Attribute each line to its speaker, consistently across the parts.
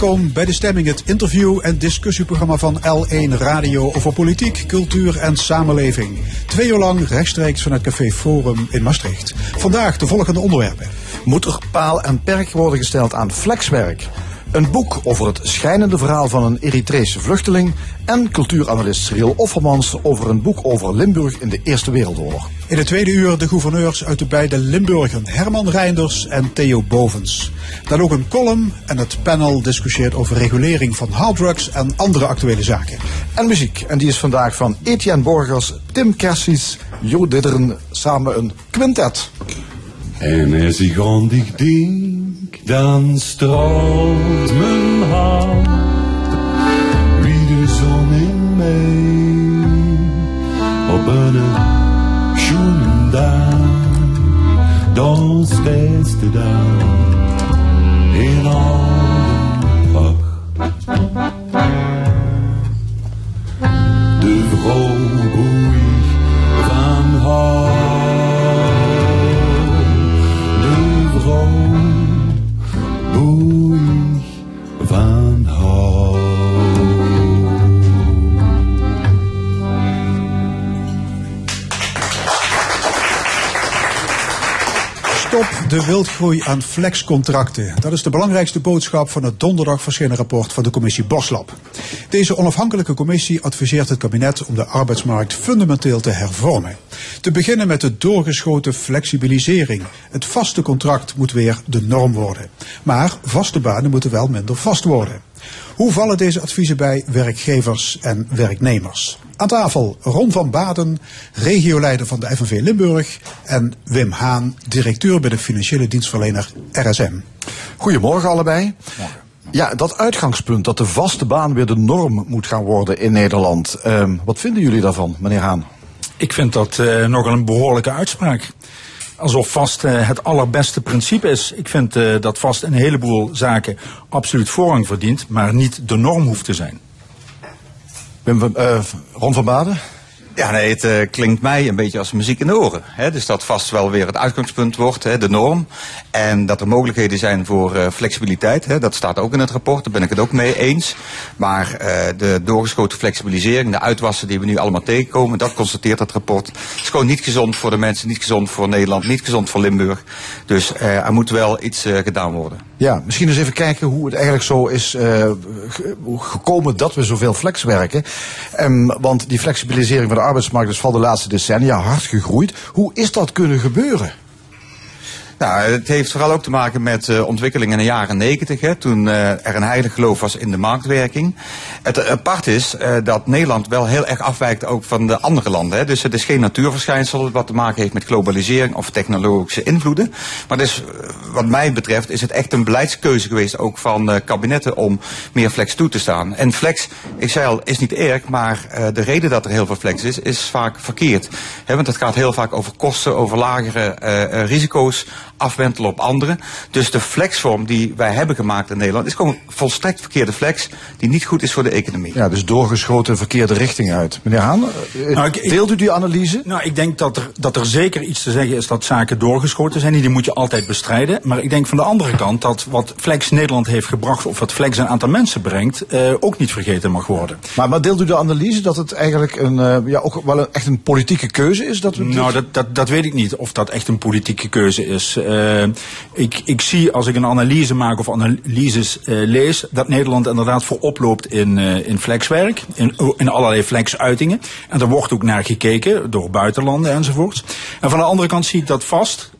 Speaker 1: Welkom bij De Stemming, het interview- en discussieprogramma van L1 Radio over politiek, cultuur en samenleving. Twee uur lang rechtstreeks vanuit Café Forum in Maastricht. Vandaag de volgende onderwerpen.
Speaker 2: Moet er paal en perk worden gesteld aan flexwerk? Een boek over het schijnende verhaal van een Eritrese vluchteling. En cultuuranalist Cyril Offermans over een boek over Limburg in de Eerste Wereldoorlog.
Speaker 1: In het tweede uur de gouverneurs uit de beide Limburgen, Herman Reinders en Theo Bovens. Dan ook een column en het panel discussieert over regulering van harddrugs en andere actuele zaken.
Speaker 2: En muziek, en die is vandaag van Etienne Borgers, Tim Kersies, Jo Didderen, samen een quintet.
Speaker 3: En als ik aan dich denk, dan straalt mijn hart wie de zon in mij op een schoenen dag, dans beste dag in alle. De vrouw de
Speaker 1: wildgroei aan flexcontracten. Dat is de belangrijkste boodschap van het donderdag verschenen rapport van de commissie Boslab. Deze onafhankelijke commissie adviseert het kabinet om de arbeidsmarkt fundamenteel te hervormen. Te beginnen met de doorgeschoten flexibilisering. Het vaste contract moet weer de norm worden. Maar vaste banen moeten wel minder vast worden. Hoe vallen deze adviezen bij werkgevers en werknemers? Aan tafel Ron van Baden, regioleider van de FNV Limburg en Wim Haan, directeur bij de financiële dienstverlener RSM.
Speaker 2: Goedemorgen allebei. Ja, dat uitgangspunt dat de vaste baan weer de norm moet gaan worden in Nederland. Ehm, wat vinden jullie daarvan, meneer Haan?
Speaker 4: Ik vind dat eh, nogal een behoorlijke uitspraak. Alsof vast eh, het allerbeste principe is. Ik vind eh, dat vast een heleboel zaken absoluut voorrang verdient, maar niet de norm hoeft te zijn.
Speaker 2: Wim eh, Ron van Baden?
Speaker 5: Ja, nee, het eh, klinkt mij een beetje als muziek in de oren. Hè? Dus dat vast wel weer het uitgangspunt wordt, hè, de norm. En dat er mogelijkheden zijn voor eh, flexibiliteit. Hè? Dat staat ook in het rapport, daar ben ik het ook mee eens. Maar de doorgeschoten flexibilisering, de uitwassen die we nu allemaal tegenkomen, dat constateert het rapport. is gewoon niet gezond voor de mensen, niet gezond voor Nederland, niet gezond voor Limburg. Dus er moet wel iets gedaan worden.
Speaker 2: Ja, misschien eens even kijken hoe het eigenlijk zo is eh, ge- gekomen dat we zoveel flex werken. Ehm, want die flexibilisering van de arbeidsmarkt is van de laatste decennia hard gegroeid. Hoe is dat kunnen gebeuren?
Speaker 5: Nou, het heeft vooral ook te maken met uh, ontwikkelingen in de jaren negentig, toen uh, er een heilig geloof was in de marktwerking. Het apart is uh, dat Nederland wel heel erg afwijkt ook van de andere landen. Hè. Dus het is geen natuurverschijnsel wat te maken heeft met globalisering of technologische invloeden. Maar dus, wat mij betreft is het echt een beleidskeuze geweest ook van kabinetten om meer flex toe te staan. En flex, ik zei al, is niet erg, maar de reden dat er heel veel flex is, is vaak verkeerd. Hè, want het gaat heel vaak over kosten, over lagere risico's afwentelen op anderen. Dus de flexvorm die wij hebben gemaakt in Nederland is gewoon volstrekt verkeerde flex die niet goed is voor de economie.
Speaker 2: Ja, dus doorgeschoten verkeerde richting uit. Meneer Haan, eh,
Speaker 4: Nou, ik-
Speaker 2: deelt u die analyse?
Speaker 4: Nou, ik denk dat er, dat er zeker iets te zeggen is dat zaken doorgeschoten zijn. Die moet je altijd bestrijden. Maar ik denk van de andere kant dat wat Flex Nederland heeft gebracht, of wat Flex een aantal mensen brengt, eh, ook niet vergeten mag worden.
Speaker 2: Maar, maar deelt u de analyse dat het eigenlijk een, eh, ja, ook wel een, echt een politieke keuze is? Dat we
Speaker 4: Nou, dat, dat, dat weet ik niet of dat echt een politieke keuze is. Eh, ik, ik zie als ik een analyse maak of analyses eh, lees, dat Nederland inderdaad voorop loopt in, eh, in flexwerk, in, in allerlei flexuitingen. En daar wordt ook naar gekeken door buitenlanden enzovoorts. En van de andere kant zie ik dat vast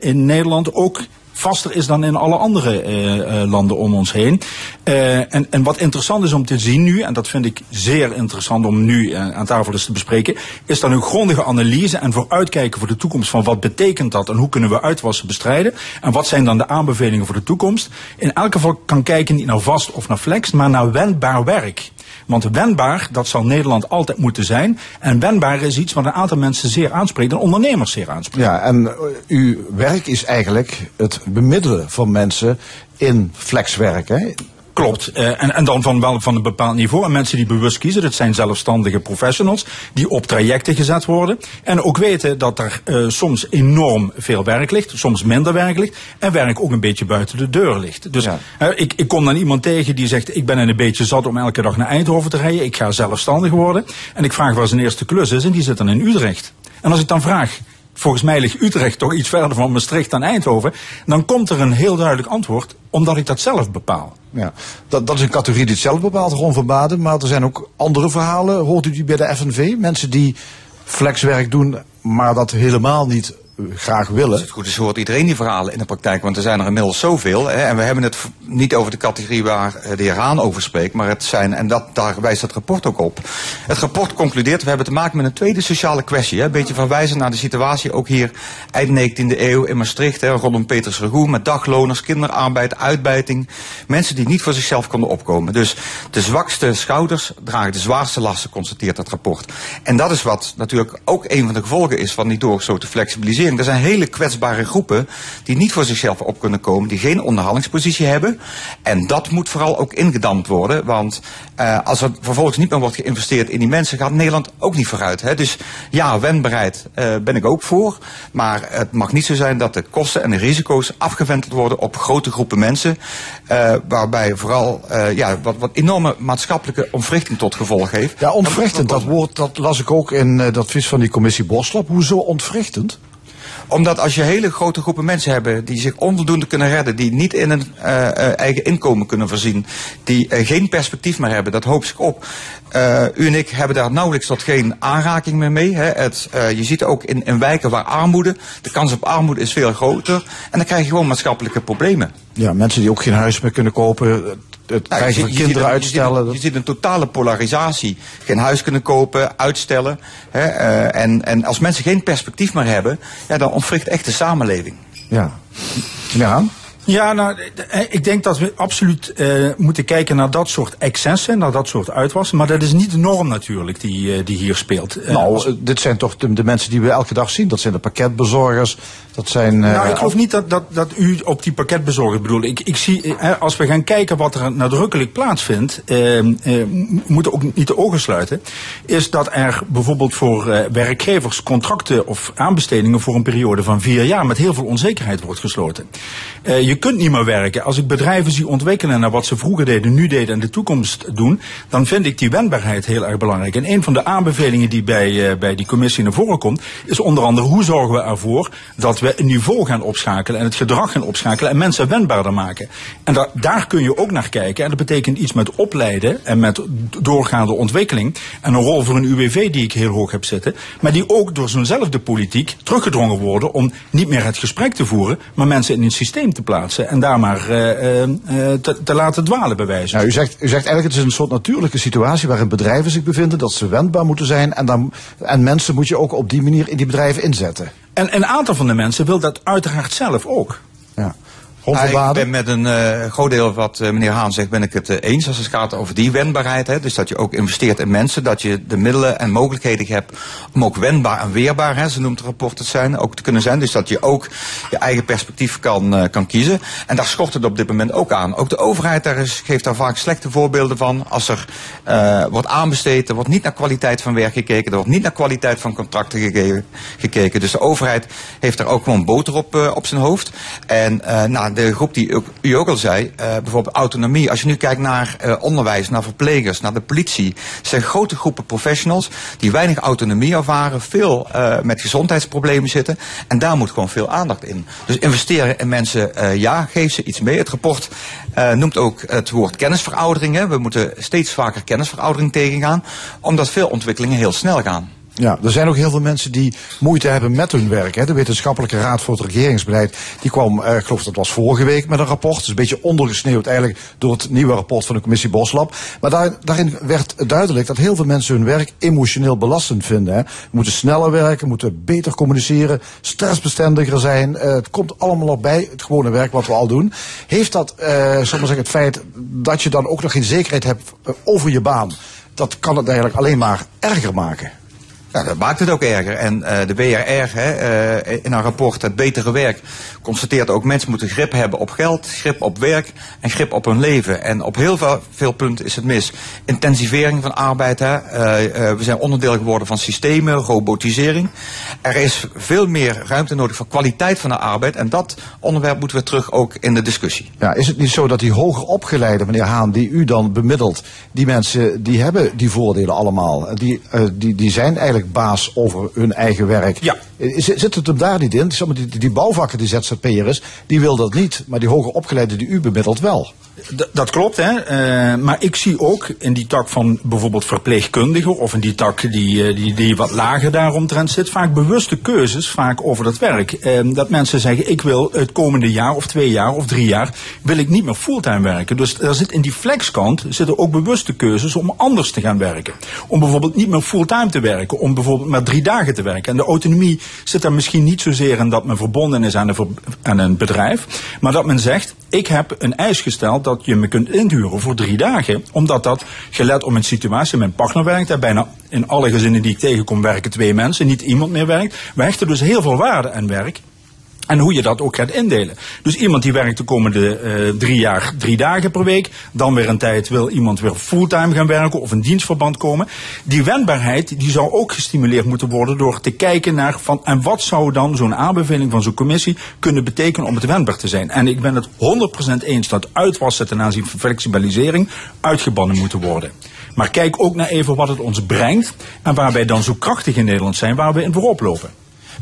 Speaker 4: in Nederland ook vaster is dan in alle andere eh, landen om ons heen. Eh, en, en wat interessant is om te zien nu, en dat vind ik zeer interessant om nu aan tafel eens te bespreken, is dan een grondige analyse en vooruitkijken voor de toekomst van wat betekent dat en hoe kunnen we uitwassen bestrijden en wat zijn dan de aanbevelingen voor de toekomst. In elk geval kan kijken niet naar vast of naar flex, maar naar wendbaar werk. Want wendbaar, dat zal Nederland altijd moeten zijn. En wendbaar is iets wat een aantal mensen zeer aanspreekt en ondernemers zeer aanspreekt.
Speaker 2: Ja, en eh, uw werk is eigenlijk het bemiddelen van mensen in flexwerk. Hè?
Speaker 4: Klopt. Uh, en, en dan van wel van een bepaald niveau. En mensen die bewust kiezen, dat zijn zelfstandige professionals die op trajecten gezet worden. En ook weten dat er uh, soms enorm veel werk ligt, soms minder werk ligt. En werk ook een beetje buiten de deur ligt. Dus ja. uh, ik, ik kom dan iemand tegen die zegt: Ik ben een beetje zat om elke dag naar Eindhoven te rijden. Ik ga zelfstandig worden. En ik vraag waar zijn eerste klus is. En die zit dan in Utrecht. En als ik dan vraag, volgens mij ligt Utrecht toch iets verder van Maastricht dan Eindhoven. Dan komt er een heel duidelijk antwoord, omdat ik dat zelf bepaal.
Speaker 2: Ja, dat, dat is een categorie die het zelf bepaalt, Ron van Baden. Maar er zijn ook andere verhalen. Hoort u die bij de FNV? Mensen die flexwerk doen, maar dat helemaal niet graag willen. Als
Speaker 5: het goed is, hoort iedereen die verhalen in de praktijk. Want er zijn er inmiddels zoveel. Hè, en we hebben het niet over de categorie waar de heer Haan over spreekt. Maar het zijn, en dat, daar wijst het rapport ook op. Het rapport concludeert, we hebben te maken met een tweede sociale kwestie. Hè, een beetje verwijzen naar de situatie ook hier eind 19e eeuw in Maastricht. Hè, rondom Peters Regoe met dagloners, kinderarbeid, uitbuiting. Mensen die niet voor zichzelf konden opkomen. Dus de zwakste schouders dragen de zwaarste lasten, constateert het rapport. En dat is wat natuurlijk ook een van de gevolgen is van die doorgesloten flexibilisering er zijn hele kwetsbare groepen die niet voor zichzelf op kunnen komen, die geen onderhandelingspositie hebben. En dat moet vooral ook ingedampt worden, want uh, als er vervolgens niet meer wordt geïnvesteerd in die mensen, gaat Nederland ook niet vooruit. Hè? Dus ja, wendbaarheid uh, ben ik ook voor, maar het mag niet zo zijn dat de kosten en de risico's afgewenteld worden op grote groepen mensen, uh, waarbij vooral ja, wat, wat enorme maatschappelijke ontwrichting tot gevolg heeft.
Speaker 2: Ja, ontwrichtend, dat woord dat las ik ook in dat advies van die commissie Boslap. Hoezo ontwrichtend?
Speaker 5: Omdat als je hele grote groepen mensen hebt die zich onvoldoende kunnen redden, die niet in een uh, eigen inkomen kunnen voorzien, die uh, geen perspectief meer hebben, dat hoopt zich op. u en ik hebben daar nauwelijks tot geen aanraking meer mee. Hè. Het, je ziet ook in, in wijken waar armoede, de kans op armoede is veel groter. En dan krijg je gewoon maatschappelijke problemen.
Speaker 2: Ja, mensen die ook geen huis meer kunnen kopen, het nou, krijgen van kinderen uitstellen.
Speaker 5: Je ziet, je ziet, een totale polarisatie. Geen huis kunnen kopen, uitstellen. Hè, uh, en, en als mensen geen perspectief meer hebben, ja, dan ontwricht echt de samenleving.
Speaker 2: Ja. Ja.
Speaker 4: Ja, nou, ik denk dat we absoluut uh, moeten kijken naar dat soort excessen, naar dat soort uitwassen. Maar dat is niet de norm natuurlijk die, uh, die hier speelt.
Speaker 2: Uh, nou, als... dit zijn toch de, de, mensen die we elke dag zien. Dat zijn de pakketbezorgers, dat zijn...
Speaker 4: nou, ik geloof niet dat, dat, dat u op die pakketbezorgers bedoelt. Ik, ik zie, als we gaan kijken wat er nadrukkelijk plaatsvindt, moeten ook niet de ogen sluiten, is dat er bijvoorbeeld voor werkgevers contracten of aanbestedingen voor een periode van vier jaar met heel veel onzekerheid wordt gesloten. je je kunt niet meer werken. Als ik bedrijven zie ontwikkelen naar wat ze vroeger deden, nu deden en de toekomst doen, dan vind ik die wendbaarheid heel erg belangrijk. En een van de aanbevelingen die bij, uh, bij die commissie naar voren komt, is onder andere hoe zorgen we ervoor dat we een niveau gaan opschakelen en het gedrag gaan opschakelen en mensen wendbaarder maken. En da daar kun je ook naar kijken. En dat betekent iets met opleiden en met doorgaande ontwikkeling. En een rol voor een UWV die ik heel hoog heb zitten. Maar die ook door zo'nzelfde politiek teruggedrongen worden om niet meer het gesprek te voeren, maar mensen in een systeem te plaatsen en daar maar uh, uh, te, te, laten dwalen bewijzen.
Speaker 2: Nou, u, zegt, u zegt eigenlijk het is een soort natuurlijke situatie waarin bedrijven zich bevinden, dat ze wendbaar moeten zijn en, dan, en mensen moet je ook op die manier in die bedrijven inzetten.
Speaker 4: En een aantal van de mensen wil dat uiteraard zelf ook.
Speaker 2: Ja.
Speaker 5: Ik ben met een uh, groot deel wat uh, meneer Haan zegt, ben ik het uh, eens als het gaat over die wendbaarheid. Hè. Dus dat je ook investeert in mensen, dat je de middelen en mogelijkheden hebt om ook wendbaar en weerbaar, hè, zo noemt het rapport het zijn, ook te kunnen zijn. Dus dat je ook je eigen perspectief kan, kan kiezen. En daar schort het op dit moment ook aan. Ook de overheid daar is, geeft daar vaak slechte voorbeelden van. Als er wordt aanbesteed, er wordt niet naar kwaliteit van werk gekeken, er wordt niet naar kwaliteit van contracten gegeven, gekeken. Dus de overheid heeft er ook gewoon boter op, op zijn hoofd. En nou, de groep die u ook al zei, uh, bijvoorbeeld autonomie. Als je nu kijkt naar uh, onderwijs, naar verplegers, naar de politie. zijn grote groepen professionals die weinig autonomie ervaren, veel uh, met gezondheidsproblemen zitten. En daar moet gewoon veel aandacht in. Dus investeren in mensen, ja, geef ze iets mee. Het rapport noemt ook het woord kennisveroudering. We moeten steeds vaker kennisveroudering tegengaan, omdat veel ontwikkelingen heel snel gaan.
Speaker 2: Ja, er zijn ook heel veel mensen die moeite hebben met hun werk. Hè. De Wetenschappelijke Raad voor het Regeringsbeleid die kwam, eh, ik geloof dat was vorige week, met een rapport. Is een beetje ondergesneeuwd eigenlijk door het nieuwe rapport van de commissie Boslab. Maar daar, daarin werd duidelijk dat heel veel mensen hun werk emotioneel belastend vinden. Hè. moeten sneller werken, moeten beter communiceren, stressbestendiger zijn. Uh, het komt allemaal op bij, het gewone werk wat we al doen. Heeft dat, zal maar zeggen, het feit dat je dan ook nog geen zekerheid hebt uh, over je baan, dat kan het eigenlijk alleen maar erger maken?
Speaker 5: Nou, dat maakt het ook erger. En de WRR hè, in haar rapport Het Betere Werk constateert ook mensen moeten grip hebben op geld, grip op werk en grip op hun leven. En op heel veel, veel punten is het mis. Intensivering van arbeid. Hè. we zijn onderdeel geworden van systemen, robotisering. Er is veel meer ruimte nodig voor kwaliteit van de arbeid. En dat onderwerp moeten we terug ook in de discussie.
Speaker 2: Ja, is het niet zo dat die hoger opgeleide, meneer Haan, die u dan bemiddelt, die mensen die hebben die voordelen allemaal. Die, die, die zijn eigenlijk baas over hun eigen werk.
Speaker 4: Ja.
Speaker 2: Zit het hem daar niet in? Die, die, die bouwvakker die ZZP'er is, die wil dat niet. Maar die hoger opgeleide die u bemiddelt wel.
Speaker 4: Dat klopt, hè. Uh, maar ik zie ook in die tak van bijvoorbeeld verpleegkundigen of in die tak die, die, die wat lager daaromtrent zit, vaak bewuste keuzes vaak over dat werk. Uh, dat mensen zeggen, ik wil het komende jaar of twee jaar of drie jaar, wil ik niet meer fulltime werken. Dus er zit in die flexkant zitten ook bewuste keuzes om anders te gaan werken. Om bijvoorbeeld niet meer fulltime te werken, om bijvoorbeeld maar drie dagen te werken. En de autonomie zit daar misschien niet zozeer in dat men verbonden is aan een, aan een bedrijf, maar dat men zegt, ik heb een eis gesteld dat je me kunt inhuren voor drie dagen. Omdat dat, gelet op mijn situatie, mijn partner werkt daar bijna in alle gezinnen die ik tegenkom werken twee mensen, niet iemand meer werkt. We hechten dus heel veel waarde aan werk. En hoe je dat ook gaat indelen. Dus iemand die werkt de komende uh, drie jaar drie dagen per week. Dan weer een tijd wil iemand weer fulltime gaan werken of een dienstverband komen. Die wendbaarheid die zou ook gestimuleerd moeten worden door te kijken naar van en wat zou dan zo'n aanbeveling van zo'n commissie kunnen betekenen om het wendbaar te zijn. En ik ben het 100% eens dat uitwassen ten aanzien van flexibilisering uitgebannen moeten worden. Maar kijk ook naar even wat het ons brengt en waar wij dan zo krachtig in Nederland zijn waar we in voorop lopen.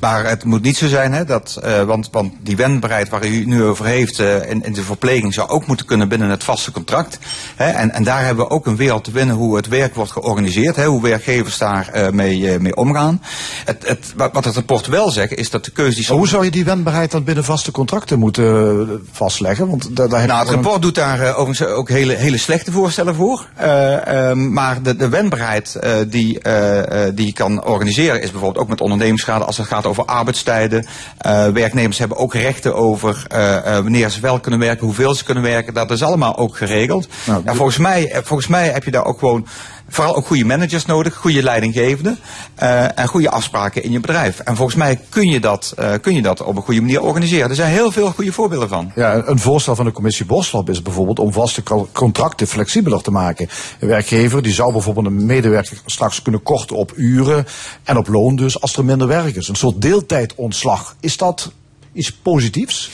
Speaker 5: Maar het moet niet zo zijn, hè, dat, uh, want, want die wendbaarheid waar u nu over heeft uh, in, in de verpleging zou ook moeten kunnen binnen het vaste contract. Hè, en, en daar hebben we ook een wereld te winnen hoe het werk wordt georganiseerd, hè, hoe werkgevers daar uh, mee, mee omgaan. Het, het, wat het rapport wel zegt is dat de keuze die...
Speaker 2: Hoe zou je die wendbaarheid dan binnen vaste contracten moeten vastleggen? Want daar, daar
Speaker 5: nou, het rapport doet daar overigens ook hele, hele slechte voorstellen voor. Ehm, maar de, de wendbaarheid die, die je kan organiseren is bijvoorbeeld ook met ondernemingsschade als het gaat over arbeidstijden. Uh, werknemers hebben ook rechten over uh, uh, wanneer ze wel kunnen werken, hoeveel ze kunnen werken. Dat is allemaal ook geregeld. Nou, volgens, mij, volgens mij heb je daar ook gewoon vooral ook goede managers nodig, goede leidinggevenden uh, en goede afspraken in je bedrijf. En volgens mij kun je, dat, uh, kun je dat op een goede manier organiseren. Er zijn heel veel goede voorbeelden van.
Speaker 2: Ja, een voorstel van de commissie Boslab is bijvoorbeeld om vaste contracten flexibeler te maken. Een werkgever die zou bijvoorbeeld een medewerker straks kunnen korten op uren en op loon dus als er minder werk is. Een soort deeltijdontslag. Is dat iets positiefs?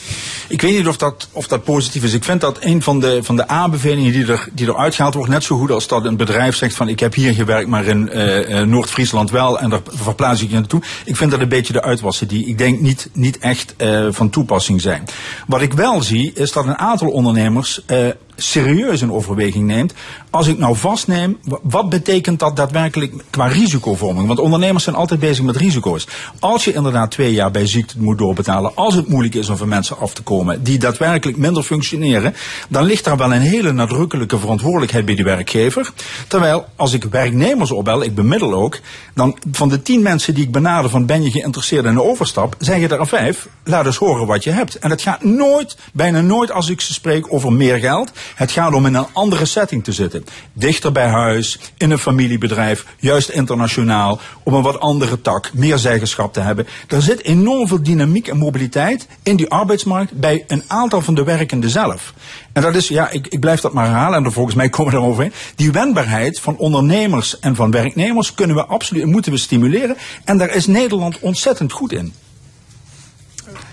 Speaker 4: Ik weet niet of dat, of dat positief is. Ik vind dat een van de, van de aanbevelingen die er, die er uitgehaald wordt, net zo goed als dat een bedrijf zegt van ik heb hier gewerkt, maar in uh, Noord-Friesland wel en daar verplaats ik je naartoe. Ik vind dat een beetje de uitwassen die ik denk niet, niet echt uh, van toepassing zijn. Wat ik wel zie is dat een aantal ondernemers uh, serieus in overweging neemt. Als ik nou vastneem, wat betekent dat daadwerkelijk qua risicovorming? Want ondernemers zijn altijd bezig met risico's. Als je inderdaad twee jaar bij ziekte moet doorbetalen, als het moeilijk is om van mensen af te komen die daadwerkelijk minder functioneren, dan ligt daar wel een hele nadrukkelijke verantwoordelijkheid bij de werkgever. Terwijl als ik werknemers opbel, ik bemiddel ook, dan van de tien mensen die ik benader van ben je geïnteresseerd in een overstap, zeggen er vijf, laat eens horen wat je hebt. En het gaat nooit, bijna nooit als ik ze spreek over meer geld. Het gaat om in een andere setting te zitten. Dichter bij huis, in een familiebedrijf, juist internationaal, op een wat andere tak, meer zeggenschap te hebben. Er zit enorm veel dynamiek en mobiliteit in die arbeidsmarkt bij een aantal van de werkenden zelf. En dat is, ja, ik, ik blijf dat maar herhalen en volgens mij komen we eroverheen. Die wendbaarheid van ondernemers en van werknemers kunnen we absoluut, moeten we stimuleren. En daar is Nederland ontzettend goed in.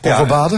Speaker 5: Ja,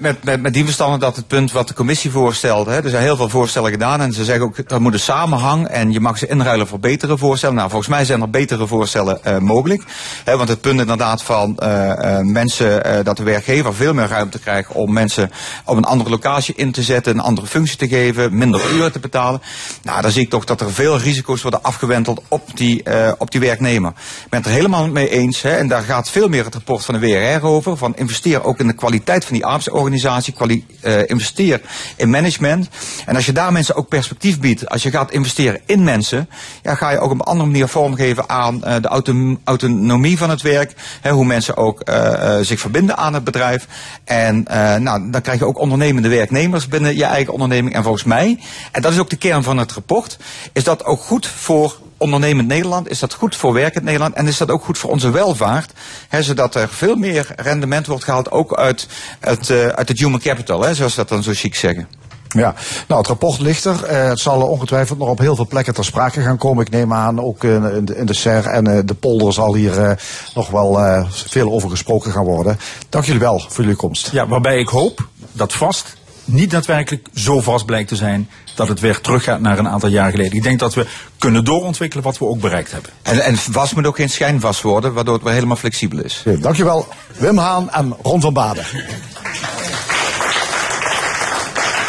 Speaker 5: met, met, met, die verstanden dat het punt wat de commissie voorstelt, hè, er zijn heel veel voorstellen gedaan en ze zeggen ook dat moet een samenhang en je mag ze inruilen voor betere voorstellen. Nou, volgens mij zijn er betere voorstellen uh, mogelijk. Hè, want het punt inderdaad van uh, uh, mensen, dat de werkgever veel meer ruimte krijgt om mensen op een andere locatie in te zetten, een andere functie te geven, minder uren te betalen. Nou, dan zie ik toch dat er veel risico's worden afgewenteld op die, op die werknemer. Ik ben het er helemaal mee eens hè, en daar gaat veel meer het rapport van de WRR over, van investeer ook in de kwaliteit van die arbeidsorganisatie, uh, investeer in management. En als je daar mensen ook perspectief biedt, als je gaat investeren in mensen, ja, ga je ook op een andere manier vormgeven aan uh, de auto autonomie van het werk. Hè, hoe mensen ook uh, zich verbinden aan het bedrijf. En nou, dan krijg je ook ondernemende werknemers binnen je eigen onderneming. En volgens mij, en dat is ook de kern van het rapport, is dat ook goed voor ondernemend Nederland? Is dat goed voor werkend Nederland? En is dat ook goed voor onze welvaart? Hè, zodat er veel meer rendement wordt gehaald, ook uit, uit, uh, uit het human capital, hè, zoals dat dan zo chic zeggen.
Speaker 2: Ja, nou het rapport ligt er. Uh, het zal ongetwijfeld nog op heel veel plekken ter sprake gaan komen. Ik neem aan, ook in, de, in de SER en uh, de polder zal hier uh, nog wel veel over gesproken gaan worden. Dank jullie wel voor jullie komst.
Speaker 4: Ja, waarbij ik hoop dat vast niet daadwerkelijk zo vast blijkt te zijn dat het weer teruggaat naar een aantal jaar geleden. Ik denk dat we kunnen doorontwikkelen wat we ook bereikt hebben.
Speaker 5: En, en vast moet ook geen schijnvast worden, waardoor het weer helemaal flexibel is.
Speaker 2: Ja, dankjewel, Wim Haan en Ron van Baden.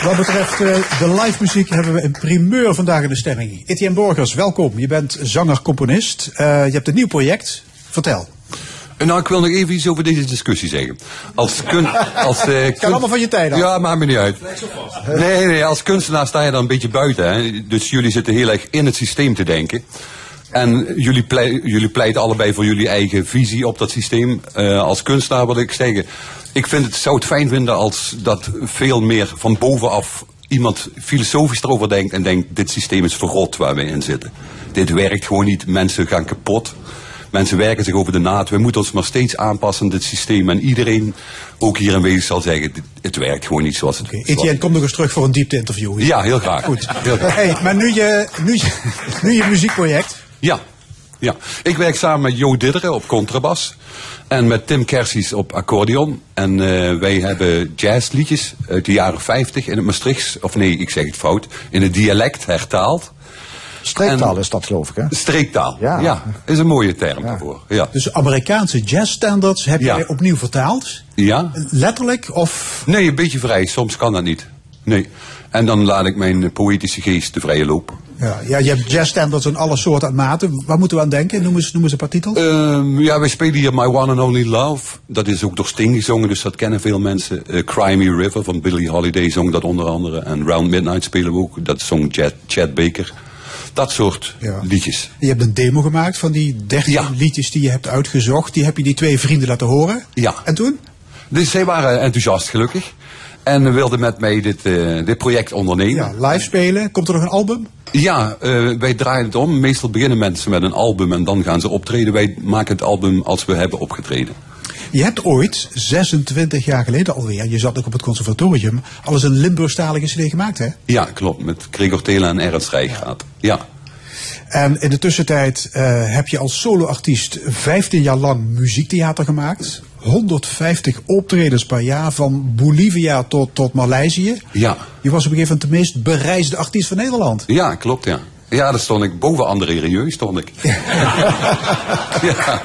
Speaker 1: Wat betreft uh, de live muziek hebben we een primeur vandaag in de stemming. Etienne Borgers, welkom. Je bent zanger-componist. Uh, je hebt een nieuw project. Vertel.
Speaker 6: Nou, ik wil nog even iets over deze discussie zeggen. Als kun, als, uh,
Speaker 1: kun... kan allemaal van je tijd af.
Speaker 6: Ja, maakt me niet uit. Nee, nee, als kunstenaar sta je dan een beetje buiten. Hè? Dus jullie zitten heel erg in het systeem te denken. En jullie, jullie pleiten allebei voor jullie eigen visie op dat systeem. Uh, als kunstenaar wil ik zeggen, ik vind het, zou het fijn vinden als dat veel meer van bovenaf iemand filosofisch erover denkt en denkt, dit systeem is verrot waar we in zitten. Dit werkt gewoon niet, mensen gaan kapot. Mensen werken zich over de naad. We moeten ons maar steeds aanpassen aan dit systeem. En iedereen, ook hier aanwezig, zal zeggen: het werkt gewoon niet zoals het.
Speaker 1: Okay. Etienne, kom nog eens terug voor een diepte-interview.
Speaker 6: Ja, heel graag.
Speaker 1: Goed.
Speaker 6: Heel graag.
Speaker 1: Hey, maar nu je, nu, nu je muziekproject.
Speaker 6: Ja. Ja, ik werk samen met Jo Didderen op contrabas. En met Tim Kersies op accordeon. En uh, wij hebben jazzliedjes uit de jaren 50 in het Maastrichts. Of nee, ik zeg het fout. In het dialect hertaald.
Speaker 2: Streektaal en, is dat geloof ik hè?
Speaker 6: Streektaal, ja. ja is een mooie term ja. daarvoor. Ja.
Speaker 1: Dus Amerikaanse jazzstandards heb ja. je opnieuw vertaald?
Speaker 6: Ja.
Speaker 1: Letterlijk of?
Speaker 6: Nee, een beetje vrij. Soms kan dat niet. Nee. En dan laat ik mijn poëtische geest de vrije loop.
Speaker 1: Ja, ja je hebt jazzstandards in alle soorten en maten. Waar moeten we aan denken? Noem eens, noem eens een paar titels.
Speaker 6: Um, ja, wij spelen hier My One and Only Love. Dat is ook door Sting gezongen, dus dat kennen veel mensen. Uh, Cry Me River van Billie Holiday zong dat onder andere. En Round Midnight spelen we ook. Dat zong Chad, Chad Baker. Dat soort ja. liedjes.
Speaker 1: Je hebt een demo gemaakt van die 13 ja. liedjes die je hebt uitgezocht. Die heb je die twee vrienden laten horen.
Speaker 6: Ja.
Speaker 1: En toen?
Speaker 6: Dus zij waren enthousiast gelukkig. En wilden met mij dit, uh, dit project ondernemen.
Speaker 1: Ja, live spelen. Komt er nog een album?
Speaker 6: Ja, uh, wij draaien het om. Meestal beginnen mensen met een album en dan gaan ze optreden. Wij maken het album als we hebben opgetreden.
Speaker 1: Je hebt ooit, 26 jaar geleden alweer, je zat ook op het conservatorium, alles een Limburgstalige CD gemaakt, hè?
Speaker 6: Ja, klopt. Met Gregor Tela en Ernst Rijgaard. Ja.
Speaker 1: En in de tussentijd uh, heb je als soloartiest 15 jaar lang muziektheater gemaakt. 150 optredens per jaar, van Bolivia tot, tot Maleisië.
Speaker 6: Ja.
Speaker 1: Je was op een gegeven moment de meest bereisde artiest van Nederland.
Speaker 6: Ja, klopt, ja. Ja, daar stond ik boven André Rieu, stond ik. ja.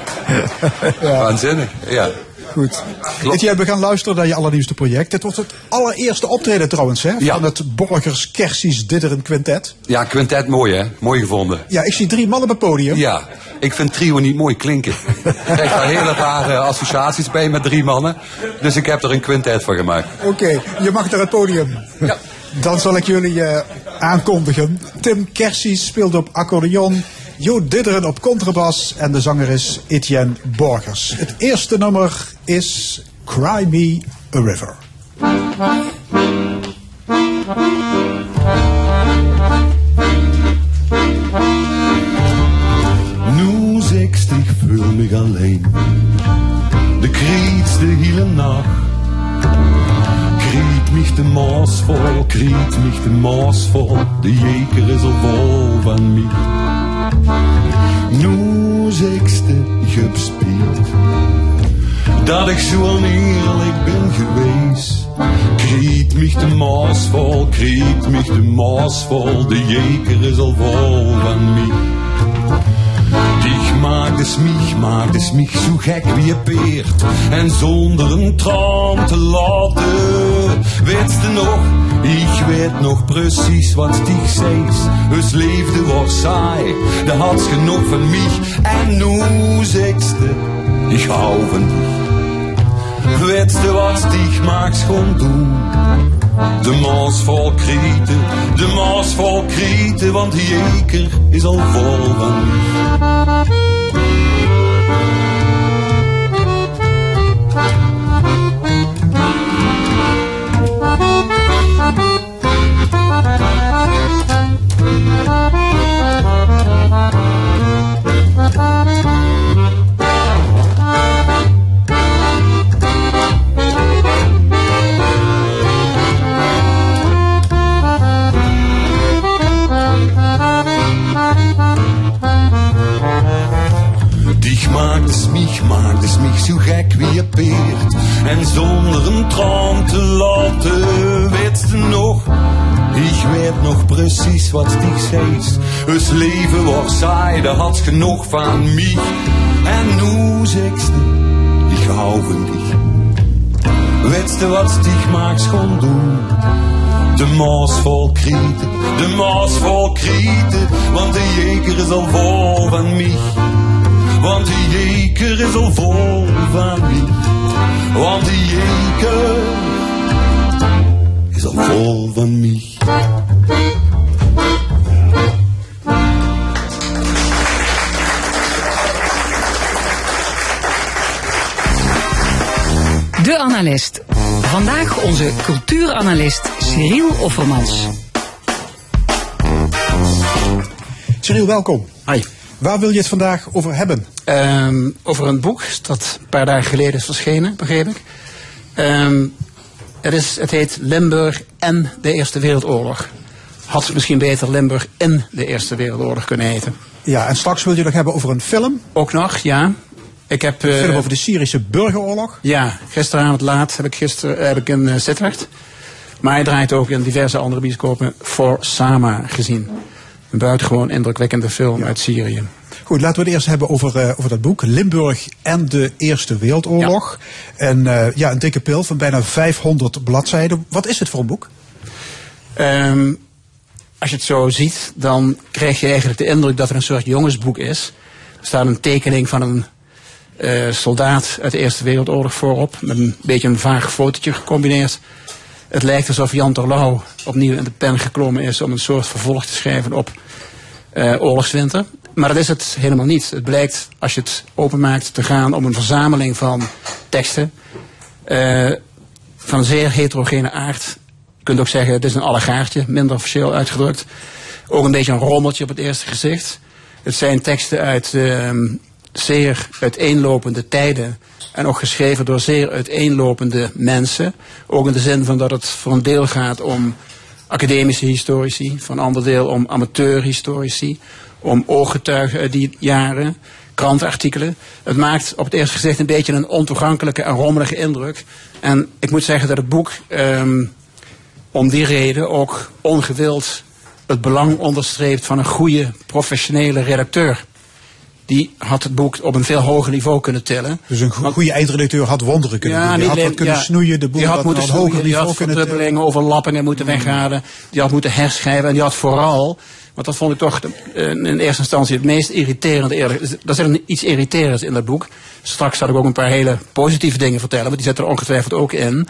Speaker 6: ja. Waanzinnig, ja.
Speaker 1: Goed. Etienne, we gaan luisteren naar je allernieuwste project. Dit wordt het allereerste optreden trouwens, hè? Van
Speaker 6: Ja.
Speaker 1: het Borgers Kersies Didderen Quintet.
Speaker 6: Ja, quintet mooi hè, mooi gevonden.
Speaker 1: Ja, ik zie drie mannen op het podium.
Speaker 6: Ja, ik vind trio niet mooi klinken. Ik krijg daar hele rare associaties bij met drie mannen. Dus ik heb er een quintet van gemaakt.
Speaker 1: Oké, je mag naar het podium.
Speaker 6: Ja.
Speaker 1: Dan zal ik jullie eh, aankondigen. Tim Kersies speelt op accordeon. Jo Didderen op contrabas. En de zanger is Etienne Borgers. Het eerste nummer is Cry Me a River.
Speaker 3: Nu ich fühl mich allein. De kriegt de hele Nacht. Mich de Maas voll, kriegt mich de Maas voll. De Jäger is al vol van mich. Nu heb speelt. Dat ik zo oneerlijk ben geweest. Kriegt mich de Maas voll, kriegt mich de Maas voll. De Jäger is al vol van mich. Dich maakt es mich, maakt es mich zo gek wie een peert. En zonder een traan te laten. Weet je nog, ik weet nog precies wat dich zeis. Het leefde was saai, de had genoeg van mich. En nu zegste, ik hou van dich. Weet je wat dich maakt gewoon doen? De maas vol krieten, de maas vol krieten, want die jeker is al vol van mich. Het leven was saai, daar had genoeg van mij. En nu zegst ik hou van dich. Weet je wat dich maakt gewoon doen? De maas vol krieten, de maas vol krieten, want de jeker is al vol van mij. Want de jeker is al vol van mij. Want de jeker is al vol van mij.
Speaker 7: De Analist. Vandaag onze cultuuranalist Cyril Offermans.
Speaker 1: Cyril, welkom.
Speaker 8: Hi.
Speaker 1: Waar wil je het vandaag over hebben?
Speaker 8: Ehm, over een boek dat een paar dagen geleden is verschenen, begreep ik. Ehm, het, is, het heet Limburg en de Eerste Wereldoorlog. Had misschien beter Limburg in de Eerste Wereldoorlog kunnen heten.
Speaker 1: Ja, en straks wil je nog hebben over een film.
Speaker 8: Ook nog, ja. Ik heb,
Speaker 1: Een
Speaker 8: eh,
Speaker 1: film over de Syrische burgeroorlog.
Speaker 8: ja, gisteravond laat heb ik, gister, heb ik in Sittard. Maar hij draait ook in diverse andere bioscopen voor Sama gezien. Een buitengewoon indrukwekkende film uit Syrië.
Speaker 1: Goed, laten we het eerst hebben over, eh, over dat boek. Limburg en de Eerste Wereldoorlog. En eh, ja, een dikke pil van bijna 500 bladzijden. Wat is het voor een boek?
Speaker 8: Ehm, als je het zo ziet, dan krijg je eigenlijk de indruk dat er een soort jongensboek is. Er staat een tekening van een eh, soldaat uit de Eerste Wereldoorlog voorop. Met een beetje een vaag fotootje gecombineerd. Het lijkt alsof Jan Terlouw opnieuw in de pen geklommen is om een soort vervolg te schrijven op eh, oorlogswinter. Maar dat is het helemaal niet. Het blijkt, als je het openmaakt, te gaan om een verzameling van teksten. eh, van zeer heterogene aard. Je kunt ook zeggen, het is een allegaartje, minder officieel uitgedrukt. Ook een beetje een rommeltje op het eerste gezicht. Het zijn teksten uit ehm, zeer uiteenlopende tijden. En ook geschreven door zeer uiteenlopende mensen. Ook in de zin van dat het voor een deel gaat om academische historici. Voor een ander deel om amateurhistorici. Om ooggetuigen uit die jaren. Krantenartikelen. Het maakt op het eerste gezicht een beetje een ontoegankelijke en rommelige indruk. En ik moet zeggen dat het boek ehm, om die reden ook ongewild het belang onderstreept van een goede professionele redacteur. Die had het boek op een veel hoger niveau kunnen tillen.
Speaker 1: Dus een go- goede eindredacteur had wonderen kunnen doen. Die had wat kunnen
Speaker 8: ja,
Speaker 1: snoeien, de boel
Speaker 8: die had moeten
Speaker 1: hoger
Speaker 8: die had verdubbelingen, overlappingen moeten weghalen. Die had moeten herschrijven. En die had vooral, want dat vond ik toch eh, in eerste instantie het meest irriterende. Eerlijk. Er zit iets irriterends in dat boek. Straks zal ik ook een paar hele positieve dingen vertellen, want die zitten er ongetwijfeld ook in.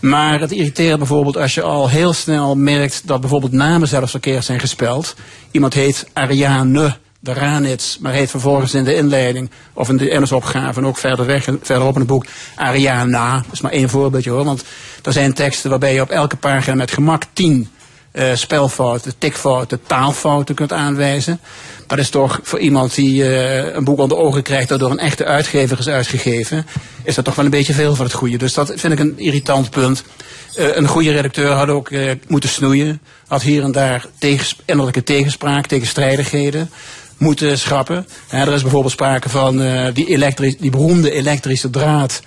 Speaker 8: Maar het irriteert bijvoorbeeld als je al heel snel merkt dat bijvoorbeeld namen zelfs verkeerd zijn gespeld. Iemand heet Ariane de Ranits, maar heet vervolgens in de inleiding of in de inhoudsopgave en ook verder weg, verderop in het boek Ariana. Dat is maar één voorbeeldje hoor, want er zijn teksten waarbij je op elke pagina met gemak tien eh, spelfouten, tikfouten, taalfouten kunt aanwijzen. Dat is toch voor iemand die eh, een boek onder ogen krijgt dat door een echte uitgever is uitgegeven, is dat toch wel een beetje veel van het goede. Dus dat vind ik een irritant punt. Eh, een goede redacteur had ook moeten snoeien. Had hier en daar tegens, innerlijke tegenspraak, tegenstrijdigheden moeten schrappen. Er is bijvoorbeeld sprake van eh, die, elektri- die beroemde elektrische draad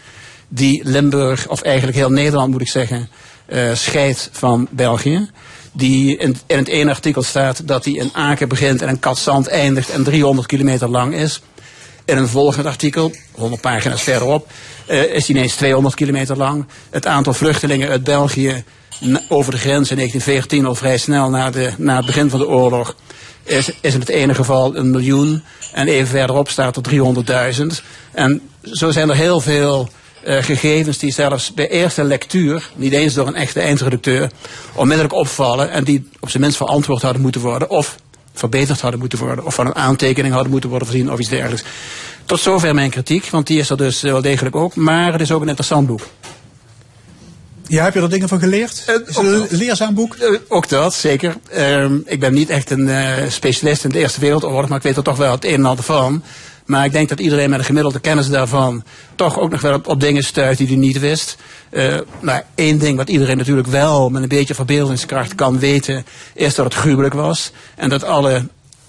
Speaker 8: die Limburg, of eigenlijk heel Nederland moet ik zeggen, eh scheidt van België. Die in, het ene artikel staat dat die in Aken begint en in Katzand eindigt en 300 kilometer lang is. In een volgend artikel, 100 pagina's verderop, eh, is die ineens 200 kilometer lang. Het aantal vluchtelingen uit België over de grens in 1914, al vrij snel na, de, na het begin van de oorlog, is, is in het ene geval een miljoen. En even verderop staat er 300.000. En zo zijn er heel veel eh, gegevens die zelfs bij eerste lectuur, niet eens door een echte eindredacteur, onmiddellijk opvallen en die op zijn minst verantwoord hadden moeten worden of verbeterd hadden moeten worden of van een aantekening hadden moeten worden voorzien of iets dergelijks. Tot zover mijn kritiek, want die is er dus wel degelijk ook, maar het is ook een interessant boek.
Speaker 1: Ja, heb je er dingen van geleerd?
Speaker 8: Eh,
Speaker 1: is het een leerzaam boek?
Speaker 8: Eh, ook dat, zeker. Ehm, ik ben niet echt een eh, specialist in de Eerste Wereldoorlog, maar ik weet er toch wel het een en ander van. Maar ik denk dat iedereen met een gemiddelde kennis daarvan toch ook nog wel op, op dingen stuit die hij niet wist. Nou, één ding wat iedereen natuurlijk wel met een beetje verbeeldingskracht kan weten, is dat het gruwelijk was. En dat alle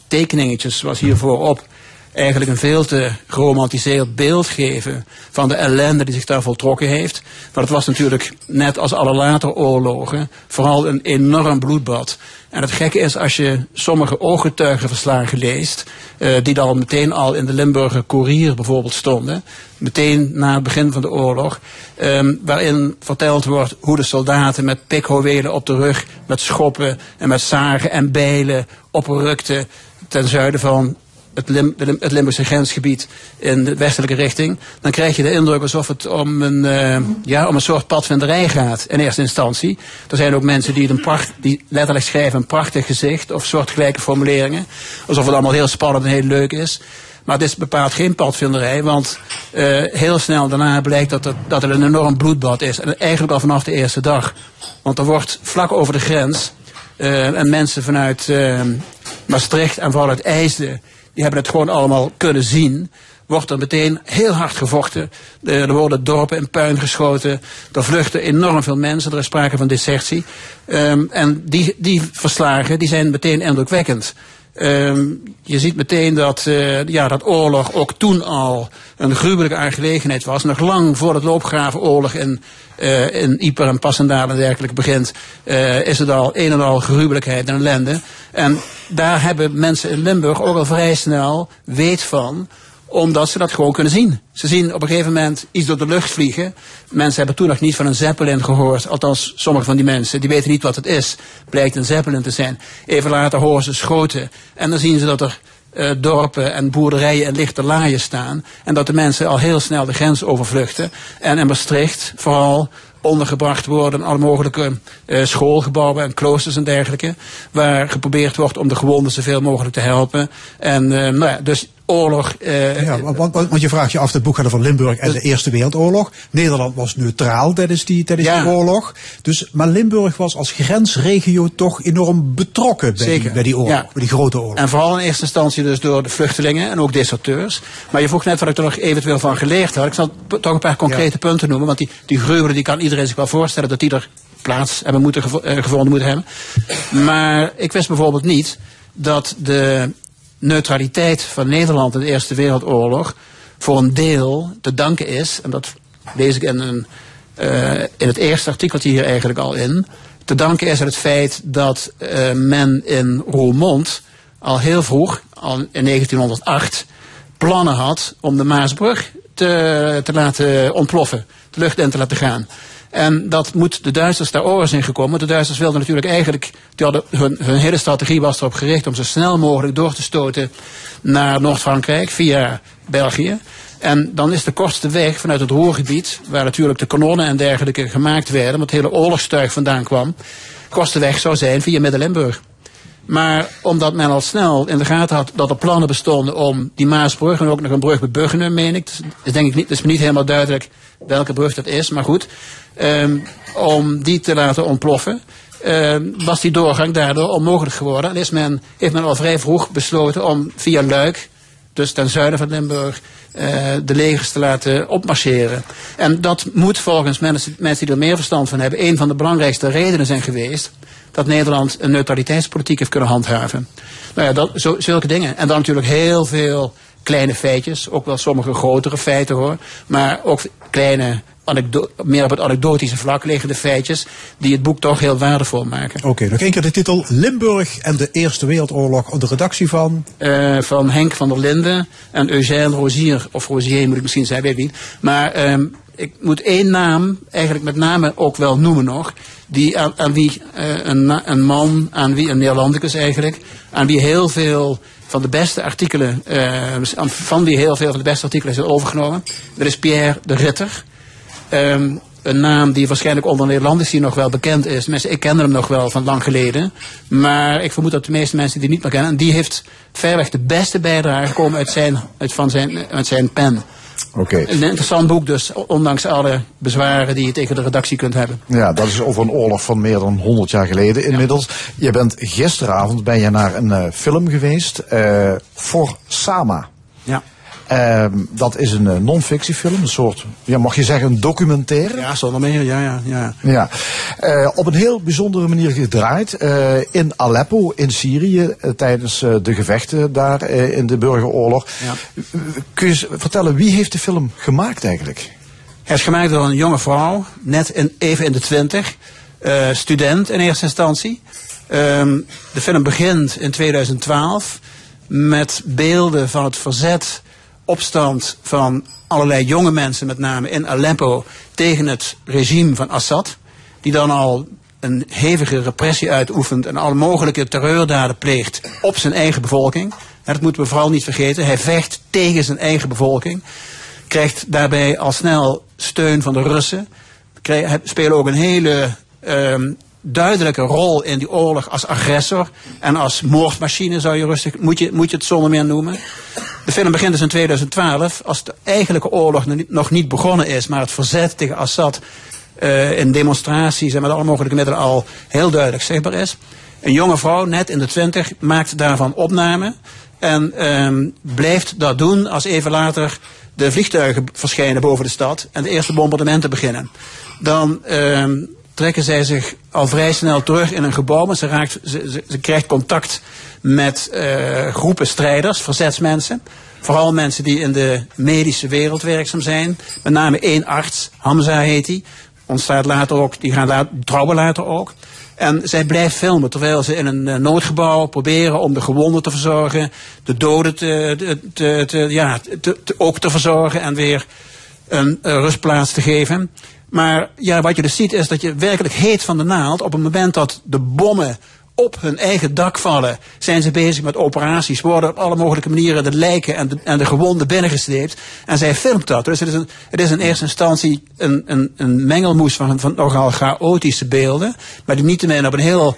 Speaker 8: tekeningetjes zoals hier voorop, eigenlijk een veel te geromantiseerd beeld geven van de ellende die zich daar voltrokken heeft. Maar het was natuurlijk, net als alle later oorlogen, vooral een enorm bloedbad. En het gekke is, als je sommige ooggetuigenverslagen leest, uh, die dan meteen al in de Limburger Courier bijvoorbeeld stonden, meteen na het begin van de oorlog, um, waarin verteld wordt hoe de soldaten met pikhouwelen op de rug, met schoppen en met zagen en bijlen oprukten ten zuiden van het, Lim, het Limburgse grensgebied in de westelijke richting, dan krijg je de indruk alsof het om een, uh, ja, om een soort padvinderij gaat in eerste instantie. Er zijn ook mensen die, een pracht, die letterlijk schrijven een prachtig gezicht of soortgelijke formuleringen. Alsof het allemaal heel spannend en heel leuk is. Maar het is bepaald geen padvinderij, want uh, heel snel daarna blijkt dat het, dat het een enorm bloedbad is. En eigenlijk al vanaf de eerste dag. Want er wordt vlak over de grens, uh, en mensen vanuit Maastricht en uit IJsden, die hebben het gewoon allemaal kunnen zien. Wordt er meteen heel hard gevochten. Er worden dorpen in puin geschoten. Er vluchten enorm veel mensen. Er is sprake van desertie. Um, en die, die verslagen die zijn meteen indrukwekkend. Um, je ziet meteen dat, uh, ja, dat oorlog ook toen al een gruwelijke aangelegenheid was. Nog lang voor het loopgravenoorlog in, uh, in Yper en Passendaal en dergelijke begint, is het al een en al gruwelijkheid en ellende. En daar hebben mensen in Limburg ook al vrij snel weet van omdat ze dat gewoon kunnen zien. Ze zien op een gegeven moment iets door de lucht vliegen. Mensen hebben toen nog niet van een zeppelin gehoord. Althans, sommige van die mensen, die weten niet wat het is. Blijkt een zeppelin te zijn. Even later horen ze schoten. En dan zien ze dat er uh, dorpen en boerderijen in lichte laaien staan. En dat de mensen al heel snel de grens overvluchten. En in Maastricht vooral ondergebracht worden, alle mogelijke uh, schoolgebouwen en kloosters en dergelijke, waar geprobeerd wordt om de gewonden zoveel mogelijk te helpen. En uh, nou ja, dus oorlog. Uh,
Speaker 1: ja, want, want, je vraagt je af, het boek gaat over Limburg en de Eerste Wereldoorlog. Nederland was neutraal tijdens die, tijdens ja. die oorlog. Dus, maar Limburg was als grensregio toch enorm betrokken bij, die, bij die oorlog, ja. bij die grote oorlog.
Speaker 8: En vooral in eerste instantie dus door de vluchtelingen en ook deserteurs. Maar je vroeg net wat ik er nog eventueel van geleerd had. Ik zal toch een paar concrete ja. punten noemen, want die, die gruwelen die kan iedereen zich wel voorstellen dat die er plaats hebben moeten uh, gevonden moeten hebben. Maar ik wist bijvoorbeeld niet dat de neutraliteit van Nederland in de Eerste Wereldoorlog voor een deel te danken is, en dat lees ik in, een, uh, in het eerste artikeltje hier eigenlijk al in, te danken is aan het feit dat uh, men in Roermond al heel vroeg, al in 1908, plannen had om de Maasbrug te, te laten ontploffen, de lucht in te laten gaan. En dat moet de Duitsers daar oren zijn gekomen. De Duitsers wilden natuurlijk eigenlijk, hadden, hun, hun hele strategie was erop gericht om zo snel mogelijk door te stoten naar Noord-Frankrijk via België. En dan is de kortste weg vanuit het Roergebied, waar natuurlijk de kanonnen en dergelijke gemaakt werden, wat het hele oorlogstuig vandaan kwam, kortste weg zou zijn via Midden-Limburg. Maar omdat men al snel in de gaten had dat er plannen bestonden om die Maasbrug en ook nog een brug bij Buggenum, meen ik. is denk ik niet, is me niet helemaal duidelijk welke brug dat is, maar goed. Um, om die te laten ontploffen. Um, was die doorgang daardoor onmogelijk geworden. En is men, heeft men al vrij vroeg besloten om via Luik, dus ten zuiden van Limburg, uh, de legers te laten opmarcheren. En dat moet volgens mensen, mensen die er meer verstand van hebben, een van de belangrijkste redenen zijn geweest dat Nederland een neutraliteitspolitiek heeft kunnen handhaven. Nou ja, dat, zo, zulke dingen. En dan natuurlijk heel veel kleine feitjes, ook wel sommige grotere feiten hoor, maar ook kleine meer op het anekdotische vlak liggende feitjes die het boek toch heel waardevol maken.
Speaker 1: Oké, okay, nog één keer de titel Limburg en de Eerste Wereldoorlog de redactie van?
Speaker 8: Uh, van Henk van der Linden en Eugène Rozier, of Rozier moet ik misschien zeggen, weet ik niet. Maar um, ik moet één naam eigenlijk met name ook wel noemen nog. Die aan, aan wie uh, een, een man, aan wie een Nederlandicus eigenlijk, aan wie heel veel van de beste artikelen, uh, van wie heel veel van de beste artikelen zijn overgenomen. Dat is Pierre de Ritter. Um, een naam die waarschijnlijk onder Nederlanders hier nog wel bekend is. Mensen, ik kende hem nog wel van lang geleden. Maar ik vermoed dat de meeste mensen die niet meer kennen. En die heeft verreweg de beste bijdrage gekomen uit zijn, uit van zijn, uit zijn pen.
Speaker 2: Okay.
Speaker 8: Een interessant boek dus, ondanks alle bezwaren die je tegen de redactie kunt hebben.
Speaker 2: Ja, dat is over een oorlog van meer dan 100 jaar geleden inmiddels. Ja. Je bent gisteravond ben je naar een uh, film geweest, uh, voor Sama.
Speaker 8: Ja.
Speaker 2: Ehm, dat is een uh, non-fictiefilm, een soort, ja, mag je zeggen, een documentaire?
Speaker 8: Ja, zonder meer, ja, ja. ja.
Speaker 2: ja. Uh, op een heel bijzondere manier gedraaid uh, in Aleppo, in Syrië, tijdens de gevechten daar in de burgeroorlog. Ja. Kun je vertellen, wie heeft de film gemaakt eigenlijk?
Speaker 8: Hij is gemaakt door een jonge vrouw, net in, even in de twintig, student in eerste instantie. Um, de film begint in 2012 met beelden van het verzet opstand van allerlei jonge mensen, met name in Aleppo, tegen het regime van Assad. Die dan al een hevige repressie uitoefent en alle mogelijke terreurdaden pleegt op zijn eigen bevolking. Dat moeten we vooral niet vergeten. Hij vecht tegen zijn eigen bevolking. Krijgt daarbij al snel steun van de Russen. Hij speelt ook een hele um, duidelijke rol in die oorlog als agressor en als moordmachine zou je rustig, moet je, moet je het zonder meer noemen. De film begint dus in 2012, als de eigenlijke oorlog nog niet begonnen is, maar het verzet tegen Assad uh, in demonstraties en met alle mogelijke middelen al heel duidelijk zichtbaar is. Een jonge vrouw, net in de twintig, maakt daarvan opname en um, blijft dat doen als even later de vliegtuigen verschijnen boven de stad en de eerste bombardementen beginnen. Dan um, trekken zij zich al vrij snel terug in een gebouw. Maar ze, raakt, ze, ze, krijgt contact met uh, groepen strijders, verzetsmensen. Vooral mensen die in de medische wereld werkzaam zijn. Met name één arts, Hamza heet hij. Ontstaat later ook, die gaan later, trouwen later ook. En zij blijft filmen terwijl ze in een uh, noodgebouw proberen om de gewonden te verzorgen, de doden te, te, ja, ook te verzorgen en weer een uh, rustplaats te geven. Maar ja, wat je dus ziet is dat je werkelijk heet van de naald. Op het moment dat de bommen op hun eigen dak vallen, zijn ze bezig met operaties. Worden op alle mogelijke manieren de lijken en de, en de gewonden binnengesleept. En zij filmt dat. Dus het is, een, het is in eerste instantie een, een, een mengelmoes van, van nogal chaotische beelden. Maar die niettemin op een heel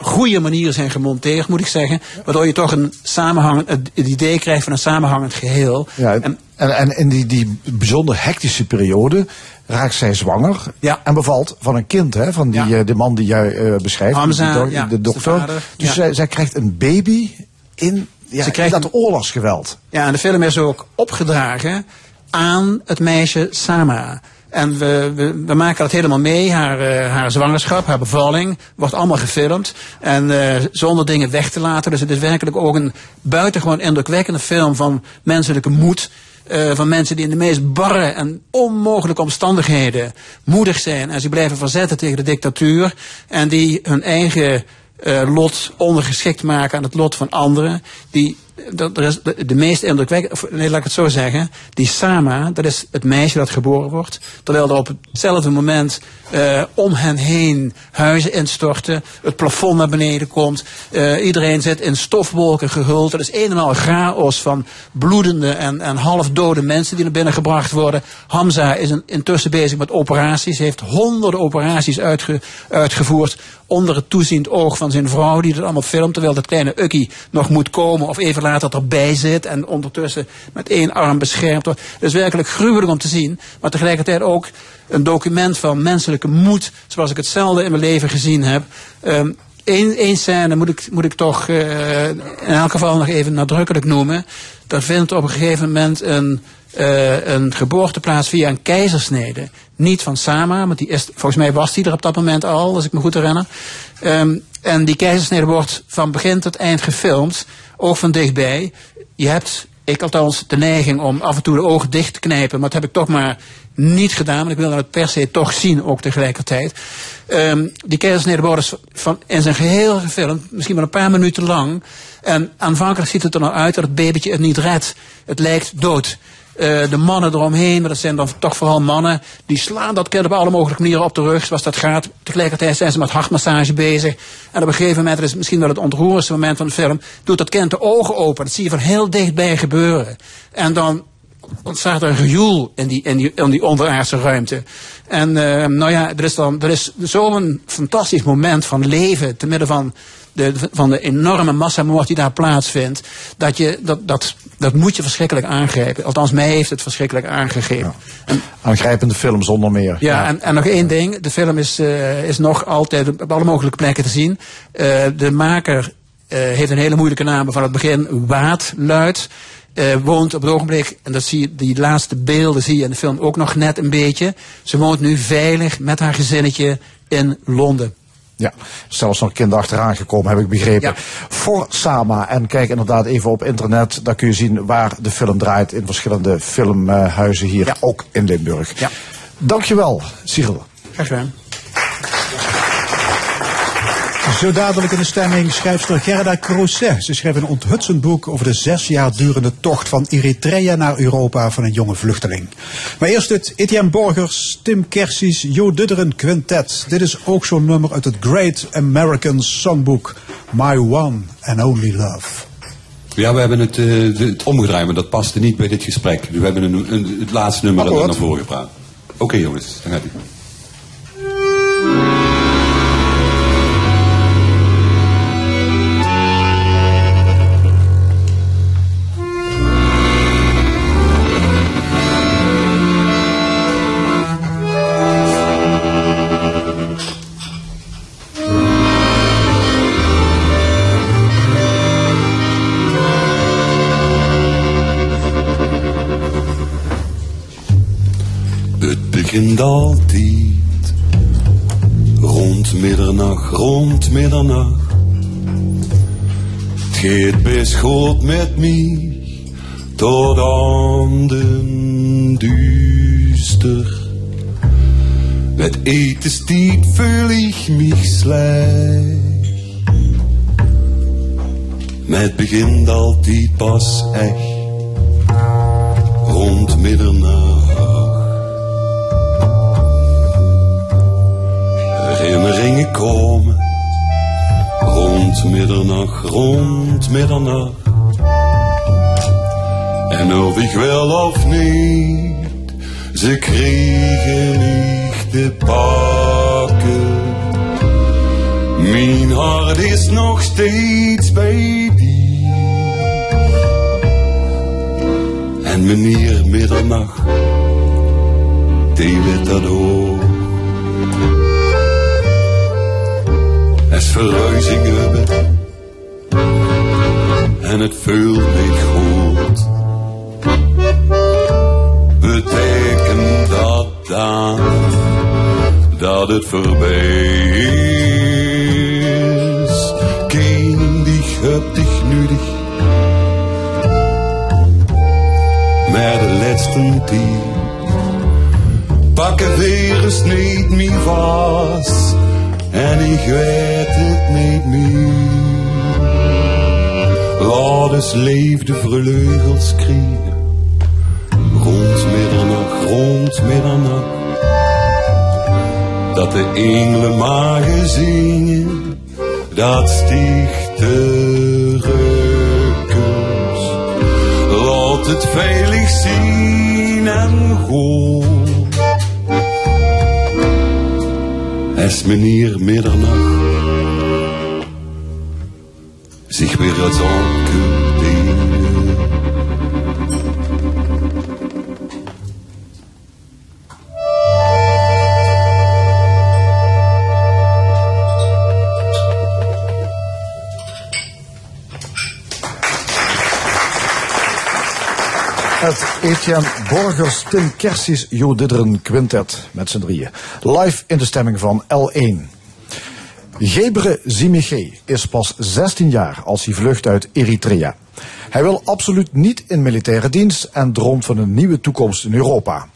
Speaker 8: goede manier zijn gemonteerd, moet ik zeggen. Waardoor je toch een samenhang, het, idee krijgt van een samenhangend geheel.
Speaker 2: Ja, en, en, en in die, die bijzonder hectische periode raakt zij zwanger ja. en bevalt van een kind, hè, van die, ja. uh, de man die jij uh, beschrijft,
Speaker 8: Hamza,
Speaker 2: die, de dokter. De dus zij, zij krijgt een baby in, ja, Ze krijgt in dat oorlogsgeweld.
Speaker 8: Ja, en de film is ook opgedragen aan het meisje Sama. En we, we, we, maken dat helemaal mee. Haar, uh, haar zwangerschap, haar bevalling, wordt allemaal gefilmd. En uh, zonder dingen weg te laten. Dus het is werkelijk ook een buitengewoon indrukwekkende film van menselijke moed. Uh, van mensen die in de meest barre en onmogelijke omstandigheden moedig zijn. En ze blijven verzetten tegen de dictatuur. En die hun eigen lot ondergeschikt maken aan het lot van anderen. Die dat, de, de meest indrukwekkende, nee, laat ik het zo zeggen, die Sama, dat is het meisje dat geboren wordt, terwijl er op hetzelfde moment uh, om hen heen huizen instorten, het plafond naar beneden komt, uh, iedereen zit in stofwolken gehuld, dat is een en al chaos van bloedende en, en half dode mensen die naar binnen gebracht worden. Hamza is een, intussen bezig met operaties, heeft honderden operaties uitge, uitgevoerd onder het toeziend oog van zijn vrouw, die het allemaal filmt, terwijl dat kleine Ukkie nog moet komen of even later erbij zit en ondertussen met één arm beschermd wordt. Het is werkelijk gruwelijk om te zien, maar tegelijkertijd ook een document van menselijke moed, zoals ik het zelden in mijn leven gezien heb. Eén scène moet ik, moet ik toch uh, in elk geval nog even nadrukkelijk noemen. Er vindt op een gegeven moment een, uh, een geboorteplaats via een keizersnede. Niet van Sama, want die is, volgens mij was die er op dat moment al, als ik me goed herinner. Um, en die keizersnede wordt van begin tot eind gefilmd, ook van dichtbij. Je hebt, ik althans, de neiging om af en toe de ogen dicht te knijpen, maar dat heb ik toch maar niet gedaan, want ik wil het per se toch zien ook tegelijkertijd. Um, die keizersnede wordt van, in zijn geheel gefilmd, misschien maar een paar minuten lang. En aanvankelijk ziet het er nou uit dat het babytje het niet redt. Het lijkt dood. Uh, de mannen eromheen, maar dat zijn dan toch vooral mannen, die slaan dat kind op alle mogelijke manieren op de rug, zoals dat gaat. Tegelijkertijd zijn ze met hartmassage bezig. En op een gegeven moment, dat is misschien wel het ontroerendste moment van de film, doet dat kind de ogen open. Dat zie je van heel dichtbij gebeuren. En dan ontstaat er een gejoel in die, in die, onderaardse ruimte. En uh, nou ja, er is dan er is zo'n fantastisch moment van leven te midden van de, van de enorme massamoord die daar plaatsvindt. Dat, je, dat, dat, dat moet je verschrikkelijk aangrijpen. Althans, mij heeft het verschrikkelijk aangegeven.
Speaker 2: Ja. Aangrijpende film zonder meer.
Speaker 8: Ja, ja. En, en nog één ding. De film is, uh, is nog altijd op alle mogelijke plekken te zien. Uh, de maker uh, heeft een hele moeilijke naam van het begin. Waadluid. eh, woont op het ogenblik, en dat zie je, die laatste beelden zie je in de film ook nog net een beetje. Ze woont nu veilig met haar gezinnetje in Londen.
Speaker 2: Ja, zelfs nog kinderen achteraan gekomen, heb ik begrepen.
Speaker 8: Ja.
Speaker 2: Voor Sama. En kijk inderdaad even op internet. Daar kun je zien waar de film draait in verschillende filmhuizen hier,
Speaker 8: Ja.
Speaker 2: ook in Limburg.
Speaker 8: Ja.
Speaker 2: Dankjewel, Cyril.
Speaker 8: Graag gedaan.
Speaker 1: Zo dadelijk in de stemming schrijfster Gerda Crozet. Ze schreef een onthutsend boek over de zes jaar durende tocht van Eritrea naar Europa van een jonge vluchteling. Maar eerst het Etienne Borgers, Tim Kersies, Jo Dudderen Quintet. Dit is ook zo'n nummer uit het Great American Songbook. My One and Only Love.
Speaker 3: Ja, we hebben het, de- het omgedraaid, maar dat paste niet bij dit gesprek. Dus we hebben een, een- het laatste nummer er
Speaker 1: Akkoord.
Speaker 3: naar voren gepraat. Oké jongens, dan gaat ie. Begint altijd rond middernacht, rond middernacht. Het goed met mij tot aan de duister. Met etenstijd voel ik mich slecht. Met begint altijd pas echt rond middernacht. Herinneringen komen rond middernacht, rond middernacht. En of ik wel of niet, ze kregen mich te pakken. Mijn hart is nog steeds bij die. En meneer middernacht, die weet dat ook. Verhuizing hebben en het voelt niet goed. Betekent dat dan dat het voorbij is? Kind, ich hab dich nötig. Maar de laatste tijd pakken weer eens niet meer vast. En ik weet het niet meer. Laat leefde vleugels kriegen. Rond middernacht, rond middernacht. Dat de engelen magen zingen. Dat stichte reukels. Laat het veilig zien en goed. Es meneer middernacht zich weer uit dingen.
Speaker 2: Etienne Borgers, Tim Kersies, Jo Didderen Quintet met z'n drieën. Live in de stemming van L1. Gebre Zimige is pas 16 jaar als hij vlucht uit Eritrea. Hij wil absoluut niet in militaire dienst en droomt van een nieuwe toekomst in Europa.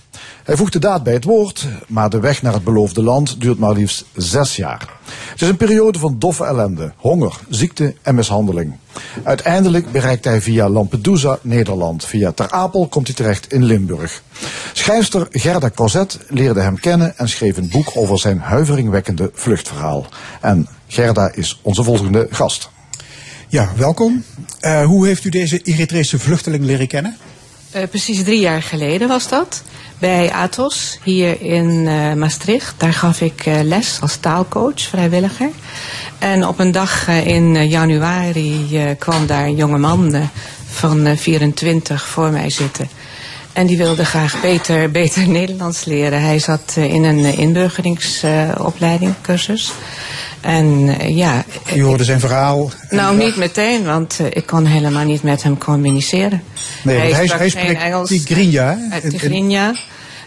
Speaker 2: Hij voegt de daad bij het woord, maar de weg naar het beloofde land duurt maar liefst zes jaar. Het is een periode van doffe ellende, honger, ziekte en mishandeling. Uiteindelijk bereikt hij via Lampedusa Nederland. Via Ter Apel komt hij terecht in Limburg. Schrijfster Gerda Cozet leerde hem kennen en schreef een boek over zijn huiveringwekkende vluchtverhaal. En Gerda is onze volgende gast.
Speaker 1: Ja, welkom. Eh, hoe heeft u deze Eritrese vluchteling leren kennen?
Speaker 9: Eh, precies drie jaar geleden was dat. Bij Athos, hier in eh, Maastricht. Daar gaf ik eh, les als taalcoach, vrijwilliger. En op een dag in januari kwam daar een jonge man van eh, 24 voor mij zitten. En die wilde graag beter, beter Nederlands leren. Hij zat eh, in een uh, inburgeringsopleiding, cursus. En eh, ja.
Speaker 1: Je hoorde zijn verhaal.
Speaker 9: Nou, niet meteen, want eh, ik kon helemaal niet met hem communiceren.
Speaker 1: Nee, want hij, hij
Speaker 9: geen
Speaker 1: spreekt
Speaker 9: Engels.
Speaker 1: Tigrinya. hè?
Speaker 9: Uit
Speaker 1: In- in-
Speaker 9: Tigrinya.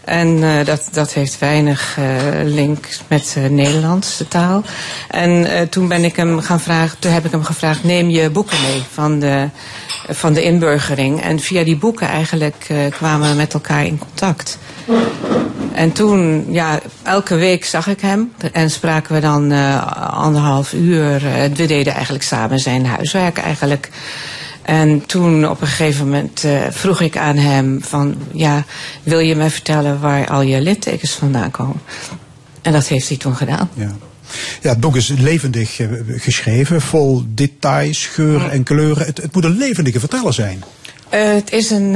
Speaker 9: En eh, dat, dat heeft weinig eh, link met eh Nederlands, de taal. En toen ben ik hem gaan vragen, toen heb ik hem gevraagd, neem je boeken mee van de, van de inburgering. En via die boeken eigenlijk kwamen we met elkaar in contact. En toen, ja, elke week zag ik hem en spraken we dan anderhalf uur. We deden eigenlijk samen zijn huiswerk eigenlijk. En toen op een gegeven moment eh, vroeg ik aan hem van, ja, wil je mij vertellen waar al je littekens vandaan komen? En dat heeft hij toen gedaan.
Speaker 1: Ja. ja, het boek is levendig eh, geschreven, vol details, geuren en kleuren. Het, het moet een levendige verteller zijn.
Speaker 9: Eh, het is een,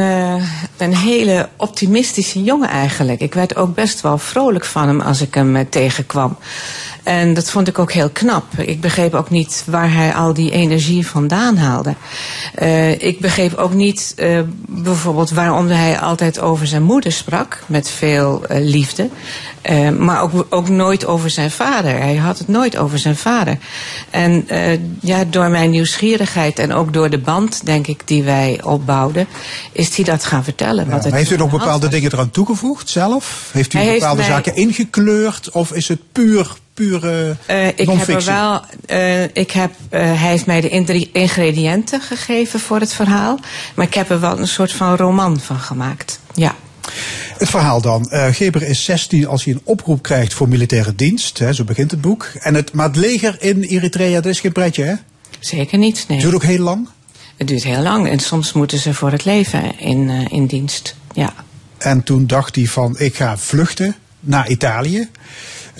Speaker 9: een hele optimistische jongen eigenlijk. Ik werd ook best wel vrolijk van hem als ik hem tegenkwam. En dat vond ik ook heel knap. Ik begreep ook niet waar hij al die energie vandaan haalde. Eh, ik begreep ook niet eh, bijvoorbeeld waarom hij altijd over zijn moeder sprak, met veel eh, liefde. Maar ook, ook nooit over zijn vader. Hij had het nooit over zijn vader. En ja, door mijn nieuwsgierigheid en ook door de band, denk ik, die wij opbouwden, is hij dat gaan vertellen.
Speaker 1: Ja,
Speaker 9: wat het
Speaker 1: maar heeft u nog bepaalde dingen eraan toegevoegd zelf? Heeft u
Speaker 9: Hij heeft
Speaker 1: bepaalde
Speaker 9: mij-
Speaker 1: zaken ingekleurd? Of is het puur, pure
Speaker 9: Eh, ik heb er wel, eh, ik heb, eh, hij heeft mij de ingrediënten gegeven voor het verhaal. Maar ik heb er wel een soort van roman van gemaakt. Ja.
Speaker 1: Het verhaal dan. Geber is 16 als hij een oproep krijgt voor militaire dienst. Hè, zo begint het boek. En het, maar het leger in Eritrea, dat is geen pretje, hè?
Speaker 9: Zeker niet, nee.
Speaker 1: Het duurt ook heel lang.
Speaker 9: Het duurt heel lang en soms moeten ze voor het leven in, in dienst. Ja.
Speaker 1: En toen dacht hij van, ik ga vluchten naar Italië.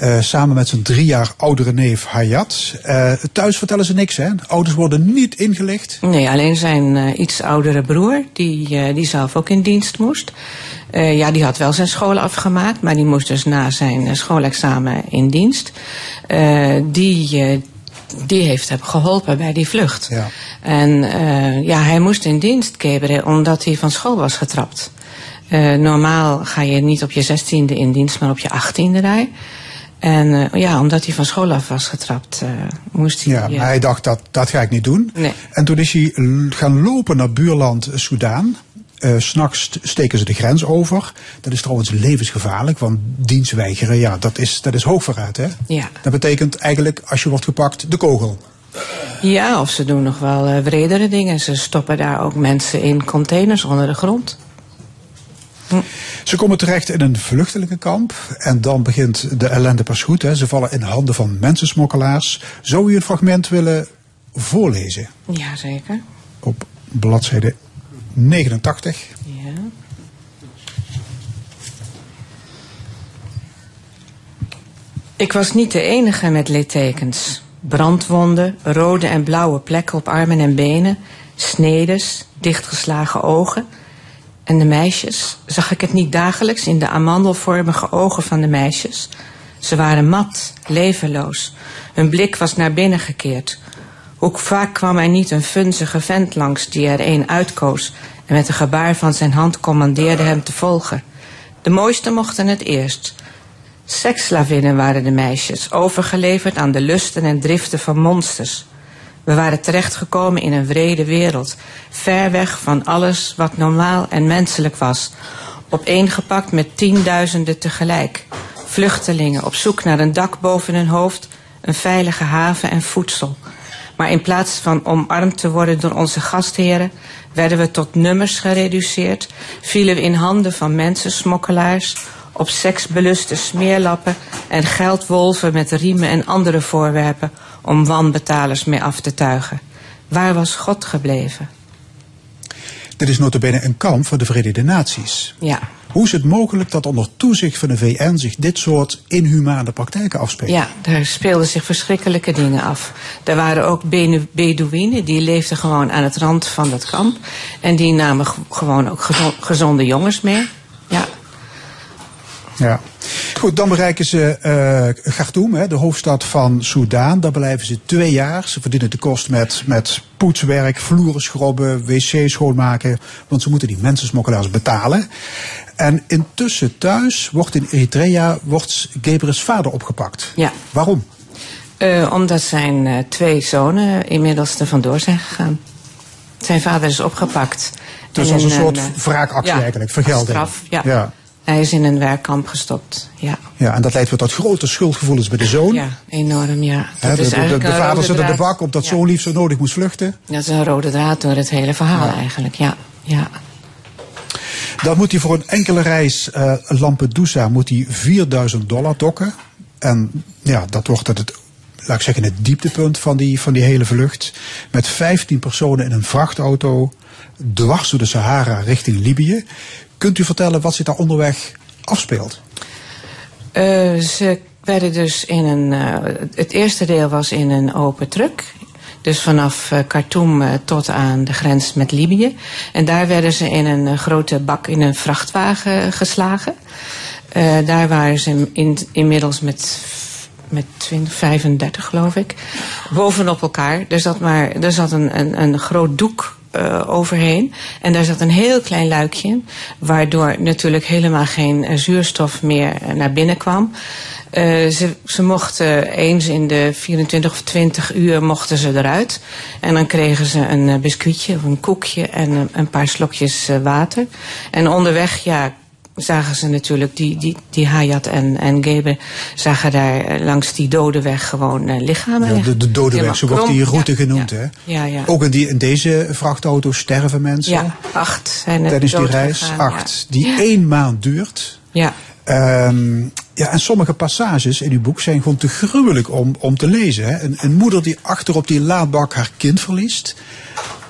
Speaker 1: Eh, samen met zijn drie jaar oudere neef Hayat. Eh, thuis vertellen ze niks, hè? Ouders worden niet ingelicht.
Speaker 9: Nee, alleen zijn eh, iets oudere broer, die, die zelf ook in dienst moest. Ja, die had wel zijn school afgemaakt, maar die moest dus na zijn schoolexamen in dienst. Die, die heeft hem geholpen bij die vlucht.
Speaker 1: Ja.
Speaker 9: En ja, hij moest in dienst, Kebre, omdat hij van school was getrapt. Normaal ga je niet op je zestiende in dienst, maar op je achttiende daar. En eh, ja, omdat hij van school af was getrapt, eh, moest hij...
Speaker 1: Ja, maar hij dacht, dat, dat ga ik niet doen.
Speaker 9: Nee.
Speaker 1: En toen is hij gaan lopen naar buurland Soudaan. S S'nachts steken ze de grens over. Dat is trouwens levensgevaarlijk, want dienst weigeren, ja, dat is, dat is hoogverraad, hè?
Speaker 9: Ja.
Speaker 1: Dat betekent eigenlijk, als je wordt gepakt, de kogel.
Speaker 9: Ja, of ze doen nog wel eh wredere dingen. Ze stoppen daar ook mensen in containers onder de grond.
Speaker 1: Ze komen terecht in een vluchtelingenkamp en dan begint de ellende pas goed. Hè. Ze vallen in handen van mensensmokkelaars. Zou u een fragment willen voorlezen?
Speaker 9: Ja, zeker.
Speaker 1: Op bladzijde 89.
Speaker 9: Ja. Ik was niet de enige met littekens. Brandwonden, rode en blauwe plekken op armen en benen, snedes, dichtgeslagen ogen. En de meisjes, zag ik het niet dagelijks in de amandelvormige ogen van de meisjes? Ze waren mat, levenloos. Hun blik was naar binnen gekeerd. Hoe vaak kwam er niet een funzige vent langs die er een uitkoos en met een gebaar van zijn hand commandeerde hem te volgen. De mooiste mochten het eerst. Seksslavinnen waren de meisjes, overgeleverd aan de lusten en driften van monsters. We waren terechtgekomen in een wrede wereld, ver weg van alles wat normaal en menselijk was, opeengepakt met tienduizenden tegelijk. Vluchtelingen op zoek naar een dak boven hun hoofd, een veilige haven en voedsel. Maar in plaats van omarmd te worden door onze gastheren, werden we tot nummers gereduceerd, vielen we in handen van mensensmokkelaars, op seksbeluste smeerlappen en geldwolven met riemen en andere voorwerpen om wanbetalers mee af te tuigen. Waar was God gebleven?
Speaker 1: Dit is notabene een kamp voor de Verenigde Naties.
Speaker 9: Ja.
Speaker 1: Hoe is het mogelijk dat onder toezicht van de VN zich dit soort inhumane praktijken afspeelt?
Speaker 9: Ja, daar speelden zich verschrikkelijke dingen af. Er waren ook Bedouinen, die leefden gewoon aan het rand van dat kamp. En die namen gewoon ook gezo- gezonde jongens mee. Ja.
Speaker 1: Ja. Goed, dan bereiken ze eh Khartoum, hè, de hoofdstad van Soudaan. Daar blijven ze twee jaar. Ze verdienen de kost met, met poetswerk, vloeren schrobben, wc's schoonmaken. Want ze moeten die mensensmokkelaars betalen. En intussen thuis wordt in Eritrea wordt Gebres vader opgepakt.
Speaker 9: Ja.
Speaker 1: Waarom?
Speaker 9: Eh, omdat zijn eh, twee zonen inmiddels er vandoor zijn gegaan. Zijn vader is opgepakt.
Speaker 1: Dus
Speaker 9: En
Speaker 1: als een soort wraakactie
Speaker 9: ja,
Speaker 1: eigenlijk, vergelding.
Speaker 9: Straf, ja.
Speaker 1: Ja.
Speaker 9: Hij is in een werkkamp gestopt. Ja,
Speaker 1: Ja, en dat leidt weer tot grote schuldgevoelens bij de zoon.
Speaker 9: ja enorm, ja. Dat
Speaker 1: de,
Speaker 9: is
Speaker 1: de, de,
Speaker 9: een
Speaker 1: vader zit de bak omdat
Speaker 9: Ja.
Speaker 1: zoon lief zo nodig moest vluchten.
Speaker 9: Dat is een rode draad door het hele verhaal eigenlijk, ja. ja.
Speaker 1: Dan moet hij voor een enkele reis eh, Lampedusa moet hij 4000 dollar dokken. En ja, dat wordt het, het, laat ik zeggen, het dieptepunt van die, van die hele vlucht. Met 15 personen in een vrachtauto dwars door de Sahara richting Libië. Kunt u vertellen wat zich daar onderweg afspeelt?
Speaker 9: Eh, ze werden dus in een. eh, het eerste deel was in een open truck. Dus vanaf eh, Khartoum tot aan de grens met Libië. En daar werden ze in een grote bak in een vrachtwagen geslagen. Daar waren ze in, inmiddels met, met 20, 35 geloof ik. Bovenop elkaar. Er zat, maar, er zat een, een, een groot doek eh, overheen. En daar zat een heel klein luikje. Waardoor natuurlijk helemaal geen eh, zuurstof meer eh, naar binnen kwam. Ze, ze mochten eens in de 24 of 20 uur mochten ze eruit. En dan kregen ze een biscuitje of een koekje en een, paar slokjes water. En onderweg, ja, zagen ze natuurlijk die, die, die Hayat en, en Gebe zagen daar eh, langs die dode weg gewoon eh, lichamen.
Speaker 1: Ja, de, de dode weg, zo wordt die route
Speaker 9: Ja,
Speaker 1: genoemd.
Speaker 9: ja.
Speaker 1: Hè?
Speaker 9: Ja, ja.
Speaker 1: Ook in, die, in deze vrachtauto sterven mensen
Speaker 9: Ja, acht zijn er
Speaker 1: tijdens die reis.
Speaker 9: gegaan,
Speaker 1: Acht. Die één maand duurt.
Speaker 9: Ja.
Speaker 1: Ehm, ja, en sommige passages in uw boek zijn gewoon te gruwelijk om, om te lezen. Hè? Een, een moeder die achter op die laadbak haar kind verliest.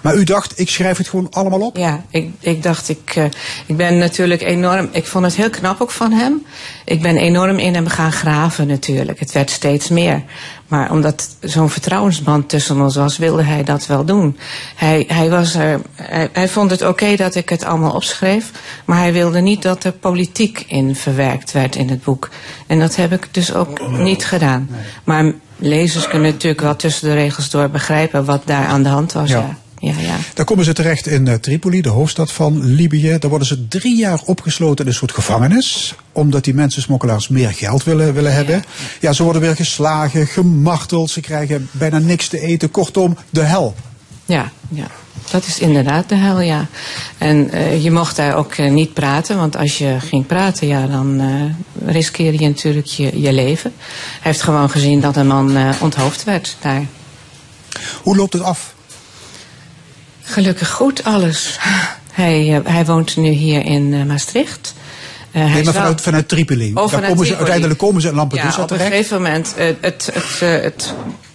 Speaker 1: Maar u dacht, ik schrijf het gewoon allemaal op?
Speaker 9: Ja, ik, ik dacht, ik, eh, ik ben natuurlijk enorm. Ik vond het heel knap ook van hem. Ik ben enorm in hem gaan graven natuurlijk. Het werd steeds meer. Maar omdat zo'n vertrouwensband tussen ons was, wilde hij dat wel doen. Hij, hij, was er, hij, hij vond het oké dat ik het allemaal opschreef. Maar hij wilde niet dat er politiek in verwerkt werd in het boek. En dat heb ik dus ook niet gedaan. Maar lezers kunnen natuurlijk wel tussen de regels door begrijpen wat daar aan de hand was.
Speaker 1: Ja.
Speaker 9: Ja. Ja, ja.
Speaker 1: Dan komen ze terecht in eh, Tripoli, de hoofdstad van Libië. Daar worden ze drie jaar opgesloten in een soort gevangenis. Omdat die mensensmokkelaars meer geld willen, willen hebben. Ja, ze worden weer geslagen, gemarteld. Ze krijgen bijna niks te eten. Kortom, de hel.
Speaker 9: Ja, ja. Dat is inderdaad de hel, ja. En eh, je mocht daar ook eh, niet praten, want als je ging praten, ja, dan riskeer je natuurlijk je, je leven. Hij heeft gewoon gezien dat een man onthoofd werd daar.
Speaker 1: Hoe loopt het af?
Speaker 9: Gelukkig goed alles. Hij, eh, hij woont nu hier in eh, Maastricht. Eh,
Speaker 1: Nee, maar vanuit, vanuit Tripoli.
Speaker 9: Oh,
Speaker 1: Daar
Speaker 9: vanuit
Speaker 1: komen ze, uiteindelijk komen ze in Lampedusa
Speaker 9: ja, op een
Speaker 1: terecht.
Speaker 9: gegeven moment, het, het, het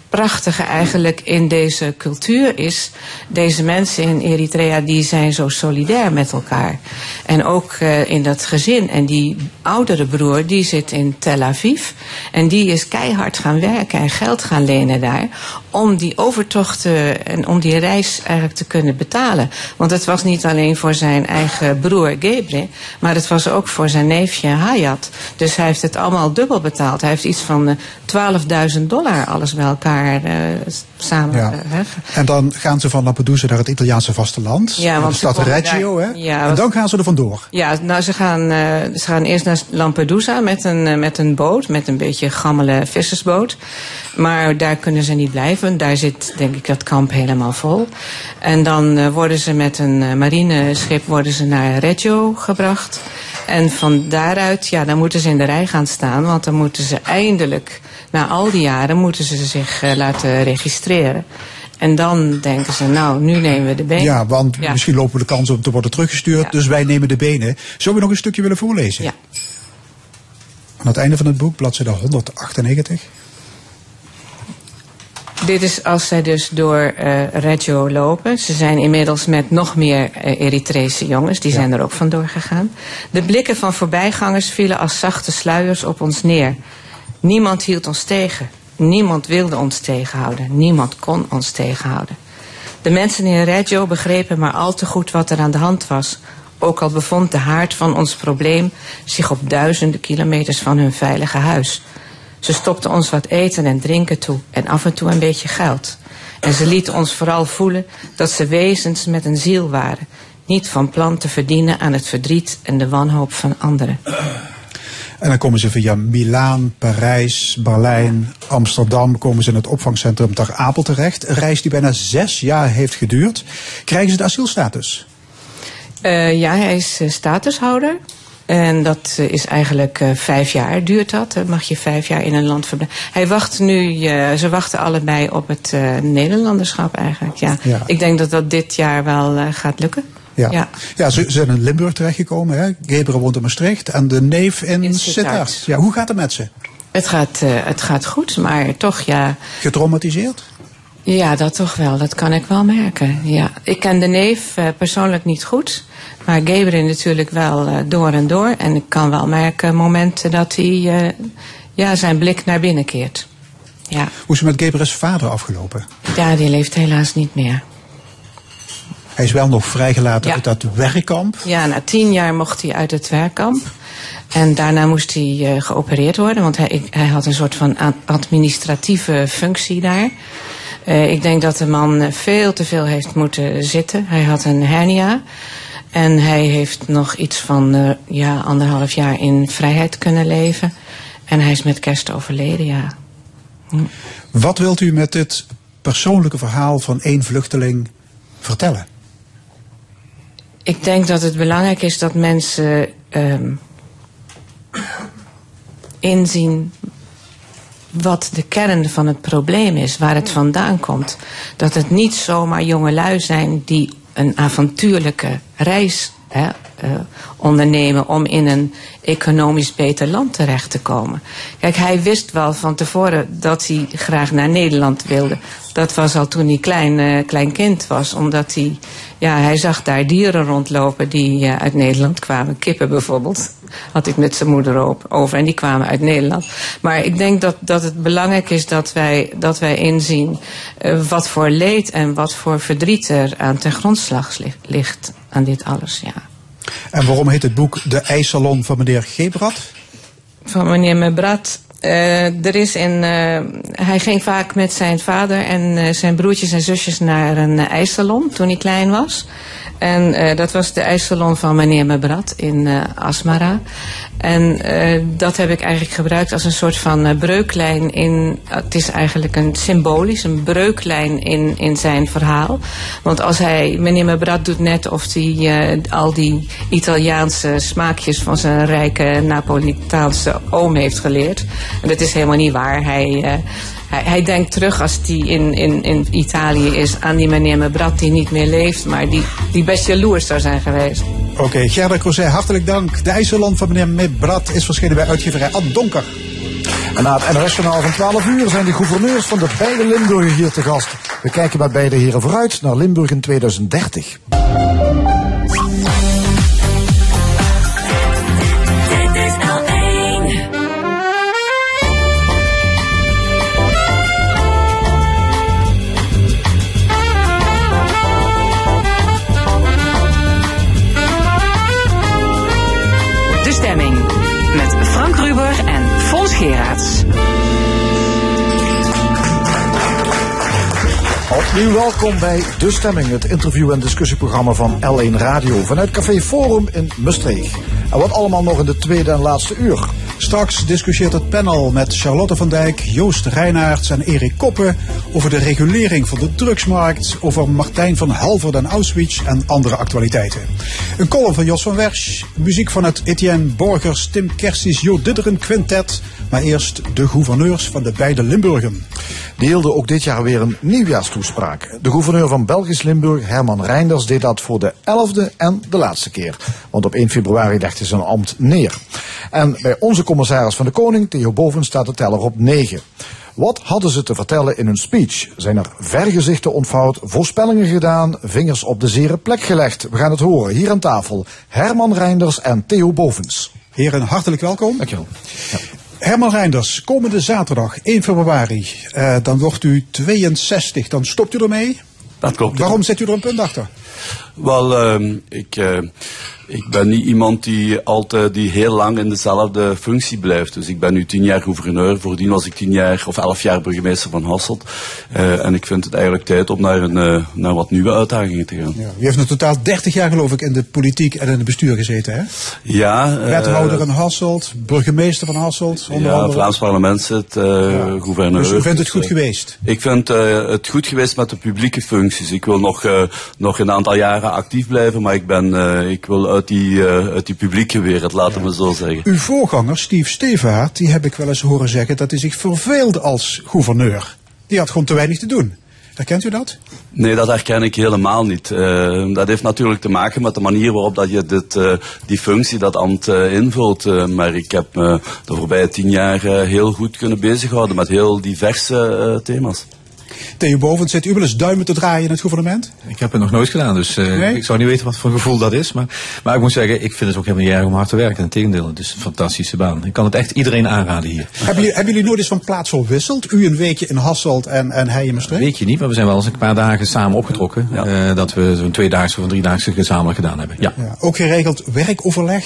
Speaker 9: prachtige eigenlijk in deze cultuur is, deze mensen in Eritrea die zijn zo solidair met elkaar. En ook in dat gezin. En die oudere broer die zit in Tel Aviv en die is keihard gaan werken en geld gaan lenen daar om die overtochten en om die reis eigenlijk te kunnen betalen. Want het was niet alleen voor zijn eigen broer Gebre, maar het was ook voor zijn neefje Hayat. Dus hij heeft het allemaal dubbel betaald. Hij heeft iets van eh, 12.000 dollar alles bij elkaar eh, s- samen.
Speaker 1: Ja.
Speaker 9: eh.
Speaker 1: En dan gaan ze van Lampedusa naar het Italiaanse vasteland.
Speaker 9: Ja,
Speaker 1: naar
Speaker 9: want
Speaker 1: de stad Reggio.
Speaker 9: daar-
Speaker 1: Hè?
Speaker 9: Ja,
Speaker 1: en dan gaan ze er vandoor.
Speaker 9: Ja, nou ze gaan, eh, ze gaan eerst naar Lampedusa met een, eh, met een boot, met een beetje gammele vissersboot. Maar daar kunnen ze niet blijven. Daar zit denk ik dat kamp helemaal vol. En dan eh, worden ze met een eh, marineschip worden ze naar Reggio gebracht. En van daaruit, ja, dan moeten ze in de rij gaan staan. Want dan moeten ze eindelijk, na al die jaren, moeten ze zich eh, laten registreren. En dan denken ze, nou, nu nemen we de benen.
Speaker 1: Ja, want
Speaker 9: Ja.
Speaker 1: misschien lopen we de kans om te worden teruggestuurd.
Speaker 9: Ja.
Speaker 1: Dus wij nemen de benen. Zou we nog een stukje willen voorlezen?
Speaker 9: Ja.
Speaker 1: Aan het einde van het boek, bladzijde 198.
Speaker 9: Dit is als zij dus door eh Reggio lopen. Ze zijn inmiddels met nog meer eh, Eritrese jongens. Die zijn er ook vandoor gegaan. De blikken van voorbijgangers vielen als zachte sluiers op ons neer. Niemand hield ons tegen. Niemand wilde ons tegenhouden. Niemand kon ons tegenhouden. De mensen in Reggio begrepen maar al te goed wat er aan de hand was. Ook al bevond de haard van ons probleem zich op duizenden kilometers van hun veilige huis. Ze stopten ons wat eten en drinken toe en af en toe een beetje geld. En ze lieten ons vooral voelen dat ze wezens met een ziel waren, niet van plan te verdienen aan het verdriet en de wanhoop van anderen.
Speaker 1: En dan komen ze via Milaan, Parijs, Berlijn, Amsterdam, komen ze in het opvangcentrum Ter Apel terecht. Een reis die bijna zes jaar heeft geduurd. Krijgen ze de asielstatus?
Speaker 9: Uh, ja, hij is uh, statushouder. En dat uh, is eigenlijk vijf jaar duurt dat. Dan mag je vijf jaar in een land verblijven. Hij wacht nu, ze wachten allebei op het Nederlanderschap eigenlijk. Ja. ja. Ik denk dat dat dit jaar wel gaat lukken.
Speaker 1: Ja, ja. ja ze, zijn in Limburg terechtgekomen. Hè? Geberen woont in Maastricht en de neef in, in Sittard. Ja, hoe gaat het met ze?
Speaker 9: Het gaat, het gaat goed, maar toch ja.
Speaker 1: Getraumatiseerd?
Speaker 9: Ja, dat toch wel. Dat kan ik wel merken. Ja. Ik ken de neef uh, persoonlijk niet goed. Maar Gabriel natuurlijk wel uh, door en door. En ik kan wel merken momenten dat hij uh, ja, zijn blik naar binnen keert. Ja.
Speaker 1: Hoe is het met Gabriel's vader afgelopen?
Speaker 9: Ja, die leeft helaas niet meer.
Speaker 1: Hij is wel nog vrijgelaten ja. uit dat werkkamp?
Speaker 9: Ja, na tien jaar mocht hij uit het werkkamp. En daarna moest hij geopereerd worden, want hij, hij had een soort van administratieve functie daar. Uh, ik denk dat de man veel te veel heeft moeten zitten. Hij had een hernia. En hij heeft nog iets van uh, ja, anderhalf jaar in vrijheid kunnen leven. En hij is met kerst overleden, ja.
Speaker 1: Hm. Wat wilt u met dit persoonlijke verhaal van één vluchteling vertellen?
Speaker 9: Ik denk dat het belangrijk is dat mensen um, inzien wat de kern van het probleem is, waar het vandaan komt. Dat het niet zomaar jongelui zijn die een avontuurlijke reis hè, uh, ondernemen om in een economisch beter land terecht te komen. Kijk, hij wist wel van tevoren dat hij graag naar Nederland wilde. Dat was al toen hij klein, uh, klein kind was, omdat hij, ja, hij zag daar dieren rondlopen die uh, uit Nederland kwamen. Kippen bijvoorbeeld, had ik met zijn moeder op, over en die kwamen uit Nederland. Maar ik denk dat, dat het belangrijk is dat wij, dat wij inzien wat voor leed en wat voor verdriet er aan ten grondslag ligt aan dit alles, ja.
Speaker 1: En waarom heet het boek De IJssalon van meneer Gebrat?
Speaker 9: Van meneer Mebrat. Uh, er is in, uh, hij ging vaak met zijn vader en uh, zijn broertjes en zusjes naar een ijssalon toen hij klein was. En uh, dat was de ijssalon van meneer Mebrat in uh, Asmara. En uh, dat heb ik eigenlijk gebruikt als een soort van breuklijn in. Het is eigenlijk een symbolisch, een breuklijn in, in zijn verhaal. Want als hij, meneer Mebrat doet net of hij al die Italiaanse smaakjes van zijn rijke Napolitaanse oom heeft geleerd. En dat is helemaal niet waar. Hij hij, hij, denkt terug als hij in, in, in Italië is aan die meneer Mebrat die niet meer leeft, maar die, die best jaloers zou zijn geweest.
Speaker 1: Oké, okay, Gerda Crozet, hartelijk dank. De IJsselland van meneer Mebrat is verschenen bij uitgeverij Ad Donker. En na het NRS-journaal van 12 uur zijn de gouverneurs van de beide Limburgen hier te gast. We kijken bij beide heren vooruit naar Limburg in 2030.
Speaker 7: Geraads.
Speaker 1: Opnieuw welkom bij De Stemming, het interview- en discussieprogramma van L1 Radio vanuit Café Forum in Maastricht. En wat allemaal nog in de tweede en laatste uur. Straks discussieert het panel met Charlotte van Dijk, Joost Reinaerts en Erik Koppen over de regulering van de drugsmarkt, over Martijn van Halverd en Auschwitz en andere actualiteiten. Een column van Jos van Wersch, muziek van het Etienne Borgers, Tim Kerstis, Jo Didderen Quintet, maar eerst de gouverneurs van de beide Limburgen. Die hielden ook dit jaar weer een nieuwjaarstoespraak. De gouverneur van Belgisch Limburg, Herman Reinders, deed dat voor de elfde en de laatste keer. Want op 1 februari hij zijn ambt neer. En bij onze commissaris van de Koning, Theo Boven, staat de teller op 9. Wat hadden ze te vertellen in hun speech? Zijn er vergezichten ontvouwd, voorspellingen gedaan, vingers op de zere plek gelegd? We gaan het horen hier aan tafel. Herman Reinders en Theo Bovens. Heren, hartelijk welkom.
Speaker 2: Dankjewel. Ja.
Speaker 1: Herman Reinders, komende zaterdag 1 februari, uh, dan wordt u 62. Dan stopt u ermee?
Speaker 2: Dat klopt.
Speaker 1: Waarom zet u er een punt achter?
Speaker 10: Wel, ehm, ik, eh, ik ben niet iemand die altijd die heel lang in dezelfde functie blijft. Dus ik ben nu tien jaar gouverneur. Voordien was ik tien jaar of elf jaar burgemeester van Hasselt. Eh, en ik vind het eigenlijk tijd om naar, een, eh, naar wat nieuwe uitdagingen te gaan.
Speaker 1: Ja. U heeft in totaal 30 jaar geloof ik in de politiek en in het bestuur gezeten, hè?
Speaker 10: Ja.
Speaker 1: Wethouder in Hasselt, burgemeester van Hasselt, onder
Speaker 10: ja,
Speaker 1: andere.
Speaker 10: Vlaams parlement zit, eh, gouverneur.
Speaker 1: Dus u vindt het goed
Speaker 10: eh,
Speaker 1: geweest?
Speaker 10: Ik vind het goed geweest met de publieke functies. Ik wil nog, nog een aantal jaren actief blijven, maar ik, ben, eh, ik wil uit die, eh, uit die publieke wereld, laten we zo zeggen.
Speaker 1: Uw voorganger, Steve Stevaart, die heb ik wel eens horen zeggen dat hij zich verveelde als gouverneur. Die had gewoon te weinig te doen. Herkent u dat?
Speaker 10: Nee, dat herken ik helemaal niet. Eh, dat heeft natuurlijk te maken met de manier waarop dat je dit, eh, die functie, dat ambt eh, invult. Eh, maar ik heb me de voorbije tien jaar eh, heel goed kunnen bezighouden met heel diverse eh, thema's.
Speaker 1: Theo Bovens, zit u wel eens duimen te draaien in het gouvernement?
Speaker 11: Ik heb het nog nooit gedaan, dus eh,
Speaker 1: Nee?
Speaker 11: ik zou niet weten wat voor gevoel dat is. Maar, maar ik moet zeggen, ik vind het ook helemaal niet erg om hard te werken. Integendeel, het is een fantastische baan. Ik kan het echt iedereen aanraden hier.
Speaker 1: Hebben jullie, hebben jullie nooit eens van plaats verwisseld? U een weekje in Hasselt en, en hij in Maastricht?
Speaker 11: Weet je niet, maar we zijn wel eens een paar dagen samen opgetrokken. eh, dat we zo'n tweedaagse of een driedaagse gezamenlijk gedaan hebben. Ja.
Speaker 1: Ja, ook geregeld werkoverleg?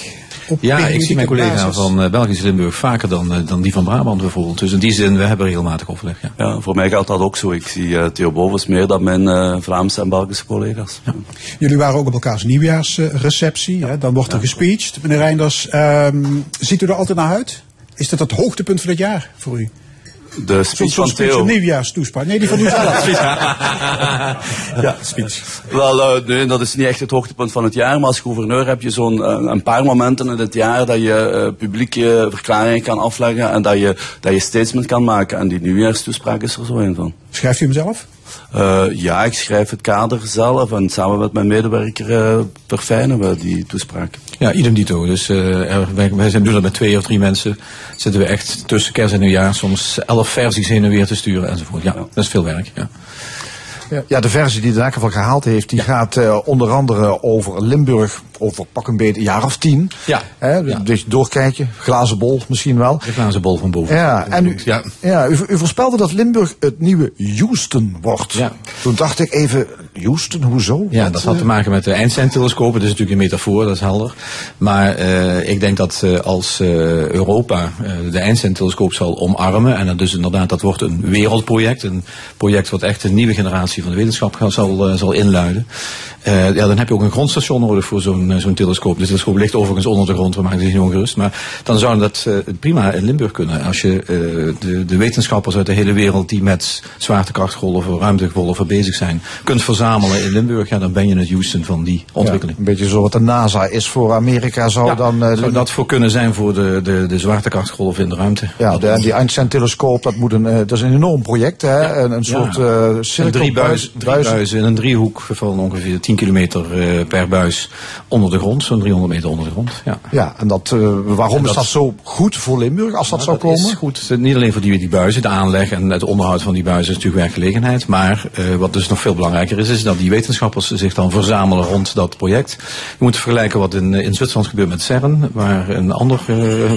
Speaker 11: Ja, ik zie mijn collega
Speaker 1: basis?
Speaker 11: van eh, Belgisch Limburg vaker dan, eh, dan die van Brabant bijvoorbeeld. Dus in die zin, we hebben regelmatig overleg. Ja.
Speaker 10: Ja, voor mij geldt dat ook zo. Ik zie eh, Theo Bovens meer dan mijn eh, Vlaamse en Belgische collega's.
Speaker 1: Jullie waren ook op elkaars nieuwjaarsreceptie. hè? Dan wordt er gespeecht. Meneer Reinders, ehm, ziet u er altijd naar uit? Is dat het hoogtepunt van het jaar voor u?
Speaker 10: De speech van Theo.
Speaker 1: een nieuwjaarstoespraak. Nee, die van u zelf.
Speaker 11: ja, speech.
Speaker 10: Wel, eh, nee, dat is niet echt het hoogtepunt van het jaar. Maar als gouverneur heb je zo'n eh, een paar momenten in het jaar dat je eh, publieke verklaringen kan afleggen en dat je, dat je statement kan maken. En die nieuwjaarstoespraak is er zo een van.
Speaker 1: Schrijft u hem zelf?
Speaker 10: Eh, ja, ik schrijf het kader zelf en samen met mijn medewerker eh, verfijnen we die toespraak.
Speaker 11: Ja, idem dito. Dus eh, er- wij, wij zijn doen dat met twee of drie mensen. Zitten we echt tussen kerst en nieuwjaar soms elf versies heen en weer te sturen enzovoort. Ja, dat is veel werk. Ja.
Speaker 2: Ja, de versie die de Nakenval gehaald heeft, die gaat eh, onder andere over Limburg, over pak een beetje een jaar of tien.
Speaker 11: Ja.
Speaker 2: Hè,
Speaker 11: Ja.
Speaker 2: Dus doorkijken, glazen bol misschien wel.
Speaker 11: De glazen bol van boven.
Speaker 2: Ja, en u,
Speaker 11: Ja.
Speaker 2: ja, u, u voorspelde dat Limburg het nieuwe Houston wordt.
Speaker 11: Ja.
Speaker 2: Toen dacht ik even, Houston, hoezo?
Speaker 11: Ja, dat had
Speaker 2: eh,
Speaker 11: te maken met de Einstein-telescopen. Dat is natuurlijk een metafoor, dat is helder. Maar eh, ik denk dat eh, als eh, Europa eh, de Einstein-telescoop zal omarmen... en dat dus inderdaad, dat wordt een wereldproject. Een project wat echt een nieuwe generatie van de wetenschap zal, eh, zal inluiden. Eh, ja, dan heb je ook een grondstation nodig voor zo'n eh, zo'n telescoop. De telescoop ligt overigens onder de grond, we maken zich niet ongerust. Maar dan zou dat eh, prima in Limburg kunnen. Als je de, de wetenschappers uit de hele wereld die met zwaartekrachtgolven, ruimtegolven bezig zijn, kunt verzamelen in Limburg, ja, dan ben je het Houston van die ontwikkeling.
Speaker 2: Een beetje zo wat de NASA is voor Amerika, zou
Speaker 11: Ja,
Speaker 2: dan...
Speaker 11: zou dat voor kunnen zijn voor de, de, de zwaartekrachtgolven in de ruimte?
Speaker 2: Ja, de, die Einstein-telescoop, dat, moet een, dat is een enorm project. Hè? Een, een soort cirkel,
Speaker 11: drie, buis, drie buizen in een driehoek van ongeveer 10 kilometer eh, per buis onder de grond, zo'n 300 meter onder de grond. Ja.
Speaker 2: Ja, en dat, eh, waarom
Speaker 11: En
Speaker 2: is
Speaker 11: dat-
Speaker 2: dat zo goed voor Limburg als dat zou komen?
Speaker 11: is goed. Niet alleen voor die, die buizen, de aanleg en het onderhoud van die buizen is natuurlijk werkgelegenheid. Maar eh, wat dus nog veel belangrijker is, is dat die wetenschappers zich dan verzamelen rond dat project. Je moet vergelijken wat in, in Zwitserland gebeurt met CERN, waar een andere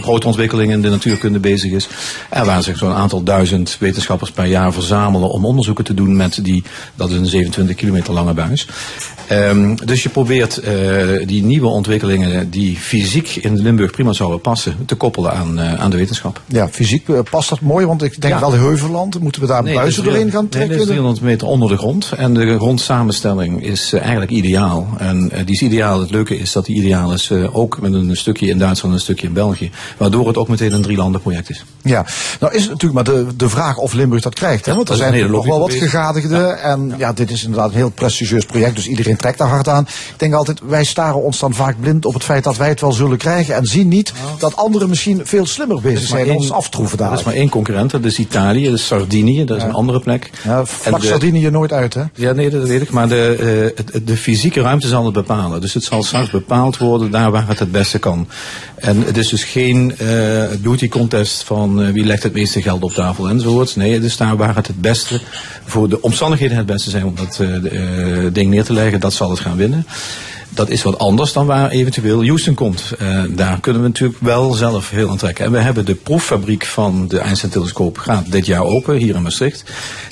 Speaker 11: grote ontwikkeling in de natuurkunde bezig is. En waar zich zo'n aantal duizend wetenschappers per jaar verzamelen om onderzoeken te doen met die, dat is een 27 kilometer lange buis. Ehm, dus je probeert eh, die nieuwe ontwikkelingen die fysiek in Limburg prima zouden passen, te koppelen aan, eh, aan de wetenschap.
Speaker 2: Ja, fysiek eh, past dat mooi, want ik denk
Speaker 11: Ja.
Speaker 2: wel Heuvelland, moeten we daar
Speaker 11: Nee,
Speaker 2: buizen
Speaker 11: is
Speaker 2: doorheen gaan
Speaker 11: Nee, dat
Speaker 2: trekken?
Speaker 11: is 300 meter onder de grond. En de grondsamenstelling is eigenlijk ideaal. En die is ideaal. Het leuke is dat die ideaal is ook met een stukje in Duitsland en een stukje in België. Waardoor het ook meteen een drielandenproject is.
Speaker 2: Ja, nou is het natuurlijk maar de, de vraag of Limburg dat krijgt. Hè? Want er zijn nog wel wat gegadigden. En ja, dit is inderdaad een heel prestigieus project, dus iedereen trekt daar hard aan. Ik denk altijd, wij staren ons dan vaak blind op het feit dat wij het wel zullen krijgen. En zien niet dat anderen misschien veel slimmer bezig zijn en
Speaker 11: één-
Speaker 2: ons aftroeven
Speaker 11: Er is
Speaker 2: daar.
Speaker 11: maar één concurrent, dat is Italië, dat is Sardinië, dat is een andere plek.
Speaker 2: Ja, vlak
Speaker 11: de-
Speaker 2: Sardinië nooit uit, hè?
Speaker 11: Ja, nee, dat weet ik. Maar de, eh, de fysieke ruimte zal het bepalen. Dus het zal straks bepaald worden daar waar het het beste kan. En het is dus geen eh beauty contest van eh, wie legt het meeste geld op tafel enzovoort. Nee, het is daar waar het het beste, voor de omstandigheden het beste zijn om dat ding neer te leggen. Dat zal het gaan winnen. dat is wat anders dan waar eventueel Houston komt. Uh, daar kunnen we natuurlijk wel zelf heel aan trekken. En we hebben de proeffabriek van de Einstein-telescoop gaat dit jaar open, hier in Maastricht.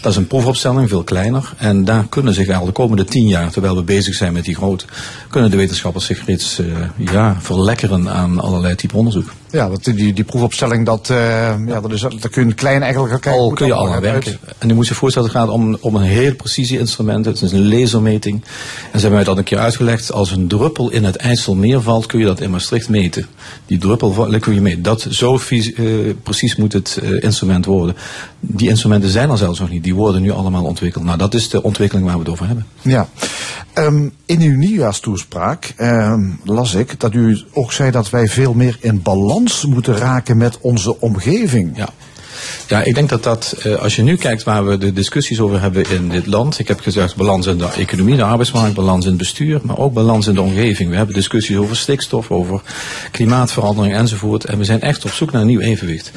Speaker 11: Dat is een proefopstelling, veel kleiner. En daar kunnen zich al de komende tien jaar, terwijl we bezig zijn met die grote, kunnen de wetenschappers zich reeds uh, ja, verlekkeren aan allerlei type onderzoek.
Speaker 2: Ja, dat, die, die proefopstelling, dat, uh, ja, dat is, daar kun je klein eigenlijk kijken.
Speaker 11: Al kun je al aan werken. En je moet je voorstellen, het gaat om, om een heel precisie instrument. Het is een lasermeting. En ze hebben mij dat een keer uitgelegd. Als een druppel in het IJsselmeer valt, kun je dat in Maastricht meten. Die druppel kun je meten. Dat, zo uh, precies moet het uh, instrument worden. Die instrumenten zijn er zelfs nog niet. Die worden nu allemaal ontwikkeld. Nou, dat is de ontwikkeling waar we het over hebben.
Speaker 2: Ja. Um, in uw nieuwjaarstoespraak um, las ik dat u ook zei dat wij veel meer in balans moeten raken met onze omgeving.
Speaker 11: Ja. Ja, ik denk dat dat, uh, als je nu kijkt waar we de discussies over hebben in dit land. Ik heb gezegd balans in de economie, de arbeidsmarkt, balans in het bestuur, maar ook balans in de omgeving. We hebben discussies over stikstof, over klimaatverandering enzovoort. En we zijn echt op zoek naar een nieuw evenwicht.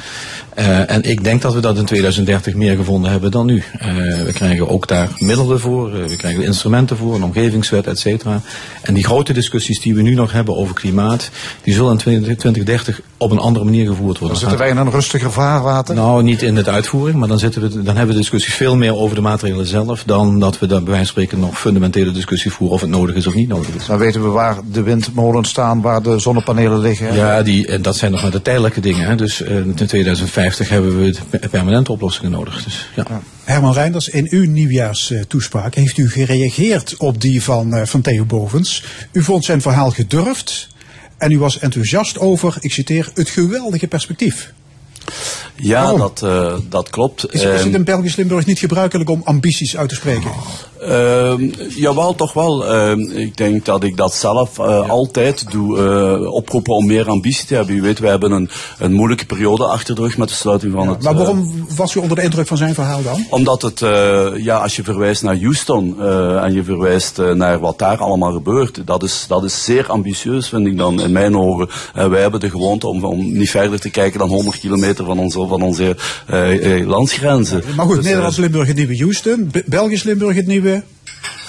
Speaker 11: Uh, en ik denk dat we dat in 2030 meer gevonden hebben dan nu. Uh, we krijgen ook daar middelen voor, we krijgen instrumenten voor, een omgevingswet, et cetera. En die grote discussies die we nu nog hebben over klimaat, die zullen in 2030 op een andere manier gevoerd worden.
Speaker 2: Dan zitten wij in een rustiger vaarwater?
Speaker 11: Nou, niet in de uitvoering, maar dan, zitten we, dan hebben we discussies veel meer over de maatregelen zelf dan dat we daar bij wijze van spreken nog fundamentele discussie voeren of het nodig is of niet nodig is.
Speaker 2: Dan weten we waar de windmolens staan, waar de zonnepanelen liggen.
Speaker 11: Ja, die, en dat zijn nog maar de tijdelijke dingen. Hè. Dus in 2050 hebben we permanente oplossingen nodig. Dus, ja.
Speaker 1: Herman Reinders, in uw nieuwjaarstoespraak heeft u gereageerd op die van, uh, van Theo Bovens. U vond zijn verhaal gedurfd en u was enthousiast over, ik citeer, het geweldige perspectief.
Speaker 10: Ja, Waarom? dat, uh, dat klopt.
Speaker 1: Is, is het in Belgisch Limburg niet gebruikelijk om ambities uit te spreken?
Speaker 10: Uh, jawel, toch wel. Uh, ik denk dat ik dat zelf uh, ja. altijd doe. Uh, oproepen om meer ambitie te hebben. U weet, wij hebben een, een moeilijke periode achter de rug met de sluiting van
Speaker 1: ja,
Speaker 10: het...
Speaker 1: Maar waarom was u onder de indruk van zijn verhaal dan?
Speaker 10: Omdat het, ja, als je verwijst naar Houston en je verwijst naar wat daar allemaal gebeurt, dat is, dat is zeer ambitieus, vind ik dan, in mijn ogen. wij hebben de gewoonte om, om niet verder te kijken dan 100 kilometer van onze, van onze landsgrenzen.
Speaker 1: Maar goed, dus, Nederlands Limburg het nieuwe Houston, Belgisch Limburg het nieuwe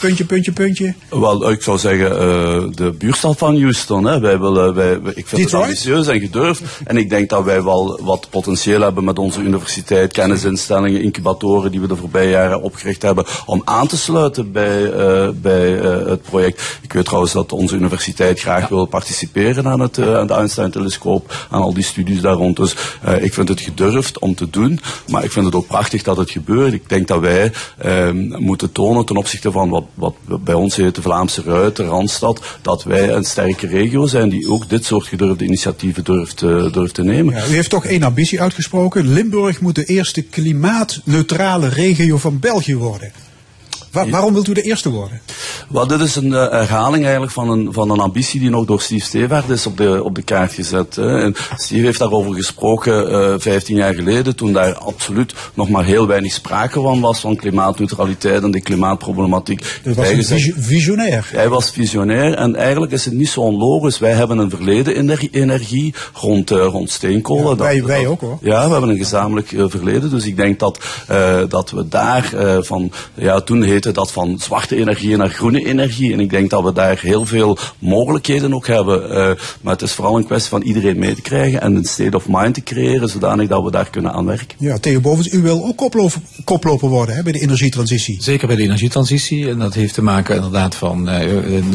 Speaker 1: Puntje, puntje, puntje.
Speaker 10: Wel, ik zou zeggen, uh, de buurstad van Houston. Hè. Wij willen, wij, ik vind Detroit? het ambitieus en gedurfd. En ik denk dat wij wel wat potentieel hebben met onze universiteit, kennisinstellingen, incubatoren die we de voorbije jaren opgericht hebben, om aan te sluiten bij, uh, bij uh, het project. Ik weet trouwens dat onze universiteit graag ja. wil participeren aan, het, aan de Einstein-telescoop, aan al die studies daar rond. Dus ik vind het gedurfd om te doen, maar ik vind het ook prachtig dat het gebeurt. Ik denk dat wij ehm, moeten tonen ten opzichte van wat, wat bij ons heet de Vlaamse Ruiter, Randstad, dat wij een sterke regio zijn die ook dit soort gedurfde initiatieven durft, uh, durft te nemen.
Speaker 1: Ja, u heeft toch één ambitie uitgesproken. Limburg moet de eerste klimaatneutrale regio van België worden. Waar, waarom wilt u de eerste worden?
Speaker 10: Wel, dit is een uh, herhaling eigenlijk van een, van een ambitie die nog door Steve Stevaart is op de, op de kaart gezet. Hè. En Steve heeft daarover gesproken uh, 15 jaar geleden, toen daar absoluut nog maar heel weinig sprake van was, van klimaatneutraliteit en de klimaatproblematiek.
Speaker 1: Dat was een visionair.
Speaker 10: Hij was visionair en eigenlijk is het niet zo onlogisch. Wij hebben een verleden energie, energie rond, uh, rond steenkolen.
Speaker 1: Ja, wij, dat, wij ook hoor.
Speaker 10: Ja, we hebben een gezamenlijk verleden, dus ik denk dat, dat we daar van, ja, toen dat van zwarte energie naar groene energie. En ik denk dat we daar heel veel mogelijkheden ook hebben. Uh, maar het is vooral een kwestie van iedereen mee te krijgen en een state of mind te creëren, zodanig dat we daar kunnen aan werken.
Speaker 1: Ja, Theo Bovens, u wil ook koploper, koploper worden hè, bij de energietransitie.
Speaker 11: Zeker bij de energietransitie. En dat heeft te maken inderdaad van uh,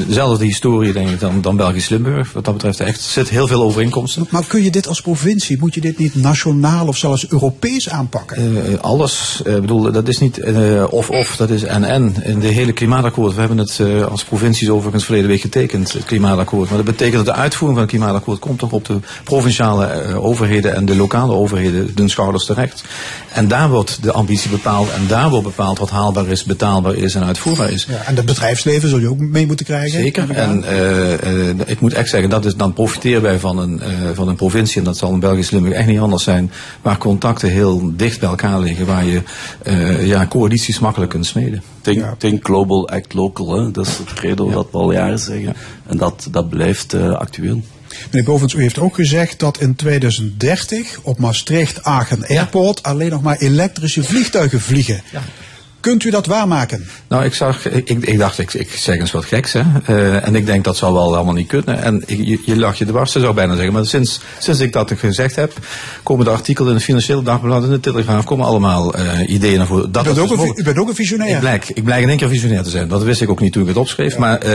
Speaker 11: dezelfde historie, denk ik, dan, dan Belgisch Limburg. Wat dat betreft echt zit heel veel overeenkomsten.
Speaker 1: Maar kun je dit als provincie, moet je dit niet nationaal of zelfs Europees aanpakken?
Speaker 11: Uh, alles. Ik bedoel, dat is niet of-of, dat is en-en. In de hele klimaatakkoord, we hebben het uh, als provincies overigens verleden week getekend, het klimaatakkoord. Maar dat betekent dat de uitvoering van het klimaatakkoord komt toch op de provinciale uh, overheden en de lokale overheden hun schouders terecht. En daar wordt de ambitie bepaald en daar wordt bepaald wat haalbaar is, betaalbaar is en uitvoerbaar is.
Speaker 1: Ja, en het bedrijfsleven zul je ook mee moeten krijgen.
Speaker 11: Zeker. En uh, ik moet echt zeggen, dat is, dan profiteren wij van een, van een provincie, en dat zal in Belgisch Limburg echt niet anders zijn, waar contacten heel dicht bij elkaar liggen, waar je ja, coalities makkelijk kunt smeden.
Speaker 10: Think, ja. think global, act local. Hè? Dat is het credo ja. dat we al jaren zeggen. Ja. En dat, dat blijft uh, actueel.
Speaker 1: Meneer Bovens, u heeft ook gezegd dat in 2030 op Maastricht-Aachen Airport alleen nog maar elektrische vliegtuigen vliegen. Kunt u dat waarmaken?
Speaker 11: Nou, ik, zag, ik, ik, dacht, ik, ik zeg eens wat geks, hè. Uh, en ik denk dat zou wel allemaal niet kunnen. En ik, je, je lag je de barsten, zou ik bijna zeggen. Maar sinds, sinds ik dat gezegd heb, komen de artikelen in het Financiële Dagblad en de Telegraaf, komen allemaal uh, ideeën naar voren.
Speaker 1: Dat u, bent ook een, u bent ook een visionair.
Speaker 11: Ik blijk, ik blijk in één keer visionair te zijn. Dat wist ik ook niet toen ik het opschreef. Ja. Maar uh,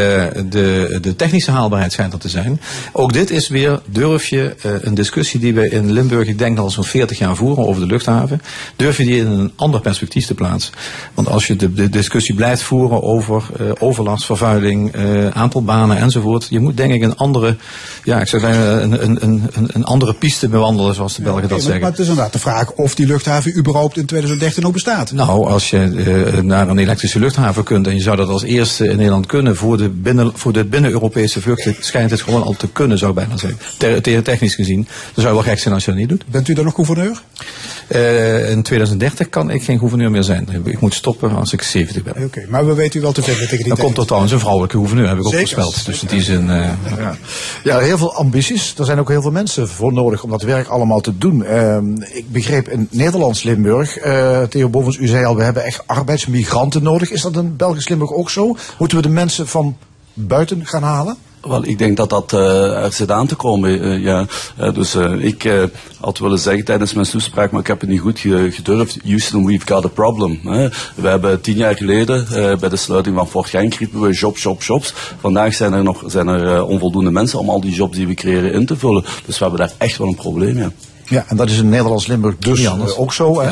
Speaker 11: de, de technische haalbaarheid schijnt er te zijn. Ook dit is weer, durf je een discussie die we in Limburg, ik denk al zo'n 40 jaar voeren over de luchthaven, durf je die in een ander perspectief te plaatsen. Want als je de, de discussie blijft voeren over uh, overlast, vervuiling, uh, aantal banen enzovoort. Je moet denk ik een andere, ja, ik zou zeggen, een, een, een, een andere piste bewandelen, zoals de Belgen ja, dat zeggen.
Speaker 1: Maar het is inderdaad de vraag of die luchthaven überhaupt in 2013 nog bestaat.
Speaker 11: Nou, als je uh, naar een elektrische luchthaven kunt en je zou dat als eerste in Nederland kunnen voor de binnen, voor de binnen-Europese vluchten, schijnt het gewoon al te kunnen, zou ik bijna zeggen. Ter, technisch gezien. Dan zou je wel gek zijn als je dat niet doet.
Speaker 1: Bent u dan nog gouverneur?
Speaker 11: in 2030 kan ik geen gouverneur meer zijn. Ik moet stoppen als ik 70 ben.
Speaker 1: Oké, okay, maar we weten u wel te vinden tegen die
Speaker 11: Dan komt er trouwens een vrouwelijke gouverneur, heb ik ook voorspeld. Dus in die zin... Uh,
Speaker 2: ja. ja, heel veel ambities. Er zijn ook heel veel mensen voor nodig om dat werk allemaal te doen. Uh, ik begreep in Nederlands Limburg, uh, Theo Bovens, u zei al, we hebben echt arbeidsmigranten nodig. Is dat in Belgisch Limburg ook zo? Moeten we de mensen van buiten gaan halen?
Speaker 10: Wel, ik denk dat dat uh, er zit aan te komen. Uh, ja. Uh, dus ik had willen zeggen tijdens mijn toespraak, maar ik heb het niet goed gedurfd. Houston, we've got a problem. We hebben tien jaar geleden bij de sluiting van Fort Genk riepen we jobs, jobs, jobs. Vandaag zijn er nog zijn er, onvoldoende mensen om al die jobs die we creëren in te vullen. Dus we hebben daar echt wel een probleem. Ja.
Speaker 2: Ja, en dat is in Nederlands-Limburg dus uh, ook zo. Hè?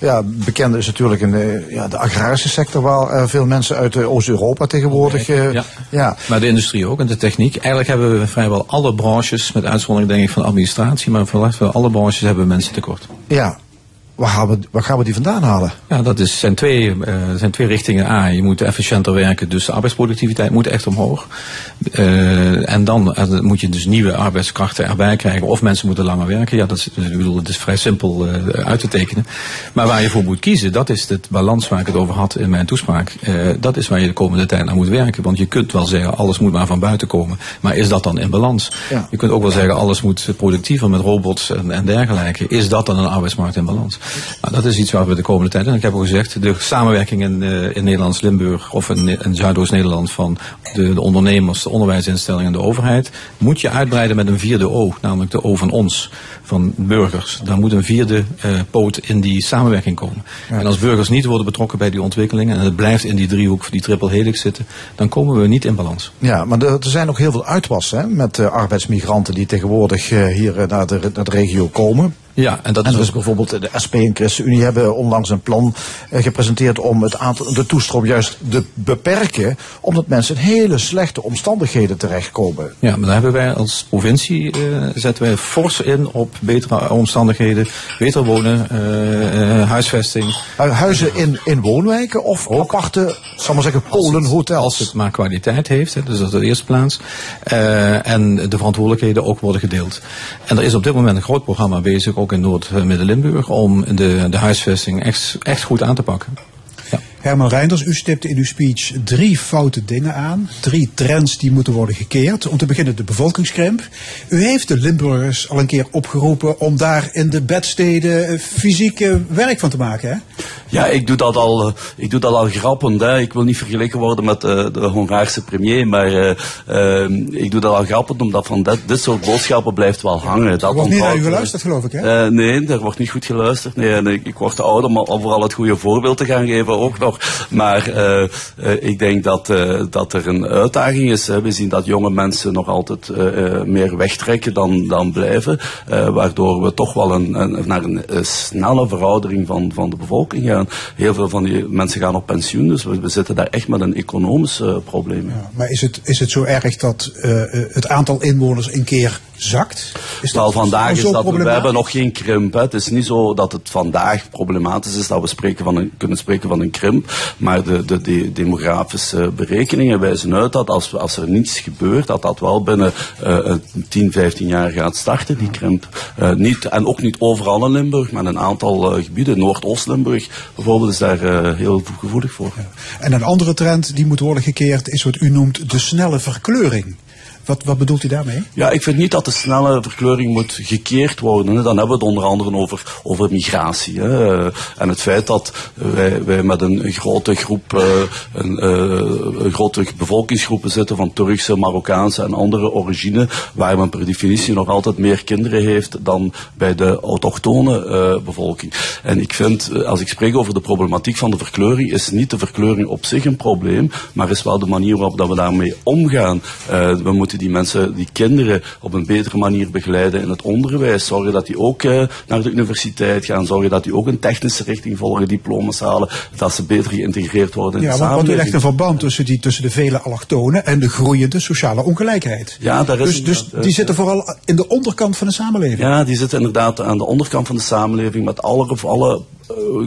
Speaker 2: Ja, bekend is natuurlijk in de, ja, de agrarische sector waar uh, veel mensen uit Oost-Europa tegenwoordig. Uh,
Speaker 11: ja. ja. Maar de industrie ook en de techniek. Eigenlijk hebben we vrijwel alle branches, met uitzondering denk ik van administratie, maar voor alle branches hebben we mensen tekort.
Speaker 2: Ja, Waar gaan, we, waar gaan we die vandaan halen?
Speaker 11: Ja, dat is, zijn, twee, uh, zijn twee richtingen. A, je moet efficiënter werken, dus de arbeidsproductiviteit moet echt omhoog. Uh, en dan uh, moet je dus nieuwe arbeidskrachten erbij krijgen. Of mensen moeten langer werken. Ja, dat is, ik bedoel, het is vrij simpel uit te tekenen. Maar waar je voor moet kiezen, dat is het balans waar ik het over had in mijn toespraak. dat is waar je de komende tijd naar moet werken. Want je kunt wel zeggen, alles moet maar van buiten komen. Maar is dat dan in balans? Ja. Je kunt ook wel zeggen, alles moet productiever met robots en, en dergelijke. Is dat dan een arbeidsmarkt in balans? Nou, dat is iets waar we de komende tijd, en ik heb al gezegd, de samenwerking in, uh, in Nederlands-Limburg of in, in Zuidoost-Nederland van de, de, ondernemers, de onderwijsinstellingen en de overheid, moet je uitbreiden met een vierde O, namelijk de O van ons, van burgers. Daar moet een vierde uh, poot in die samenwerking komen. Ja. En als burgers niet worden betrokken bij die ontwikkelingen en het blijft in die driehoek, die triple helix zitten, dan komen we niet in balans.
Speaker 2: Ja, maar er, er zijn ook heel veel uitwassen hè, met uh, arbeidsmigranten die tegenwoordig hier naar de, naar de regio komen.
Speaker 11: Ja,
Speaker 2: en dat en is dus bijvoorbeeld de SP en ChristenUnie hebben onlangs een plan uh, gepresenteerd om het aantal, de toestroom juist te beperken, omdat mensen in hele slechte omstandigheden terechtkomen.
Speaker 11: Ja, maar daar hebben wij als provincie uh, zetten wij fors in op betere omstandigheden, beter wonen, uh, huisvesting.
Speaker 2: Huizen in, in woonwijken of Ook. aparte, zal maar zeggen, kolenhotels?
Speaker 11: Als het maar kwaliteit heeft, hè, dus dat is de eerste plaats. en de verantwoordelijkheden ook worden gedeeld. En er is op dit moment een groot programma bezig ook in Noord-Midden-Limburg, om de, de huisvesting echt, echt goed aan te pakken.
Speaker 1: Herman Reinders, u stipte in uw speech drie foute dingen aan. Drie trends die moeten worden gekeerd. Om te beginnen de bevolkingskrimp. U heeft de Limburgers al een keer opgeroepen om daar in de bedsteden fysiek werk van te maken, hè?
Speaker 10: Ja, ik doe dat al, ik doe dat al grappend. Hè. Ik wil niet vergeleken worden met uh, de Hongaarse premier, maar uh, uh, ik doe dat al grappend omdat van dit, dit soort boodschappen blijft wel hangen.
Speaker 1: Dat er wordt niet naar u geluisterd, geloof ik, hè?
Speaker 10: nee, er wordt niet goed geluisterd. Nee, en ik, ik word te ouder om vooral het goede voorbeeld te gaan geven ook nog. Maar ik denk dat, dat er een uitdaging is. Hè. We zien dat jonge mensen nog altijd meer wegtrekken dan, dan blijven, waardoor we toch wel een, een naar een, snelle veroudering van, van de bevolking gaan. Heel veel van die mensen gaan op pensioen, dus we, we zitten daar echt met een economisch probleem.
Speaker 1: Ja, maar is het, is het zo erg dat het aantal inwoners een keer zakt?
Speaker 10: Is Wel, vandaag is dat, we hebben nog geen krimp. Hè. Het is niet zo dat het vandaag problematisch is dat we spreken van een, kunnen spreken van een krimp, maar de, de, de demografische berekeningen wijzen uit dat als, als er niets gebeurt, dat dat wel binnen uh, 10, 15 jaar gaat starten, die krimp. niet, en ook niet overal in Limburg, maar een aantal gebieden, Noordoost-Limburg, bijvoorbeeld is daar uh, heel gevoelig voor.
Speaker 1: En een andere trend die moet worden gekeerd is wat u noemt de snelle verkleuring. Wat, wat bedoelt u daarmee?
Speaker 10: Ja, ik vind niet dat de snelle verkleuring moet gekeerd worden. Dan hebben we het onder andere over, over migratie. Hè. En het feit dat wij, wij met een, grote groep, een, uh, een, grote bevolkingsgroepen zitten van Turkse, Marokkaanse en andere origine, waar men per definitie nog altijd meer kinderen heeft dan bij de autochtone uh, bevolking. En ik vind, als ik spreek over de problematiek van de verkleuring, is niet de verkleuring op zich een probleem, maar is wel de manier waarop dat we daarmee omgaan. we moeten die mensen, die kinderen, op een betere manier begeleiden in het onderwijs. Zorgen dat die ook uh, naar de universiteit gaan. Zorgen dat die ook een technische richting volgen, diploma's halen. Dat ze beter geïntegreerd worden in
Speaker 1: ja,
Speaker 10: de
Speaker 1: samenleving.
Speaker 10: Ja,
Speaker 1: want u legt een verband tussen, die, tussen de vele allochtonen en de groeiende sociale ongelijkheid.
Speaker 10: Ja, daar is
Speaker 1: dus, dus die zitten vooral in de onderkant van de samenleving.
Speaker 10: Ja, die zitten inderdaad aan de onderkant van de samenleving met alle, alle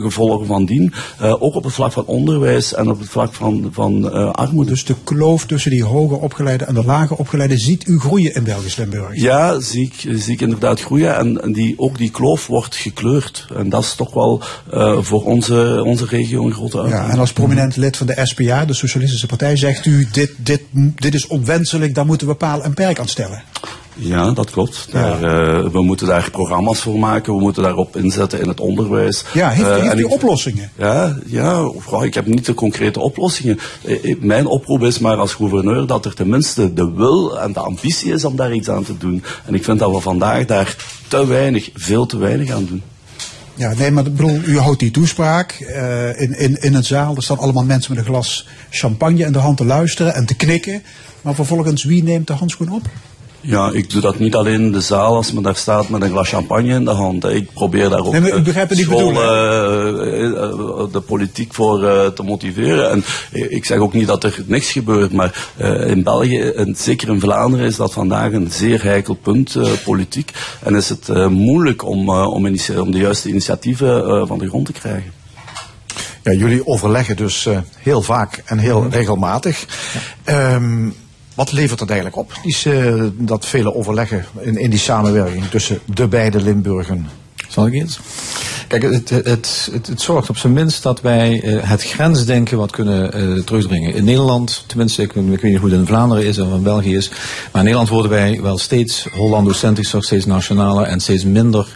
Speaker 10: gevolgen van dien. Uh, ook op het vlak van onderwijs en op het vlak van, van uh, armoede.
Speaker 1: Dus de kloof tussen die hoger opgeleide en de lager opgeleide ziet u groeien in Belgisch Limburg?
Speaker 10: Ja, zie ik, zie ik inderdaad groeien. En, en die, ook die kloof wordt gekleurd. En dat is toch wel voor onze, onze regio een grote uitdaging.
Speaker 1: Ja, en als prominent lid van de SPA, de Socialistische Partij, zegt u dit, dit, dit is onwenselijk, daar moeten we paal en perk aan stellen.
Speaker 10: Ja, dat klopt. Daar, uh, we moeten daar programma's voor maken, we moeten daarop inzetten in het onderwijs.
Speaker 1: Ja, heeft,
Speaker 10: uh,
Speaker 1: u
Speaker 10: ik,
Speaker 1: oplossingen?
Speaker 10: Ja, ja vrouw, ik heb niet de concrete oplossingen. Mijn oproep is maar als gouverneur dat er tenminste de wil en de ambitie is om daar iets aan te doen. En ik vind dat we vandaag daar te weinig, veel te weinig aan doen.
Speaker 1: Ja, nee, maar bedoel, u houdt die toespraak uh, in, in, in een zaal. Er staan allemaal mensen met een glas champagne in de hand te luisteren en te knikken. Maar vervolgens, wie neemt de handschoen op?
Speaker 10: Ja, ik doe dat niet alleen in de zaal als men daar staat met een glas champagne in de hand. Ik probeer daar ook
Speaker 1: nee, u begrijpt het niet
Speaker 10: school, uh, de politiek voor uh, te motiveren. En ik zeg ook niet dat er niks gebeurt, maar uh, in België, en zeker in Vlaanderen, is dat vandaag een zeer heikel punt, politiek. En is het moeilijk om, om, om, de juiste initiatieven van de grond te krijgen.
Speaker 2: Ja, jullie overleggen dus heel vaak en heel regelmatig. Ja. Um, wat levert het eigenlijk op, die, uh, dat vele overleggen in, in die samenwerking tussen de beide Limburgen?
Speaker 11: Kijk, het, het, het, zorgt op zijn minst dat wij uh, het grensdenken wat kunnen uh, terugdringen. In Nederland, tenminste, ik, weet niet hoe het in Vlaanderen is of in België is, maar in Nederland worden wij wel steeds Hollandocentrischer, steeds nationaler en steeds minder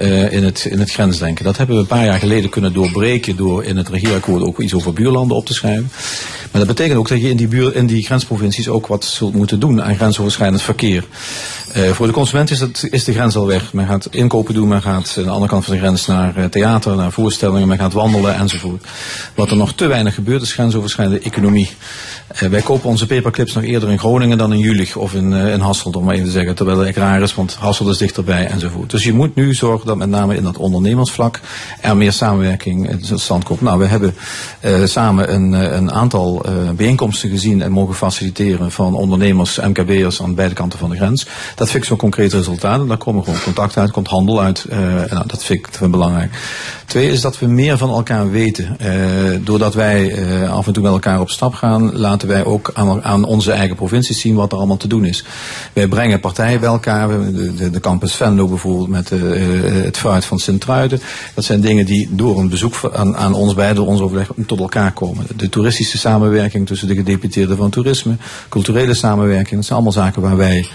Speaker 11: uh, in, het, in het grensdenken. Dat hebben we een paar jaar geleden kunnen doorbreken door in het regeerakkoord ook iets over buurlanden op te schrijven. Maar dat betekent ook dat je in die, buur, in die grensprovincies ook wat zult moeten doen aan grensoverschrijdend verkeer. Voor de consument is, het, is de grens al weg. Men gaat inkopen doen, men gaat de andere kant van de grens naar uh, theater, naar voorstellingen, men gaat wandelen enzovoort. Wat er nog te weinig gebeurt is grensoverschrijdende economie. Uh, wij kopen onze paperclips nog eerder in Groningen dan in Jülich of in, in Hasselt, om maar even te zeggen. Terwijl het raar is, want Hasselt is dichterbij enzovoort. Dus je moet nu zorgen dat met name in dat ondernemersvlak er meer samenwerking tot stand komt. Nou, we hebben samen een, een aantal bijeenkomsten gezien en mogen faciliteren van ondernemers, MKB'ers aan beide kanten van de grens. Dat vind ik zo'n concrete resultaten. Daar komen gewoon contact uit, komt handel uit. Nou, dat vind ik belangrijk. Twee is dat we meer van elkaar weten. Uh, doordat wij uh, af en toe met elkaar op stap gaan, laten wij ook aan, aan, onze eigen provincies zien wat er allemaal te doen is. Wij brengen partijen bij elkaar. De, de, de campus Venlo bijvoorbeeld met het fruit van Sint-Truiden. Dat zijn dingen die door een bezoek aan, aan ons bij, door ons overleg, tot elkaar komen. De toeristische samenwerking tussen de gedeputeerden van toerisme, culturele samenwerking, dat zijn allemaal zaken waar wij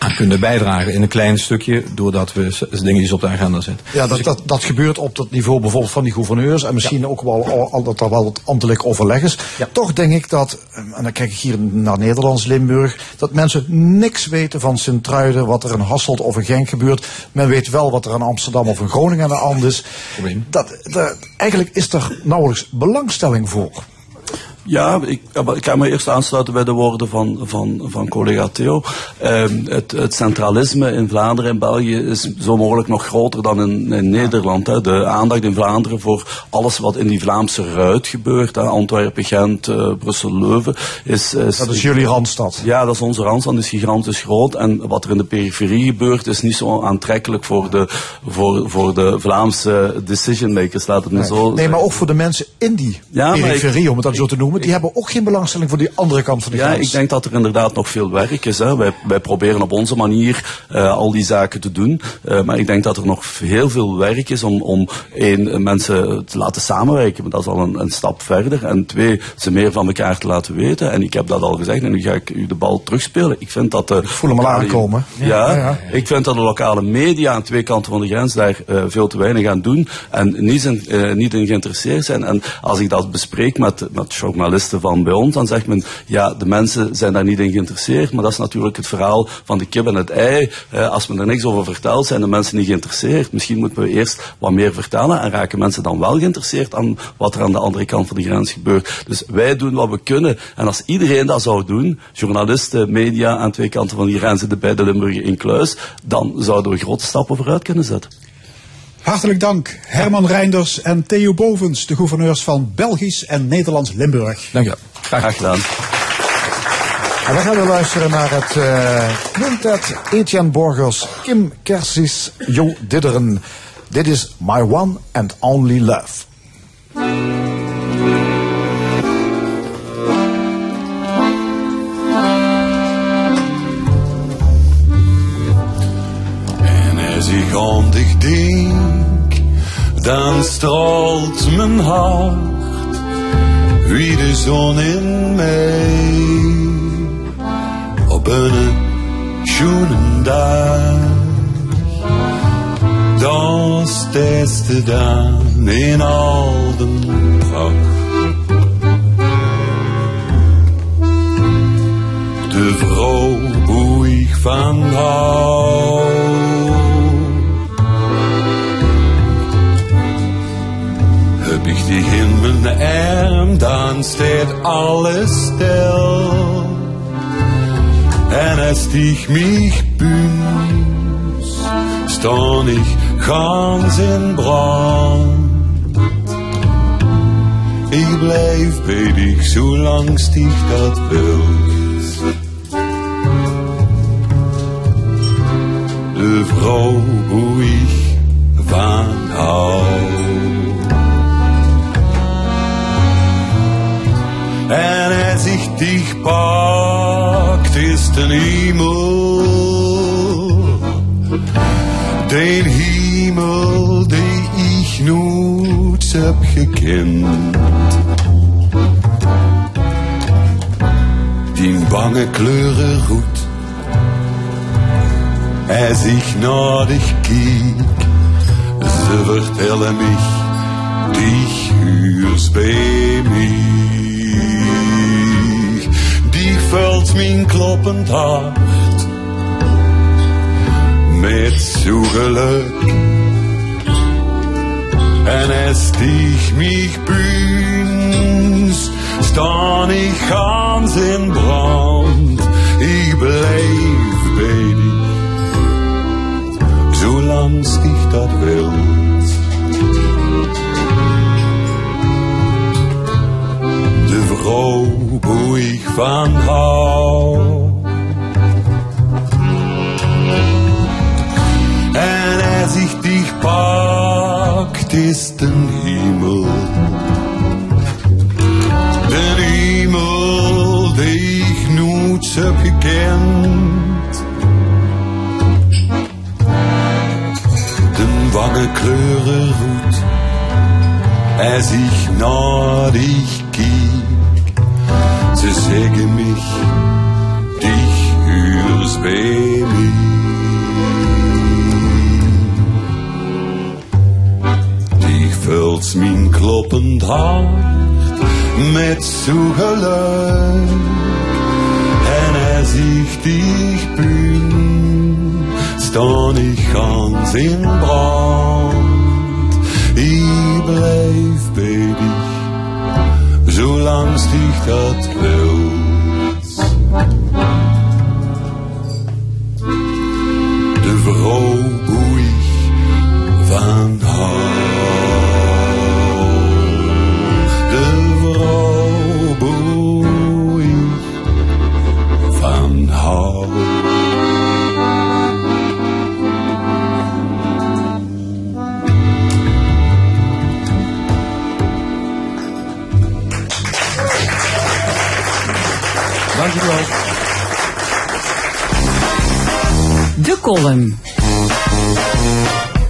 Speaker 11: aan kunnen bijdragen in een klein stukje, doordat we dingetjes op de agenda zetten.
Speaker 2: Ja, dat, dat, dat gebeurt op dat niveau bijvoorbeeld van die gouverneurs en misschien ja. ook wel al, dat er wel wat ambtelijk overleg is. Ja. Toch denk ik dat, en dan kijk ik hier naar Nederlands Limburg, dat mensen niks weten van Sint-Truiden, wat er in Hasselt of in Genk gebeurt. Men weet wel wat er in Amsterdam of in Groningen aan de hand is. Dat, dat, eigenlijk is er nauwelijks belangstelling voor.
Speaker 10: Ja, ik, ik ga me eerst aansluiten bij de woorden van, van, van collega Theo. Um, het, het, centralisme in Vlaanderen en België is zo mogelijk nog groter dan in, in Nederland. Hè. De aandacht in Vlaanderen voor alles wat in die Vlaamse ruit gebeurt, hè. Antwerpen, Gent, uh, Brussel, Leuven. Is, is,
Speaker 2: dat is jullie randstad?
Speaker 10: Ja, dat is onze randstad, is gigantisch groot. En wat er in de periferie gebeurt, is niet zo aantrekkelijk voor de, voor, voor de Vlaamse decision makers, laat het me
Speaker 2: nee.
Speaker 10: zo
Speaker 2: Nee, maar ook voor de mensen in die ja, periferie, ik, om het dan zo te noemen die hebben ook geen belangstelling voor die andere kant van de
Speaker 10: Ja,
Speaker 2: grens.
Speaker 10: ik denk dat er inderdaad nog veel werk is. Hè. Wij, wij proberen op onze manier eh, al die zaken te doen. Eh, maar ik denk dat er nog heel veel werk is om, om één, eh, mensen te laten samenwerken. Maar dat is al een, een stap verder. En twee, ze meer van elkaar te laten weten. En ik heb dat al gezegd en nu ga ik u de bal terugspelen. Ik vind dat de... Ik
Speaker 2: voel hem al aankomen.
Speaker 10: Ja,
Speaker 2: Ja, ja.
Speaker 10: ik vind dat de lokale media aan twee kanten van de grens daar veel te weinig aan doen. En niet, in, niet in geïnteresseerd zijn. En als ik dat bespreek met, met journalisten van bij ons, dan zegt men, ja, de mensen zijn daar niet in geïnteresseerd. Maar dat is natuurlijk het verhaal van de kip en het ei. Eh, als men er niks over vertelt, zijn de mensen niet geïnteresseerd. Misschien moeten we eerst wat meer vertellen en raken mensen dan wel geïnteresseerd aan wat er aan de andere kant van de grens gebeurt. Dus wij doen wat we kunnen. En als iedereen dat zou doen, journalisten, media aan twee kanten van die grens, de beide Limburgen in kluis, dan zouden we grote stappen vooruit kunnen zetten.
Speaker 1: Hartelijk dank Herman Reinders en Theo Bovens, de gouverneurs van Belgisch en Nederlands Limburg.
Speaker 11: Dank je.
Speaker 10: Graag gedaan.
Speaker 2: En dan gaan we luisteren naar het eh quintet Etienne Borgers, Kim Kersis, Jo Didderen. Dit is My One and Only Love.
Speaker 3: En als ik denk, dan straalt mijn hart wie de zon in mij. Op een schoenen dag, dan staat de dan in al de pracht. De vrouw hoe ik van hou. Dich in mijn arm, dan staat alles stil. En als dich mich büns, staan ich ganz in brand. Ik blijf bij dich, zolang dich dat wilt. De vrouw hoe ik van hou. En als ich dich pakt, ist een Himmel. Den Himmel, die ich nooit heb gekend. Die bange kleuren roet. Als ich naar dich kiek, ze vertellen mich, dich hörst bei mich. Die vult mijn kloppend hart met zo geluk. En als dich mich büns, staan ich ganz in brand. Ich blijf dich, zolang dich dat wilt. Hoe ik van hou. En als ich dich pakt, ist den Himmel. Den Himmel, ich nooit heb gekend. Den wange kleuren roet, als ich naar dich. Ze zeggen mich, dich bei mir. Die vult mijn kloppend hart met zo geluk. En als ik dich bin, staan ich ganz in brand. Ich blijf dich, zolang dich dat wilt.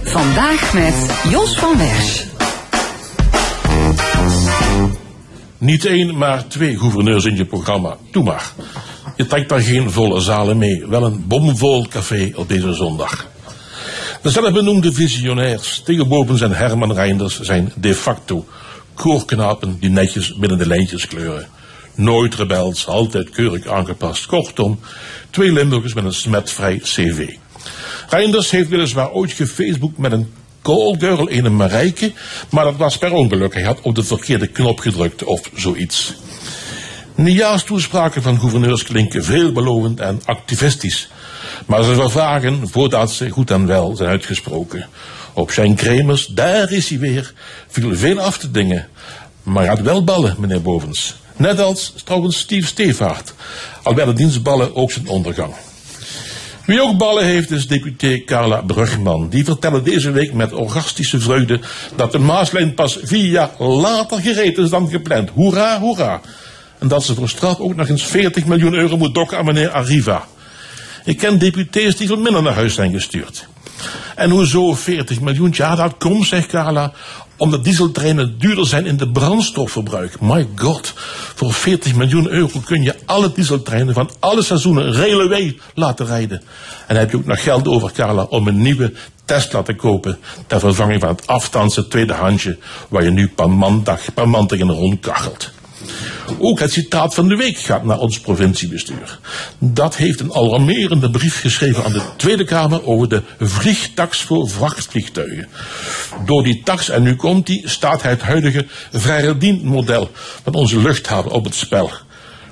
Speaker 7: Vandaag met Jos van Wers.
Speaker 12: Niet één, maar twee gouverneurs in je programma. Doe maar. Je trekt daar geen volle zalen mee. Wel een bomvol café op deze zondag. De zelfbenoemde visionairs, Theo Bobens en Herman Reinders, zijn de facto koorknapen die netjes binnen de lijntjes kleuren. Nooit rebels, altijd keurig aangepast. Kortom, twee Limburgers met een smetvrij cv. Reinders heeft weliswaar ooit gefaceboekt met een callgirl, een Marijke, maar dat was per ongeluk. Hij had op de verkeerde knop gedrukt of zoiets. Nieuwjaarstoespraken van gouverneurs klinken veelbelovend en activistisch. Maar ze vervagen voordat ze goed en wel zijn uitgesproken. Op zijn kremers, daar is hij weer, viel veel af te dingen. Maar had wel ballen, meneer Bovens. Net als trouwens Steve Stevaart. Al werden dienstballen ook zijn ondergang. Wie ook ballen heeft is deputé Carla Brugman. Die vertelde deze week met orgastische vreugde dat de Maaslijn pas vier jaar later gereed is dan gepland. Hoera, hoera. En dat ze voor straf ook nog eens 40 miljoen euro moet dokken aan meneer Arriva. Ik ken deputés die veel minder naar huis zijn gestuurd. En hoezo 40 miljoen? Ja, dat komt, zegt Carla, omdat dieseltreinen duurder zijn in de brandstofverbruik. My god, voor 40 miljoen euro kun je alle dieseltreinen van alle seizoenen railway laten rijden. En dan heb je ook nog geld over, Carla, om een nieuwe Tesla te kopen ter vervanging van het afstandse tweedehandsje waar je nu per maandag, per maand tegen rondkachelt. Ook het citaat van de week gaat naar ons provinciebestuur. Dat heeft een alarmerende brief geschreven aan de Tweede Kamer over de vliegtax voor vrachtvliegtuigen. Door die tax, en nu komt die, staat het huidige vrijdienmodel van onze luchthaven op het spel.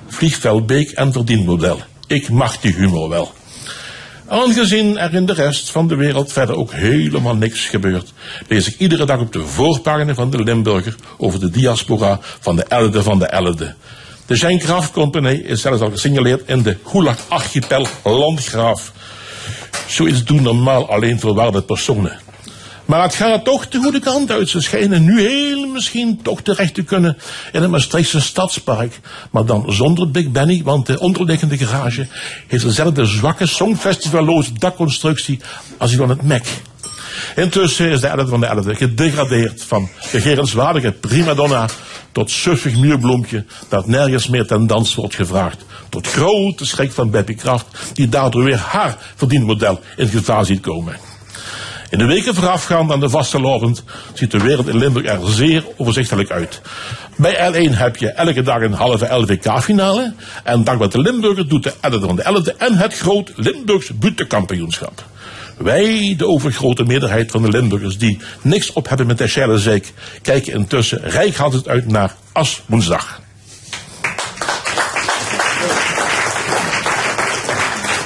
Speaker 12: Vliegveldbeek en verdienmodel. Ik mag die humor wel. Aangezien er in de rest van de wereld verder ook helemaal niks gebeurt, lees ik iedere dag op de voorpagina van de Limburger over de diaspora van de Elde van de Elde. De Genkraft Company is zelfs al gesignaleerd in de Gulag-archipel Landgraaf. Zoiets doen normaal alleen verwaarde personen. Maar het gaat toch de goede kant uit. Ze schijnen nu heel misschien toch terecht te kunnen in het Maastrichtse stadspark. Maar dan zonder Big Benny, want de onderliggende garage heeft dezelfde zwakke songfestivalloze dakconstructie als die van het MEC. Intussen is de Elde van de Elde gedegradeerd van begerenswaardige primadonna tot suffig muurbloempje dat nergens meer ten dans wordt gevraagd. Tot grote schrik van Beppie Kraft die daardoor weer haar verdienmodel in gevaar ziet komen. In de weken voorafgaand aan de vastelovend ziet de wereld in Limburg er zeer overzichtelijk uit. Bij L1 heb je elke dag een halve LVK-finale. En dankzij de Limburger doet de 11 van de 11e en het groot Limburgs butenkampioenschap. Wij, de overgrote meerderheid van de Limburgers die niks op hebben met de Scheile kijken intussen rijkhalsend uit naar As woensdag.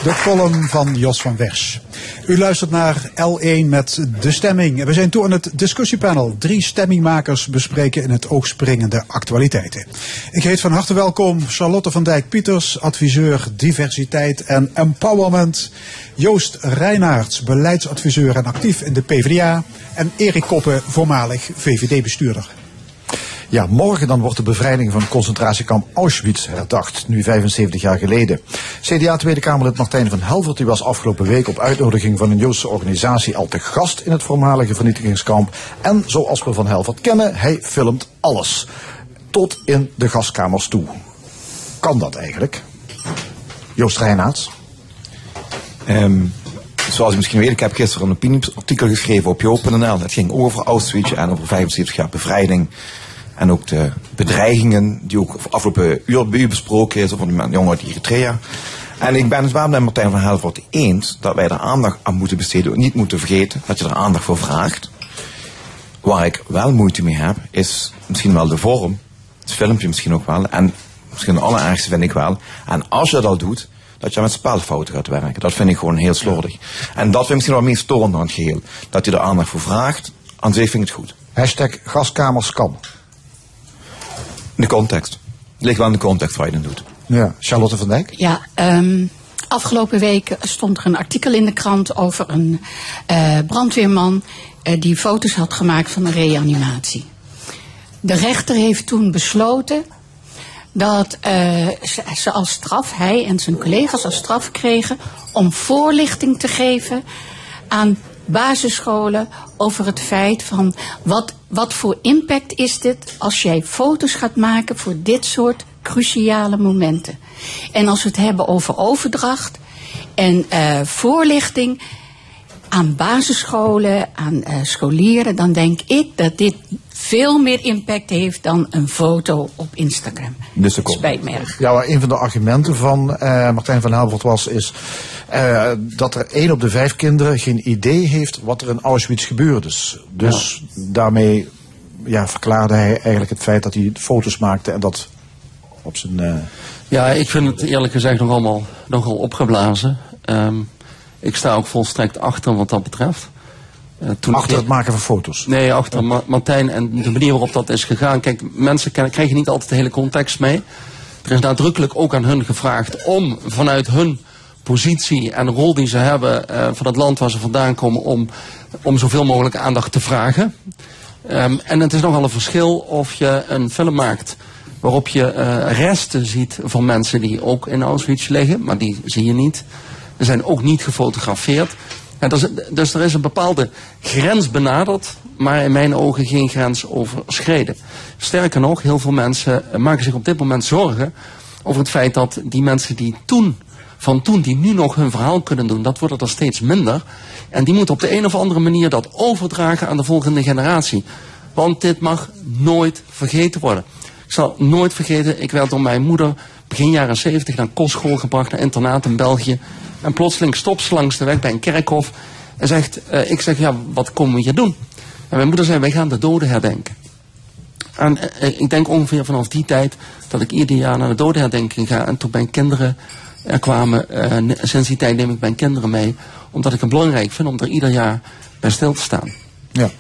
Speaker 1: De column van Jos van Wers. U luistert naar L1 met De Stemming. We zijn toe aan het discussiepanel. Drie stemmingmakers bespreken in het oog springende actualiteiten. Ik heet van harte welkom Charlotte van Dijk-Pieters, adviseur diversiteit en empowerment. Joost Reinaerts, beleidsadviseur en actief in de PvdA. En Erik Koppen, voormalig VVD-bestuurder.
Speaker 2: Ja, morgen dan wordt de bevrijding van concentratiekamp Auschwitz herdacht, nu 75 jaar geleden. CDA Tweede Kamerlid Martijn van Helvert die was afgelopen week op uitnodiging van een Joodse organisatie al te gast in het voormalige vernietigingskamp. En zoals we van Helvert kennen, hij filmt alles. Tot in de gaskamers toe. Kan dat eigenlijk? Joost Reinaerts?
Speaker 13: Um, zoals u misschien weet, ik heb gisteren een opinieartikel geschreven op joop.nl. Het ging over Auschwitz en over 75 jaar bevrijding. En ook de bedreigingen die ook afgelopen uur bij u besproken is over die jongen uit Eritrea. En ik ben het wel met Martijn van Helvoort eens dat wij er aandacht aan moeten besteden. Niet moeten vergeten dat je er aandacht voor vraagt. Waar ik wel moeite mee heb, is misschien wel de vorm. Het filmpje misschien ook wel. En misschien het allerergste vind ik wel. En als je dat doet, dat je met spelfouten gaat werken. Dat vind ik gewoon heel slordig. En dat vind ik misschien wel meest storend aan het geheel. Dat je er aandacht voor vraagt. Aan zich vind ik het goed.
Speaker 2: Hashtag gaskamers kan.
Speaker 13: De context. Het ligt wel in de context waar je het doet.
Speaker 2: Ja, Charlotte van Dijk?
Speaker 14: Ja, um, afgelopen week stond er een artikel in de krant over een uh, brandweerman uh, die foto's had gemaakt van een reanimatie. De rechter heeft toen besloten dat eh, ze, ze als straf, hij en zijn collega's als straf kregen om voorlichting te geven aan basisscholen over het feit van wat, wat voor impact is dit als jij foto's gaat maken voor dit soort cruciale momenten. En als we het hebben over overdracht en eh, voorlichting aan basisscholen, aan eh, scholieren, dan denk ik dat dit veel meer impact heeft dan een foto op Instagram.
Speaker 2: Dus
Speaker 14: Spijt me erg.
Speaker 2: Ja, maar een van de argumenten van eh, Martijn van Helvoort was is eh, dat er één op de vijf kinderen geen idee heeft wat er in Auschwitz gebeurde. Dus, dus daarmee ja, verklaarde hij eigenlijk het feit dat hij foto's maakte en dat op zijn. eh,
Speaker 15: Ja, ik vind het eerlijk gezegd nog allemaal nogal opgeblazen. Ehm, ik sta ook volstrekt achter wat dat betreft. Eh, toen
Speaker 2: achter het maken van foto's.
Speaker 15: Nee, achter Ma- Martijn en de manier waarop dat is gegaan. Kijk, mensen krijgen niet altijd de hele context mee. Er is nadrukkelijk ook aan hun gevraagd om vanuit hun positie en rol die ze hebben eh, van het land waar ze vandaan komen, om, om zoveel mogelijk aandacht te vragen. Ehm, en het is nogal een verschil of je een film maakt waarop je eh, resten ziet van mensen die ook in Auschwitz liggen, maar die zie je niet. Er zijn ook niet gefotografeerd. Dus, er is een bepaalde grens benaderd, maar in mijn ogen geen grens overschreden. Sterker nog, heel veel mensen maken zich op dit moment zorgen over het feit dat die mensen die toen, van toen, die nu nog hun verhaal kunnen doen, dat wordt er steeds minder. En die moeten op de een of andere manier dat overdragen aan de volgende generatie. Want dit mag nooit vergeten worden. Ik zal nooit vergeten, ik werd door mijn moeder begin jaren 70 naar kostschool gebracht, naar internaat in België. En plotseling stopt ze langs de weg bij een kerkhof en zegt, eh, ik zeg, ja, wat komen we hier doen? En mijn moeder zei, wij gaan de doden herdenken. En eh, ik denk ongeveer vanaf die tijd dat ik ieder jaar naar de dodenherdenking ga. En toen mijn kinderen er kwamen, eh, ne- sinds die tijd neem ik mijn kinderen mee. Omdat ik het belangrijk vind om er ieder jaar bij stil te staan.
Speaker 2: Ja.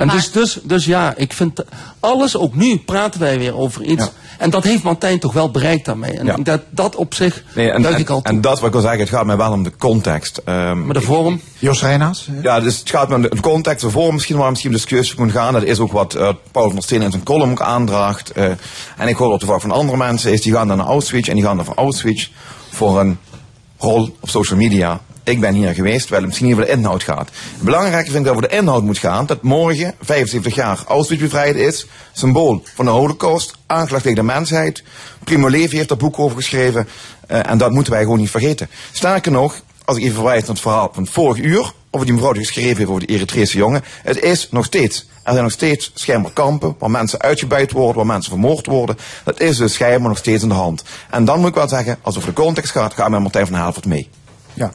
Speaker 15: En dus, dus, dus ja, ik vind alles, ook nu praten wij weer over iets. En dat heeft Martijn toch wel bereikt daarmee. En dat, dat op zich
Speaker 13: Nee, en,
Speaker 15: duik
Speaker 13: en,
Speaker 15: ik al toe.
Speaker 13: en dat wat ik wil zeggen, het gaat mij wel om de context. Ehm,
Speaker 15: Maar de vorm?
Speaker 2: Jos Reinaerts?
Speaker 13: Ja, dus het gaat me om de, de context, de vorm misschien waar misschien discussie moet gaan. Dat is ook wat eh, Paul van Steen in zijn column ook aandraagt. Eh, en ik hoor op de vraag van andere mensen, is die gaan dan naar Auschwitz en die gaan dan van Auschwitz voor een rol op social media. Ik ben hier geweest, terwijl het misschien niet over de inhoud gaat. Het vind ik dat over de inhoud moet gaan. Dat morgen, 75 jaar, Auschwitz bevrijd is. Symbool van de holocaust. Aangelegd tegen de mensheid. Primo Levi heeft dat boek over geschreven. eh, en dat moeten wij gewoon niet vergeten. Sterker nog, als ik even verwijs naar het verhaal van vorig uur. Over die mevrouw die geschreven heeft over de Eritrese jongen. Het is nog steeds. Er zijn nog steeds schijnbaar kampen waar mensen uitgebuit worden, waar mensen vermoord worden. Dat is dus schijnbaar nog steeds aan de hand. En dan moet ik wel zeggen, als het over de context gaat, gaan we met Martijn van Helvert mee.
Speaker 2: Ja.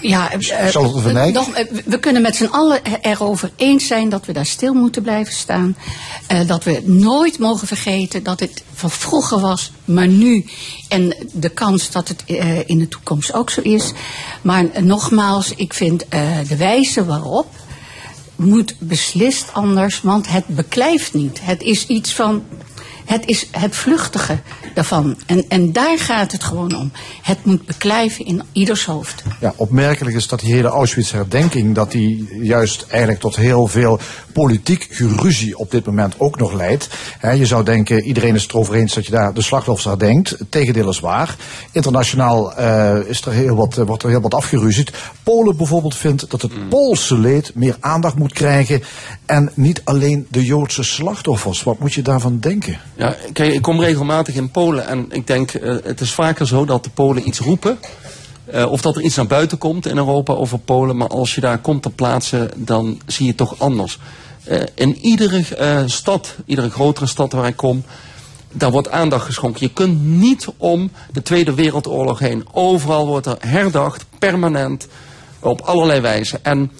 Speaker 14: Ja, eh,
Speaker 2: Dijk?
Speaker 14: nog, eh, we kunnen met z'n allen erover eens zijn dat we daar stil moeten blijven staan. Eh, dat we nooit mogen vergeten dat het van vroeger was, maar nu. En de kans dat het eh, in de toekomst ook zo is. Maar eh, nogmaals, ik vind eh, de wijze waarop moet beslist anders, want het beklijft niet. Het is iets van. Het is het vluchtige daarvan. En, en daar gaat het gewoon om. Het moet beklijven in ieders hoofd.
Speaker 2: Ja, opmerkelijk is dat die hele Auschwitz-herdenking, dat die juist eigenlijk tot heel veel politiek geruzie op dit moment ook nog leidt. Hè, je zou denken, iedereen is het erover eens dat je daar de slachtoffers herdenkt. Het tegendeel is waar. Internationaal eh, is er heel wat, eh, wordt er heel wat afgeruzied. Polen bijvoorbeeld vindt dat het Poolse leed meer aandacht moet krijgen en niet alleen de Joodse slachtoffers. Wat moet je daarvan denken?
Speaker 15: Ja, kijk, ik kom regelmatig in Polen en ik denk, eh, het is vaker zo dat de Polen iets roepen. eh, of dat er iets naar buiten komt in Europa over Polen. Maar als je daar komt ter plaatse, dan zie je toch anders. Eh, in iedere stad, iedere grotere stad waar ik kom, daar wordt aandacht geschonken. Je kunt niet om de Tweede Wereldoorlog heen. Overal wordt er herdacht, permanent, op allerlei wijzen. En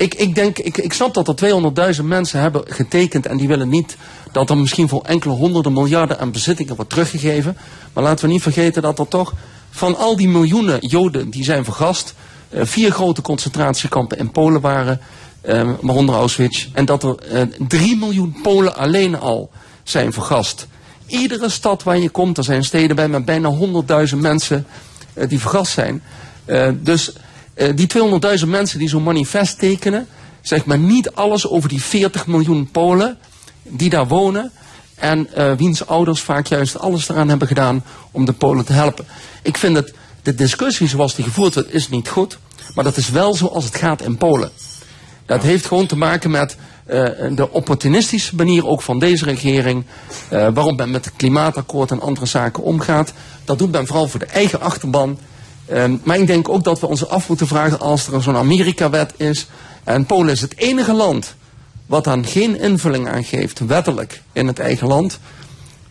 Speaker 15: ik, ik denk, ik, ik snap dat er 200.000 mensen hebben getekend en die willen niet dat er misschien voor enkele honderden miljarden aan bezittingen wordt teruggegeven. Maar laten we niet vergeten dat er toch van al die miljoenen Joden die zijn vergast, eh, vier grote concentratiekampen in Polen waren, eh, waaronder Auschwitz, en dat er eh, drie miljoen Polen alleen al zijn vergast. Iedere stad waar je komt, er zijn steden bij met bijna 100.000 mensen eh, die vergast zijn. Eh, dus eh, die 200.000 mensen die zo'n manifest tekenen, zeg maar niet alles over die 40 miljoen Polen die daar wonen En eh, wiens ouders vaak juist alles eraan hebben gedaan om de Polen te helpen. Ik vind dat de discussie zoals die gevoerd wordt, is niet goed. Maar dat is wel zoals het gaat in Polen. Dat heeft gewoon te maken met uh, de opportunistische manier ook van deze regering. Uh, waarop men met het klimaatakkoord en andere zaken omgaat. Dat doet men vooral voor de eigen achterban. Uh, maar ik denk ook dat we ons af moeten vragen als er zo'n Amerika-wet is. En Polen is het enige land wat dan geen invulling aan geeft, wettelijk, in het eigen land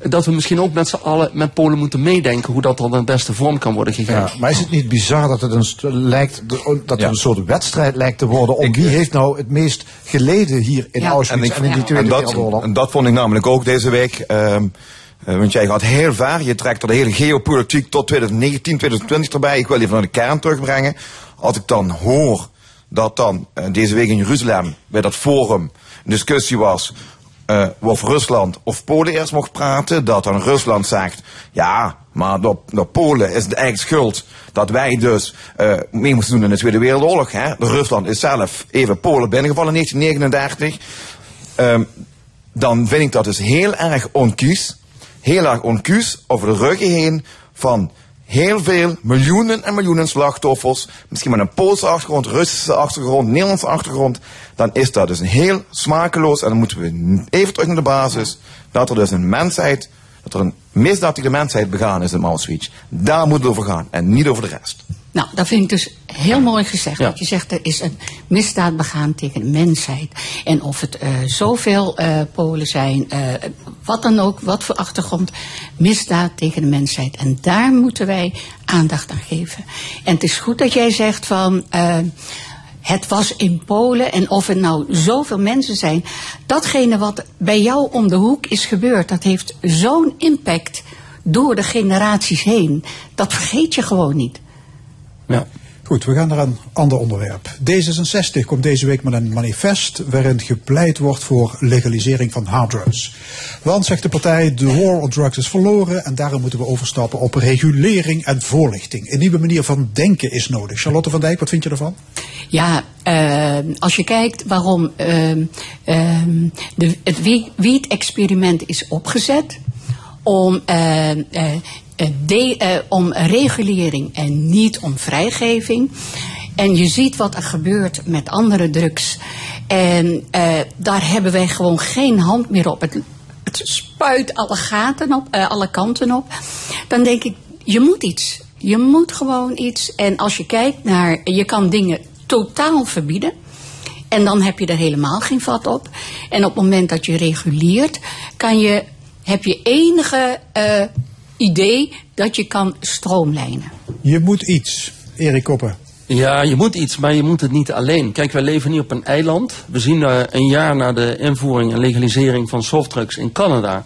Speaker 15: dat we misschien ook met z'n allen met Polen moeten meedenken hoe dat dan het beste vorm kan worden gegeven.
Speaker 2: Ja, maar is het niet bizar dat het een, lijkt, dat het een soort wedstrijd lijkt te worden om wie heeft nou het meest geleden hier in
Speaker 13: Ja.
Speaker 2: Auschwitz en,
Speaker 13: ik-
Speaker 2: in die Tweede
Speaker 13: en dat,
Speaker 2: Wereldoorlog?
Speaker 13: en dat vond ik namelijk ook deze week. ehm, eh, want jij gaat heel ver. Je trekt er de hele geopolitiek tot 2019, 2020 erbij. Ik wil even naar de kern terugbrengen. Als ik dan hoor dat dan eh, deze week in Jeruzalem bij dat forum een discussie was. eh of Rusland of Polen eerst mocht praten. Dat dan Rusland zegt. Ja, maar door, Polen is het eigenlijk schuld dat wij dus eh, mee moesten doen in de Tweede Wereldoorlog. Hè? Rusland is zelf even Polen binnengevallen in 1939. Ehm, dan vind ik dat dus heel erg onkies. Heel erg onkies over de ruggen heen van heel veel miljoenen en miljoenen slachtoffers. Misschien met een Poolse achtergrond, Russische achtergrond, Nederlandse achtergrond. Dan is dat dus heel smakeloos. En dan moeten we even terug naar de basis. Dat er dus een mensheid, dat er een misdaad die de mensheid begaan is in Auschwitz. Daar moet het over gaan en niet over de rest.
Speaker 14: Nou, dat vind ik dus heel mooi gezegd. Want je zegt er is een misdaad begaan tegen de mensheid. En of het eh, zoveel eh, Polen zijn, eh, wat dan ook, wat voor achtergrond, misdaad tegen de mensheid. En daar moeten wij aandacht aan geven. En het is goed dat jij zegt van. het was in Polen en of er nou zoveel mensen zijn. Datgene wat bij jou om de hoek is gebeurd, dat heeft zo'n impact door de generaties heen. Dat vergeet je gewoon niet.
Speaker 15: Ja.
Speaker 1: Goed, we gaan naar een ander onderwerp. D66 komt deze week met een manifest waarin gepleit wordt voor legalisering van harddrugs. Want, zegt de partij, de war on drugs is verloren en daarom moeten we overstappen op regulering en voorlichting. Een nieuwe manier van denken is nodig. Charlotte van Dijk, wat vind je ervan?
Speaker 14: Ja, eh, als je kijkt waarom ehm, ehm, de, het wie- wiet-experiment is opgezet, om, eh, eh, de, eh, om regulering en niet om vrijgeving. En je ziet wat er gebeurt met andere drugs. En eh, daar hebben wij gewoon geen hand meer op. Het, spuit alle gaten op, eh, alle kanten op. Dan denk ik, je moet iets. Je moet gewoon iets. En als je kijkt naar, je kan dingen totaal verbieden. En dan heb je er helemaal geen vat op. En op het moment dat je reguleert, kan je, heb je enige eh, idee dat je kan stroomlijnen.
Speaker 1: Je moet iets. Erik Koppen.
Speaker 15: Ja, je moet iets, maar je moet het niet alleen. Kijk, wij leven niet op een eiland. We zien eh, een jaar na de invoering en legalisering van softdrugs in Canada...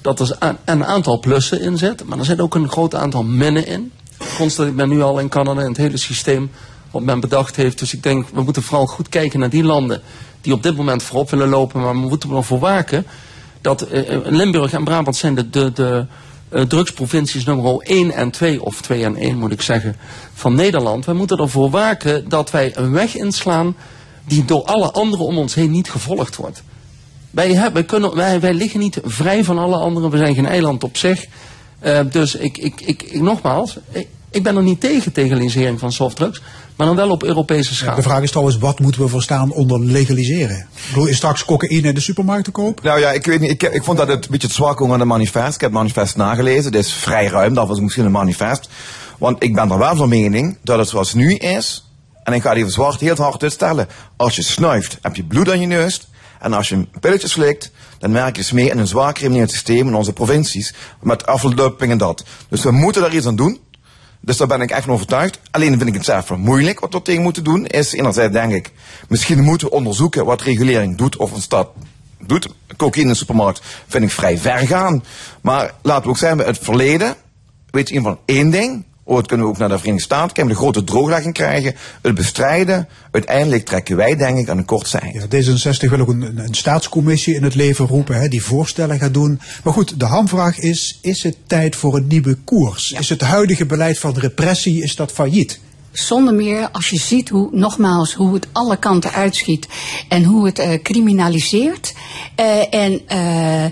Speaker 15: dat er een, aantal plussen in zit, maar er zit ook een groot aantal minnen in. Constant, ik ben nu al in Canada in het hele systeem wat men bedacht heeft. Dus ik denk, we moeten vooral goed kijken naar die landen... die op dit moment voorop willen lopen, maar we moeten er nog voor waken... dat eh, eh, Limburg en Brabant zijn de, de, de eh, drugsprovincies nummer 1 en 2, of 2 en 1 moet ik zeggen, van Nederland. Wij moeten ervoor waken dat wij een weg inslaan die door alle anderen om ons heen niet gevolgd wordt. Wij, hebben, kunnen, wij, wij liggen niet vrij van alle anderen, we zijn geen eiland op zich. Eh, dus ik, ik, ik, nogmaals, ik, ben er niet tegen legalisering van softdrugs, maar dan wel op Europese schaal.
Speaker 1: De vraag is trouwens, wat moeten we verstaan onder legaliseren? Ik bedoel, is straks cocaïne in de supermarkt te koop?
Speaker 13: Nou ja, ik weet niet. Ik, ik vond dat het een beetje het zwak aan de manifest. Ik heb het manifest nagelezen. Het is vrij ruim. Dat was misschien een manifest. Want ik ben er wel van mening dat het zoals nu is. En ik ga het even zwart heel hard uitstellen. Als je snuift, heb je bloed aan je neus. En als je een pilletje slikt, dan werk je dus mee in een zwaar crimineel systeem in onze provincies. Met afvaldumping en dat. Dus we moeten daar iets aan doen. Dus daar ben ik echt van overtuigd. Alleen vind ik het zelf wel moeilijk wat we tegen moeten doen. Is enerzijds denk ik, misschien moeten we onderzoeken wat regulering doet of een stad doet. Cocaïne in de supermarkt vind ik vrij ver gaan. Maar laten we ook zeggen, het verleden, weet je van één ding. Ooit kunnen we ook naar de Verenigde Staten kijken, de grote drooglegging krijgen, het bestrijden. Uiteindelijk trekken wij denk ik aan een kort zijn.
Speaker 1: Ja, D66 wil ook een, een, een staatscommissie in het leven roepen, hè, die voorstellen gaat doen. Maar goed, de hamvraag is, is het tijd voor een nieuwe koers? Is het huidige beleid van repressie, is dat failliet?
Speaker 14: Zonder meer, als je ziet hoe, nogmaals, hoe het alle kanten uitschiet en hoe het eh, criminaliseert. eh, en eh,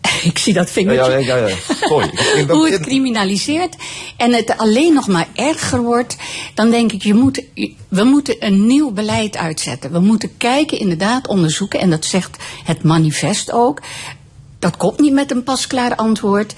Speaker 14: ik zie dat vingertje.
Speaker 13: Ja, ja. Sorry.
Speaker 14: Hoe het criminaliseert en het alleen nog maar erger wordt, dan denk ik, je moet, we moeten een nieuw beleid uitzetten. We moeten kijken, inderdaad, onderzoeken, en dat zegt het manifest ook. Dat komt niet met een pasklaar antwoord.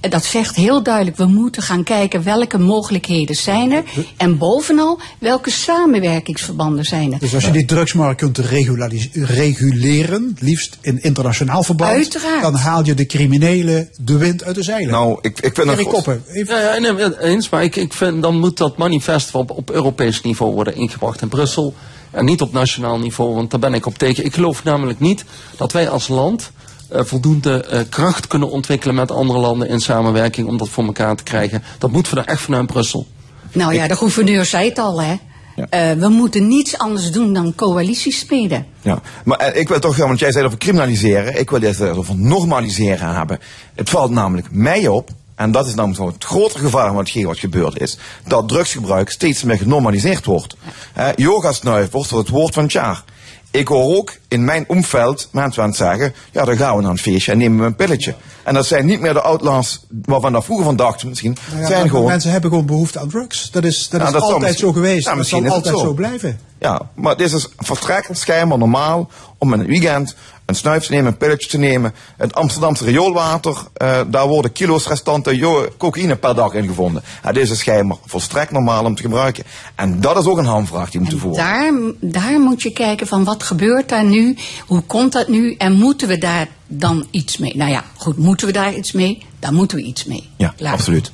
Speaker 14: Eh, Dat zegt heel duidelijk, we moeten gaan kijken welke mogelijkheden zijn er. En bovenal, welke samenwerkingsverbanden zijn er.
Speaker 1: Dus als je die drugsmarkt kunt reguleren, liefst in internationaal verband,
Speaker 14: Uiteraard.
Speaker 1: dan haal je de criminelen de wind uit de zeilen.
Speaker 13: Nou, ik, ik vind
Speaker 1: Erik Koppen, even-
Speaker 15: Ja, ja, nee, eens, maar ik, ik vind dan moet dat manifest op, op Europees niveau worden ingebracht in Brussel. En niet op nationaal niveau, want daar ben ik op tegen. Ik geloof namelijk niet dat wij als land voldoende eh, kracht kunnen ontwikkelen met andere landen in samenwerking om dat voor elkaar te krijgen. Dat moeten we er echt vanuit Brussel.
Speaker 14: Nou ja, de gouverneur zei het al, hè. Eh, we moeten niets anders doen dan coalities spelen.
Speaker 13: Ja, maar eh, ik wil toch, ja, want jij zei over criminaliseren, ik wil dit eh, over normaliseren hebben. Het valt namelijk mij op, en dat is namelijk het grotere gevaar van hetgeen wat gebeurd is, dat drugsgebruik steeds meer genormaliseerd wordt. Eh yoga snuif wordt het woord van het jaar. Ik hoor ook in mijn omveld mensen aan het zeggen, ja dan gaan we naar een feestje en nemen we een pilletje. En dat zijn niet meer de outlaws waarvan dat vroeger van dachten misschien,
Speaker 1: Nou ja,
Speaker 13: zijn gewoon...
Speaker 1: Mensen hebben gewoon behoefte aan drugs. Dat is, dat is
Speaker 13: dat
Speaker 1: altijd
Speaker 13: misschien-
Speaker 1: zo geweest.
Speaker 13: Ja,
Speaker 1: dat zal altijd
Speaker 13: zo.
Speaker 1: zo. blijven.
Speaker 13: Ja, maar het is vertrekkend schijnbaar normaal om in het weekend een snuif te nemen, een pilletje te nemen. Het Amsterdamse rioolwater, eh, daar worden kilo's restanten jo- cocaïne per dag in gevonden. Het is dus schijnbaar volstrekt normaal om te gebruiken. En dat is ook een hamvraag die we moeten voeren.
Speaker 14: Daar, daar moet je kijken van wat gebeurt daar nu, hoe komt dat nu en moeten we daar dan iets mee? Nou ja, goed, moeten we daar iets mee? Daar moeten we iets mee.
Speaker 13: Ja, absoluut.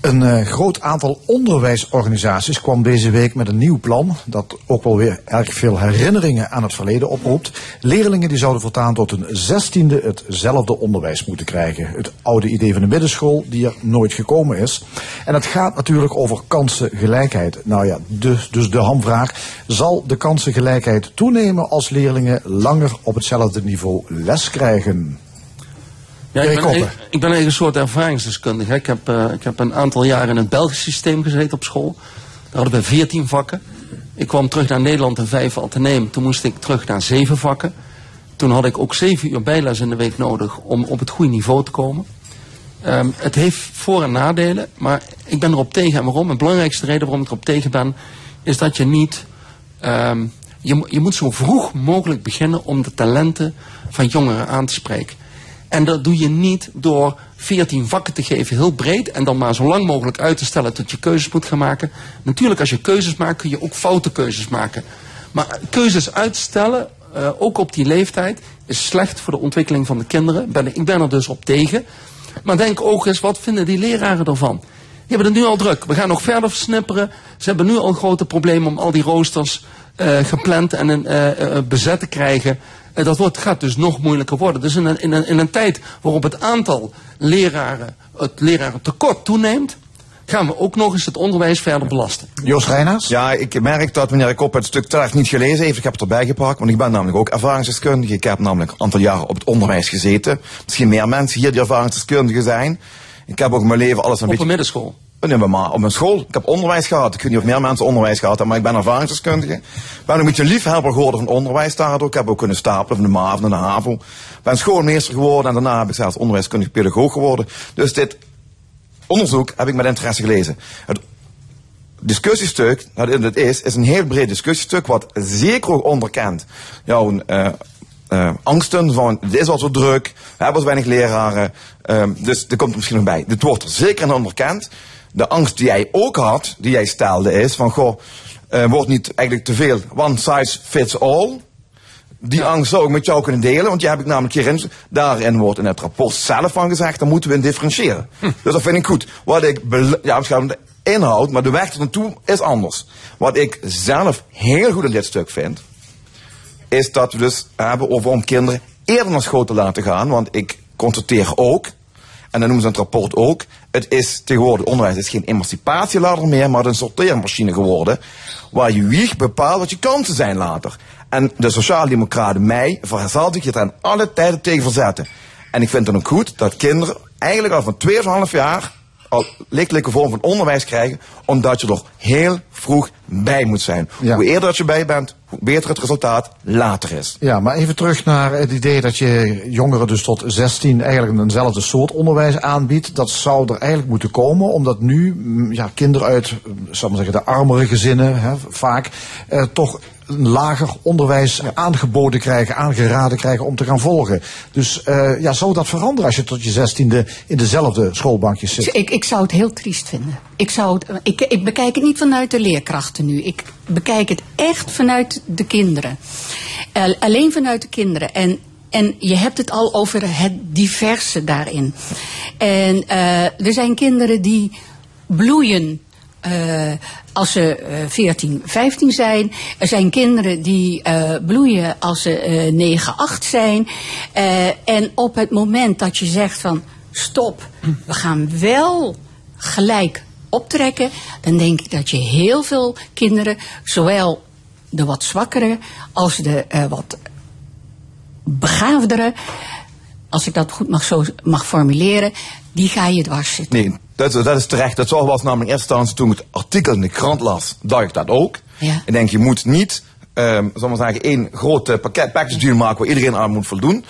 Speaker 2: Een eh, groot aantal onderwijsorganisaties kwam deze week met een nieuw plan. Dat ook wel weer erg veel herinneringen aan het verleden oproept. Leerlingen die zouden voortaan tot hun zestiende hetzelfde onderwijs moeten krijgen. Het oude idee van de middenschool die er nooit gekomen is. En het gaat natuurlijk over kansengelijkheid. Nou ja, dus, dus de hamvraag. Zal de kansengelijkheid toenemen als leerlingen langer op hetzelfde niveau les krijgen?
Speaker 15: Ja, ik, ben,
Speaker 2: Koppen.
Speaker 15: ik, ik ben eigenlijk een soort ervaringsdeskundige. Ik heb, eh, ik heb een aantal jaren in het Belgisch systeem gezeten op school. Daar hadden we veertien vakken. Ik kwam terug naar Nederland in vijf ateneum. Toen moest ik terug naar zeven vakken. Toen had ik ook zeven uur bijles in de week nodig om op het goede niveau te komen. Ehm, het heeft voor- en nadelen, maar ik ben erop tegen. En waarom? De belangrijkste reden waarom ik erop tegen ben, is dat je niet. ehm, je, je moet zo vroeg mogelijk beginnen om de talenten van jongeren aan te spreken. En dat doe je niet door 14 vakken te geven, heel breed, en dan maar zo lang mogelijk uit te stellen tot je keuzes moet gaan maken. Natuurlijk, als je keuzes maakt, kun je ook foute keuzes maken. Maar keuzes uitstellen, eh, ook op die leeftijd, is slecht voor de ontwikkeling van de kinderen. Ben, ik ben er dus op tegen. Maar denk ook eens, wat vinden die leraren ervan? Die hebben het nu al druk. We gaan nog verder versnipperen. Ze hebben nu al grote problemen om al die roosters eh, gepland en eh, bezet te krijgen. Eh, dat wordt, gaat dus nog moeilijker worden. Dus in een, in, een, in een tijd waarop het aantal leraren, het lerarentekort toeneemt, gaan we ook nog eens het onderwijs verder belasten.
Speaker 2: Joost Reinaars?
Speaker 13: Ja, ik merk dat meneer Kop het stuk terecht niet gelezen heeft. Ik heb het erbij gepakt, want ik ben namelijk ook ervaringsdeskundige. Ik heb namelijk een aantal jaren op het onderwijs gezeten. Misschien meer mensen hier die ervaringsdeskundigen zijn. Ik heb ook in mijn leven alles een
Speaker 15: Op
Speaker 13: beetje...
Speaker 15: een middenschool.
Speaker 13: Maar op mijn school. Ik heb onderwijs gehad. Ik weet niet of meer mensen onderwijs gehad hebben, maar ik ben ervaringsdeskundige. Ik ben een beetje liefhebber geworden van onderwijs daardoor. Ik heb ook kunnen stapelen van de MAVO en de HAVO. Ik ben schoolmeester geworden en daarna heb ik zelfs onderwijskundig pedagoog geworden. Dus dit onderzoek heb ik met interesse gelezen. Het discussiestuk, dat het is, is een heel breed discussiestuk wat zeker ook onderkent jouw eh, eh, angsten van het is al zo druk, we hebben zo weinig leraren, ehm, dus er komt er misschien nog bij. Dit wordt er zeker in onderkend. De angst die jij ook had, die jij stelde, is van goh, eh, wordt niet eigenlijk te veel one size fits all. Die angst zou ik met jou kunnen delen, want die heb ik namelijk hierin. Daarin wordt in het rapport zelf van gezegd, dan moeten we in differentiëren. Dus dat vind ik goed. Wat ik, ja, misschien de inhoud, maar de weg er naartoe is anders. Wat ik zelf heel goed in dit stuk vind, is dat we dus hebben over om kinderen eerder naar school te laten gaan. Want ik constateer ook, en dan noemen ze in het rapport ook, het is tegenwoordig onderwijs is geen emancipatieladder meer, maar een sorteermachine geworden. Waar je wieg bepaalt wat je kansen zijn later. En de Sociaaldemocraten mij zal zich aan alle tijden tegen verzetten. En ik vind het ook goed dat kinderen eigenlijk al van 2,5 jaar al lichtelijke vorm van onderwijs krijgen, omdat je er heel vroeg bij moet zijn. Hoe eerder dat je bij bent, hoe beter het resultaat later is.
Speaker 2: Ja, maar even terug naar het idee dat je jongeren dus tot 16 eigenlijk eenzelfde soort onderwijs aanbiedt. Dat zou er eigenlijk moeten komen, omdat nu mm, ja, kinderen uit, eh, zal ik maar zeggen, de armere gezinnen hè, vaak eh, toch een lager onderwijs aangeboden krijgen, aangeraden krijgen om te gaan volgen. Dus eh, ja, zou dat veranderen als je tot je zestiende in dezelfde schoolbankjes zit?
Speaker 14: Ik, ik zou het heel triest vinden. Ik, zou het, ik, ik bekijk het niet vanuit de leerkrachten nu. Ik bekijk het echt vanuit de kinderen. Alleen vanuit de kinderen. En, en je hebt het al over het diverse daarin. En eh, er zijn kinderen die bloeien eh, als ze eh 14, 15 zijn. Er zijn kinderen die eh, bloeien als ze eh 9, 8 zijn. Eh, en op het moment dat je zegt van stop, we gaan wel gelijk optrekken, dan denk ik dat je heel veel kinderen, zowel de wat zwakkere als de eh, wat begaafdere, als ik dat goed mag, zo mag formuleren, die ga je dwars zitten.
Speaker 13: Nee, dat, is- dat is terecht. Dat zo was namelijk in eerste instantie toen ik het artikel in de krant las, dacht ik dat ook.
Speaker 14: Ja.
Speaker 13: Ik denk, je moet niet, ehm zal maar zeggen, één groot eh, pakket package deal maken waar iedereen aan moet voldoen.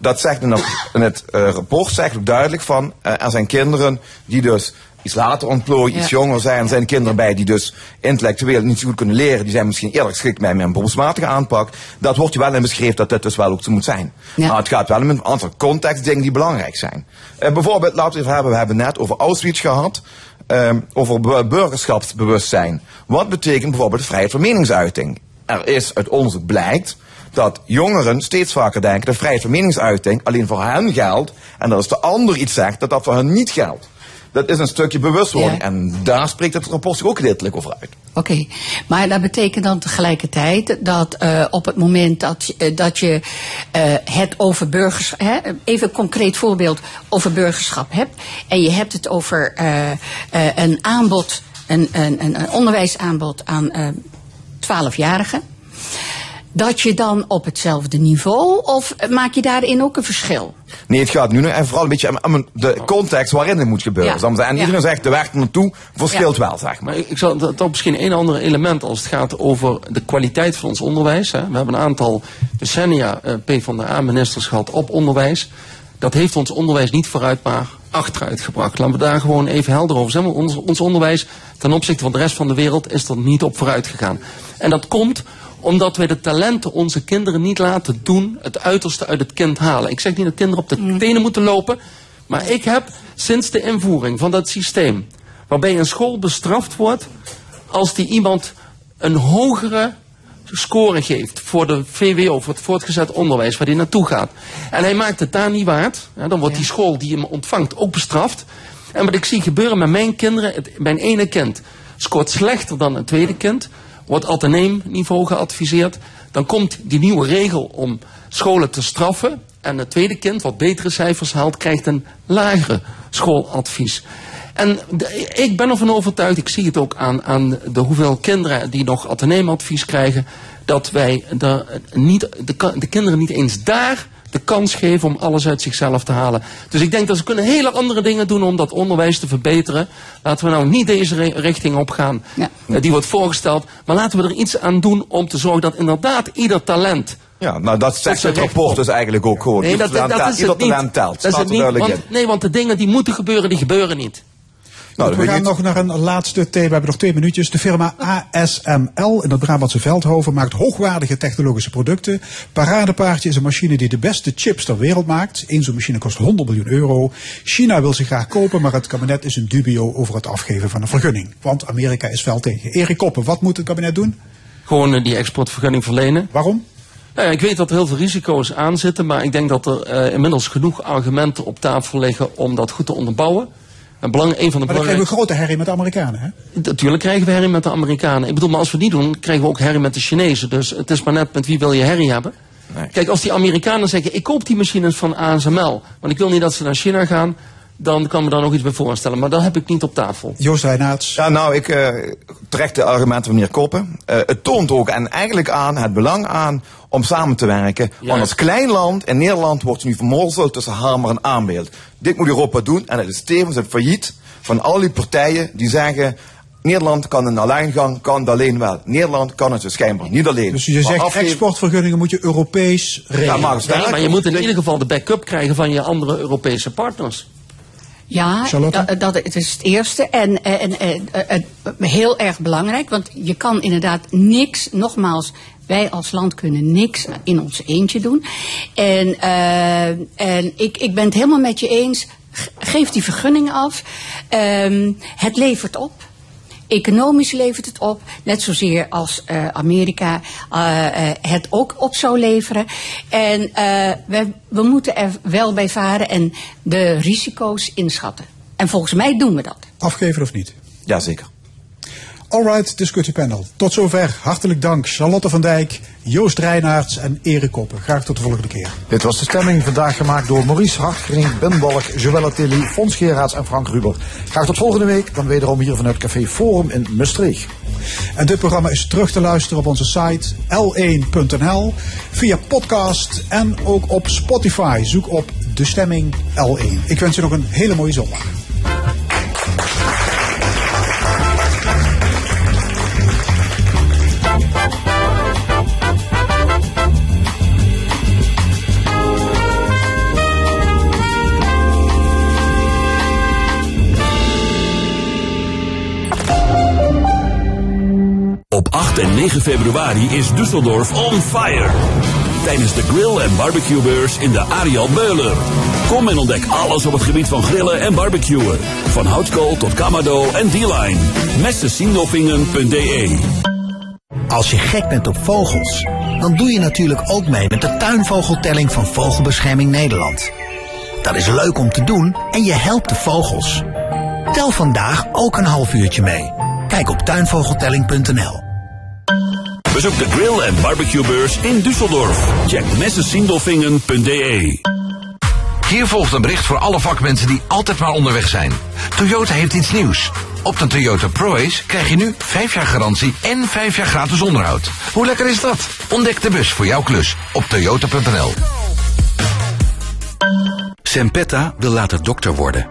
Speaker 13: Dat zegt in het, in het eh, rapport zegt ook duidelijk van, eh, er zijn kinderen die dus iets later ontplooien, iets jonger zijn. Er zijn kinderen bij die dus intellectueel niet zo goed kunnen leren. Die zijn misschien eerder geschikt bij een beroepsmatige aanpak. Dat wordt je wel in beschreven dat dit dus wel ook zo moet zijn.
Speaker 14: Ja.
Speaker 13: Maar het gaat wel om een aantal contextdingen die belangrijk zijn. Eh, bijvoorbeeld, laten we even hebben, we hebben net over Auschwitz gehad. ehm, over bu- burgerschapsbewustzijn. Wat betekent bijvoorbeeld vrijheid van meningsuiting? Er is uit onderzoek blijkt dat jongeren steeds vaker denken dat vrijheid van meningsuiting alleen voor hen geldt. En dat als de ander iets zegt, dat dat voor hen niet geldt. Dat is een stukje bewustwording.
Speaker 14: Ja.
Speaker 13: En daar spreekt het rapport zich ook gedeeltelijk over uit.
Speaker 14: Oké, maar dat betekent dan tegelijkertijd dat eh, op het moment dat, je- eh, dat je eh, het over burgerschap, hè, even een concreet voorbeeld over burgerschap hebt, en je hebt het over een aanbod, een, een, onderwijsaanbod aan eh 12-jarigen, dat je dan op hetzelfde niveau, of maak je daarin ook een verschil?
Speaker 13: Nee, het gaat nu nog en vooral een beetje om, de context waarin het moet gebeuren.
Speaker 14: Ja.
Speaker 13: Zeggen. En
Speaker 14: Ja.
Speaker 13: iedereen zegt de weg naartoe verschilt
Speaker 14: Ja.
Speaker 13: wel, zeg maar.
Speaker 15: Maar ik zal dat dat misschien één ander element als het gaat over de kwaliteit van ons onderwijs. Hè. We hebben een aantal decennia eh PvdA-ministers gehad op onderwijs. Dat heeft ons onderwijs niet vooruit, maar achteruit gebracht. Laten we daar gewoon even helder over zijn. Ons, ons onderwijs ten opzichte van de rest van de wereld is er niet op vooruit gegaan. En dat komt omdat wij de talenten onze kinderen niet laten doen, het uiterste uit het kind halen. Ik zeg niet dat kinderen op de tenen moeten lopen, maar ik heb sinds de invoering van dat systeem, waarbij een school bestraft wordt als die iemand een hogere score geeft voor de VWO, voor het voortgezet onderwijs, waar hij naartoe gaat. En hij maakt het daar niet waard, dan wordt die school die hem ontvangt ook bestraft. En wat ik zie gebeuren met mijn kinderen, het, mijn ene kind scoort slechter dan een tweede kind, wordt ateneemniveau geadviseerd. Dan komt die nieuwe regel om scholen te straffen. En het tweede kind, wat betere cijfers haalt, krijgt een lagere schooladvies. En ik ben ervan overtuigd, ik zie het ook aan, aan de hoeveel kinderen die nog ateneemadvies krijgen, dat wij niet, de kinderen niet eens daar de kans geven om alles uit zichzelf te halen. Dus ik denk dat ze kunnen hele andere dingen doen om dat onderwijs te verbeteren. Laten we nou niet deze ri- richting opgaan eh, die wordt voorgesteld, maar laten we er iets aan doen om te zorgen dat inderdaad ieder talent
Speaker 13: Ja, nou dat zegt
Speaker 15: zijn
Speaker 13: het rapport dus eigenlijk ook gewoon.
Speaker 15: Nee,
Speaker 13: Ieder
Speaker 15: dat, dat,
Speaker 13: talent
Speaker 15: dat
Speaker 13: telt.
Speaker 15: is
Speaker 13: Ieder
Speaker 15: het niet.
Speaker 13: talent telt.
Speaker 15: Dat is het niet. Want, nee, want de dingen die moeten gebeuren, die gebeuren niet.
Speaker 13: Nou,
Speaker 1: we gaan nog naar een laatste thema. We hebben nog twee minuutjes. De firma ASML in het Brabantse Veldhoven maakt hoogwaardige technologische producten. Paradepaardje is een machine die de beste chips ter wereld maakt. Eén zo'n machine kost 100 miljoen euro. China wil ze graag kopen, maar het kabinet is in dubio over het afgeven van een vergunning. Want Amerika is fel tegen. Erik Koppen, wat moet het kabinet doen?
Speaker 15: Gewoon eh, die exportvergunning verlenen.
Speaker 1: Waarom?
Speaker 15: Nou ja, ik weet dat er heel veel risico's aan zitten, maar ik denk dat er eh, inmiddels genoeg argumenten op tafel liggen om dat goed te onderbouwen. Een, belang, een van de
Speaker 1: Maar dan krijgen we grote herrie met de Amerikanen. Hè?
Speaker 15: Natuurlijk krijgen we herrie met de Amerikanen. Ik bedoel, maar als we die doen, krijgen we ook herrie met de Chinezen. Dus het is maar net met wie wil je herrie hebben. Kijk, als die Amerikanen zeggen, ik koop die machines van ASML, want ik wil niet dat ze naar China gaan, dan kan me daar nog iets bij voorstellen. Maar dat heb ik niet op tafel.
Speaker 1: Joost Reinaerts.
Speaker 13: Ja, nou, ik uh, trek de argumenten van meneer Koppen. Uh, het toont ook en eigenlijk aan het belang aan om samen te werken. Want als klein land in Nederland wordt nu vermorzeld tussen hamer en aanbeeld. Dit moet Europa doen en het is tevens het failliet van al die partijen die zeggen... Nederland kan een alleengang, kan het alleen wel. Nederland kan het dus schijnbaar niet alleen.
Speaker 1: Dus je zegt afgeven... exportvergunningen moet je Europees regelen.
Speaker 15: Ja, maar, ja, maar je moet in ieder geval de backup krijgen van je andere Europese partners.
Speaker 14: Ja, dat, dat het is het eerste. En, en, en, en, heel erg belangrijk, want je kan inderdaad niks, nogmaals, wij als land kunnen niks in ons eentje doen. En, uh, en ik, ik ben het helemaal met je eens. Geef die vergunning af. Um, het levert op. Economisch levert het op, net zozeer als uh, Amerika uh, uh, het ook op zou leveren. En we, we moeten er wel bij varen en de risico's inschatten. En volgens mij doen we dat.
Speaker 1: Afgeven of niet?
Speaker 13: Jazeker.
Speaker 1: Alright, discussiepanel. Tot zover. Hartelijk dank Charlotte van Dijk, Joost Reinaerts en Erik Koppen. Graag tot de volgende keer.
Speaker 2: Dit was de stemming vandaag gemaakt door Maurice Hartgering, Ben Balk, Joelle Tilly, Fons Geraerts en Frank Ruber. Graag tot volgende week, dan wederom hier vanuit Café Forum in Maastricht.
Speaker 1: En dit programma is terug te luisteren op onze site l1.nl, via podcast en ook op Spotify. Zoek op De Stemming L1. Ik wens je nog een hele mooie zondag.
Speaker 16: Op 8 en 9 februari is Düsseldorf on fire. Tijdens de grill- en barbecuebeurs in de Ariel Meuler. Kom en ontdek alles op het gebied van grillen en barbecuen. Van houtskool tot kamado en D-line. Messensindelfingen.de
Speaker 17: Als je gek bent op vogels, dan doe je natuurlijk ook mee met de tuinvogeltelling van Vogelbescherming Nederland. Dat is leuk om te doen en je helpt de vogels. Tel vandaag ook een half uurtje mee. Kijk op tuinvogeltelling.nl.
Speaker 16: Bezoek de grill- en barbecuebeurs in Düsseldorf. Check messensindelfingen.de
Speaker 18: Hier volgt een bericht voor alle vakmensen die altijd maar onderweg zijn. Toyota heeft iets nieuws. Op de Toyota ProAce krijg je nu 5 jaar garantie en 5 jaar gratis onderhoud. Hoe lekker is dat? Ontdek de bus voor jouw klus op toyota.nl.
Speaker 19: Sempetta wil later dokter worden.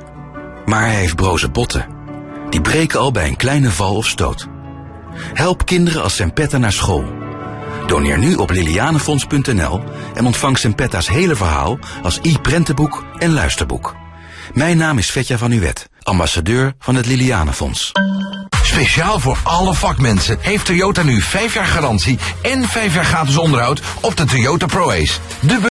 Speaker 19: Maar hij heeft broze botten. Die breken al bij een kleine val of stoot. Help kinderen als Sempetta naar school. Doneer nu op lilianefonds.nl en ontvang Sempetta's hele verhaal als e-prentenboek en luisterboek. Mijn naam is Vetja van Uwet, ambassadeur van het Lilianenfonds.
Speaker 18: Speciaal voor alle vakmensen heeft Toyota nu 5 jaar garantie en 5 jaar gratis onderhoud op de Toyota ProAce. De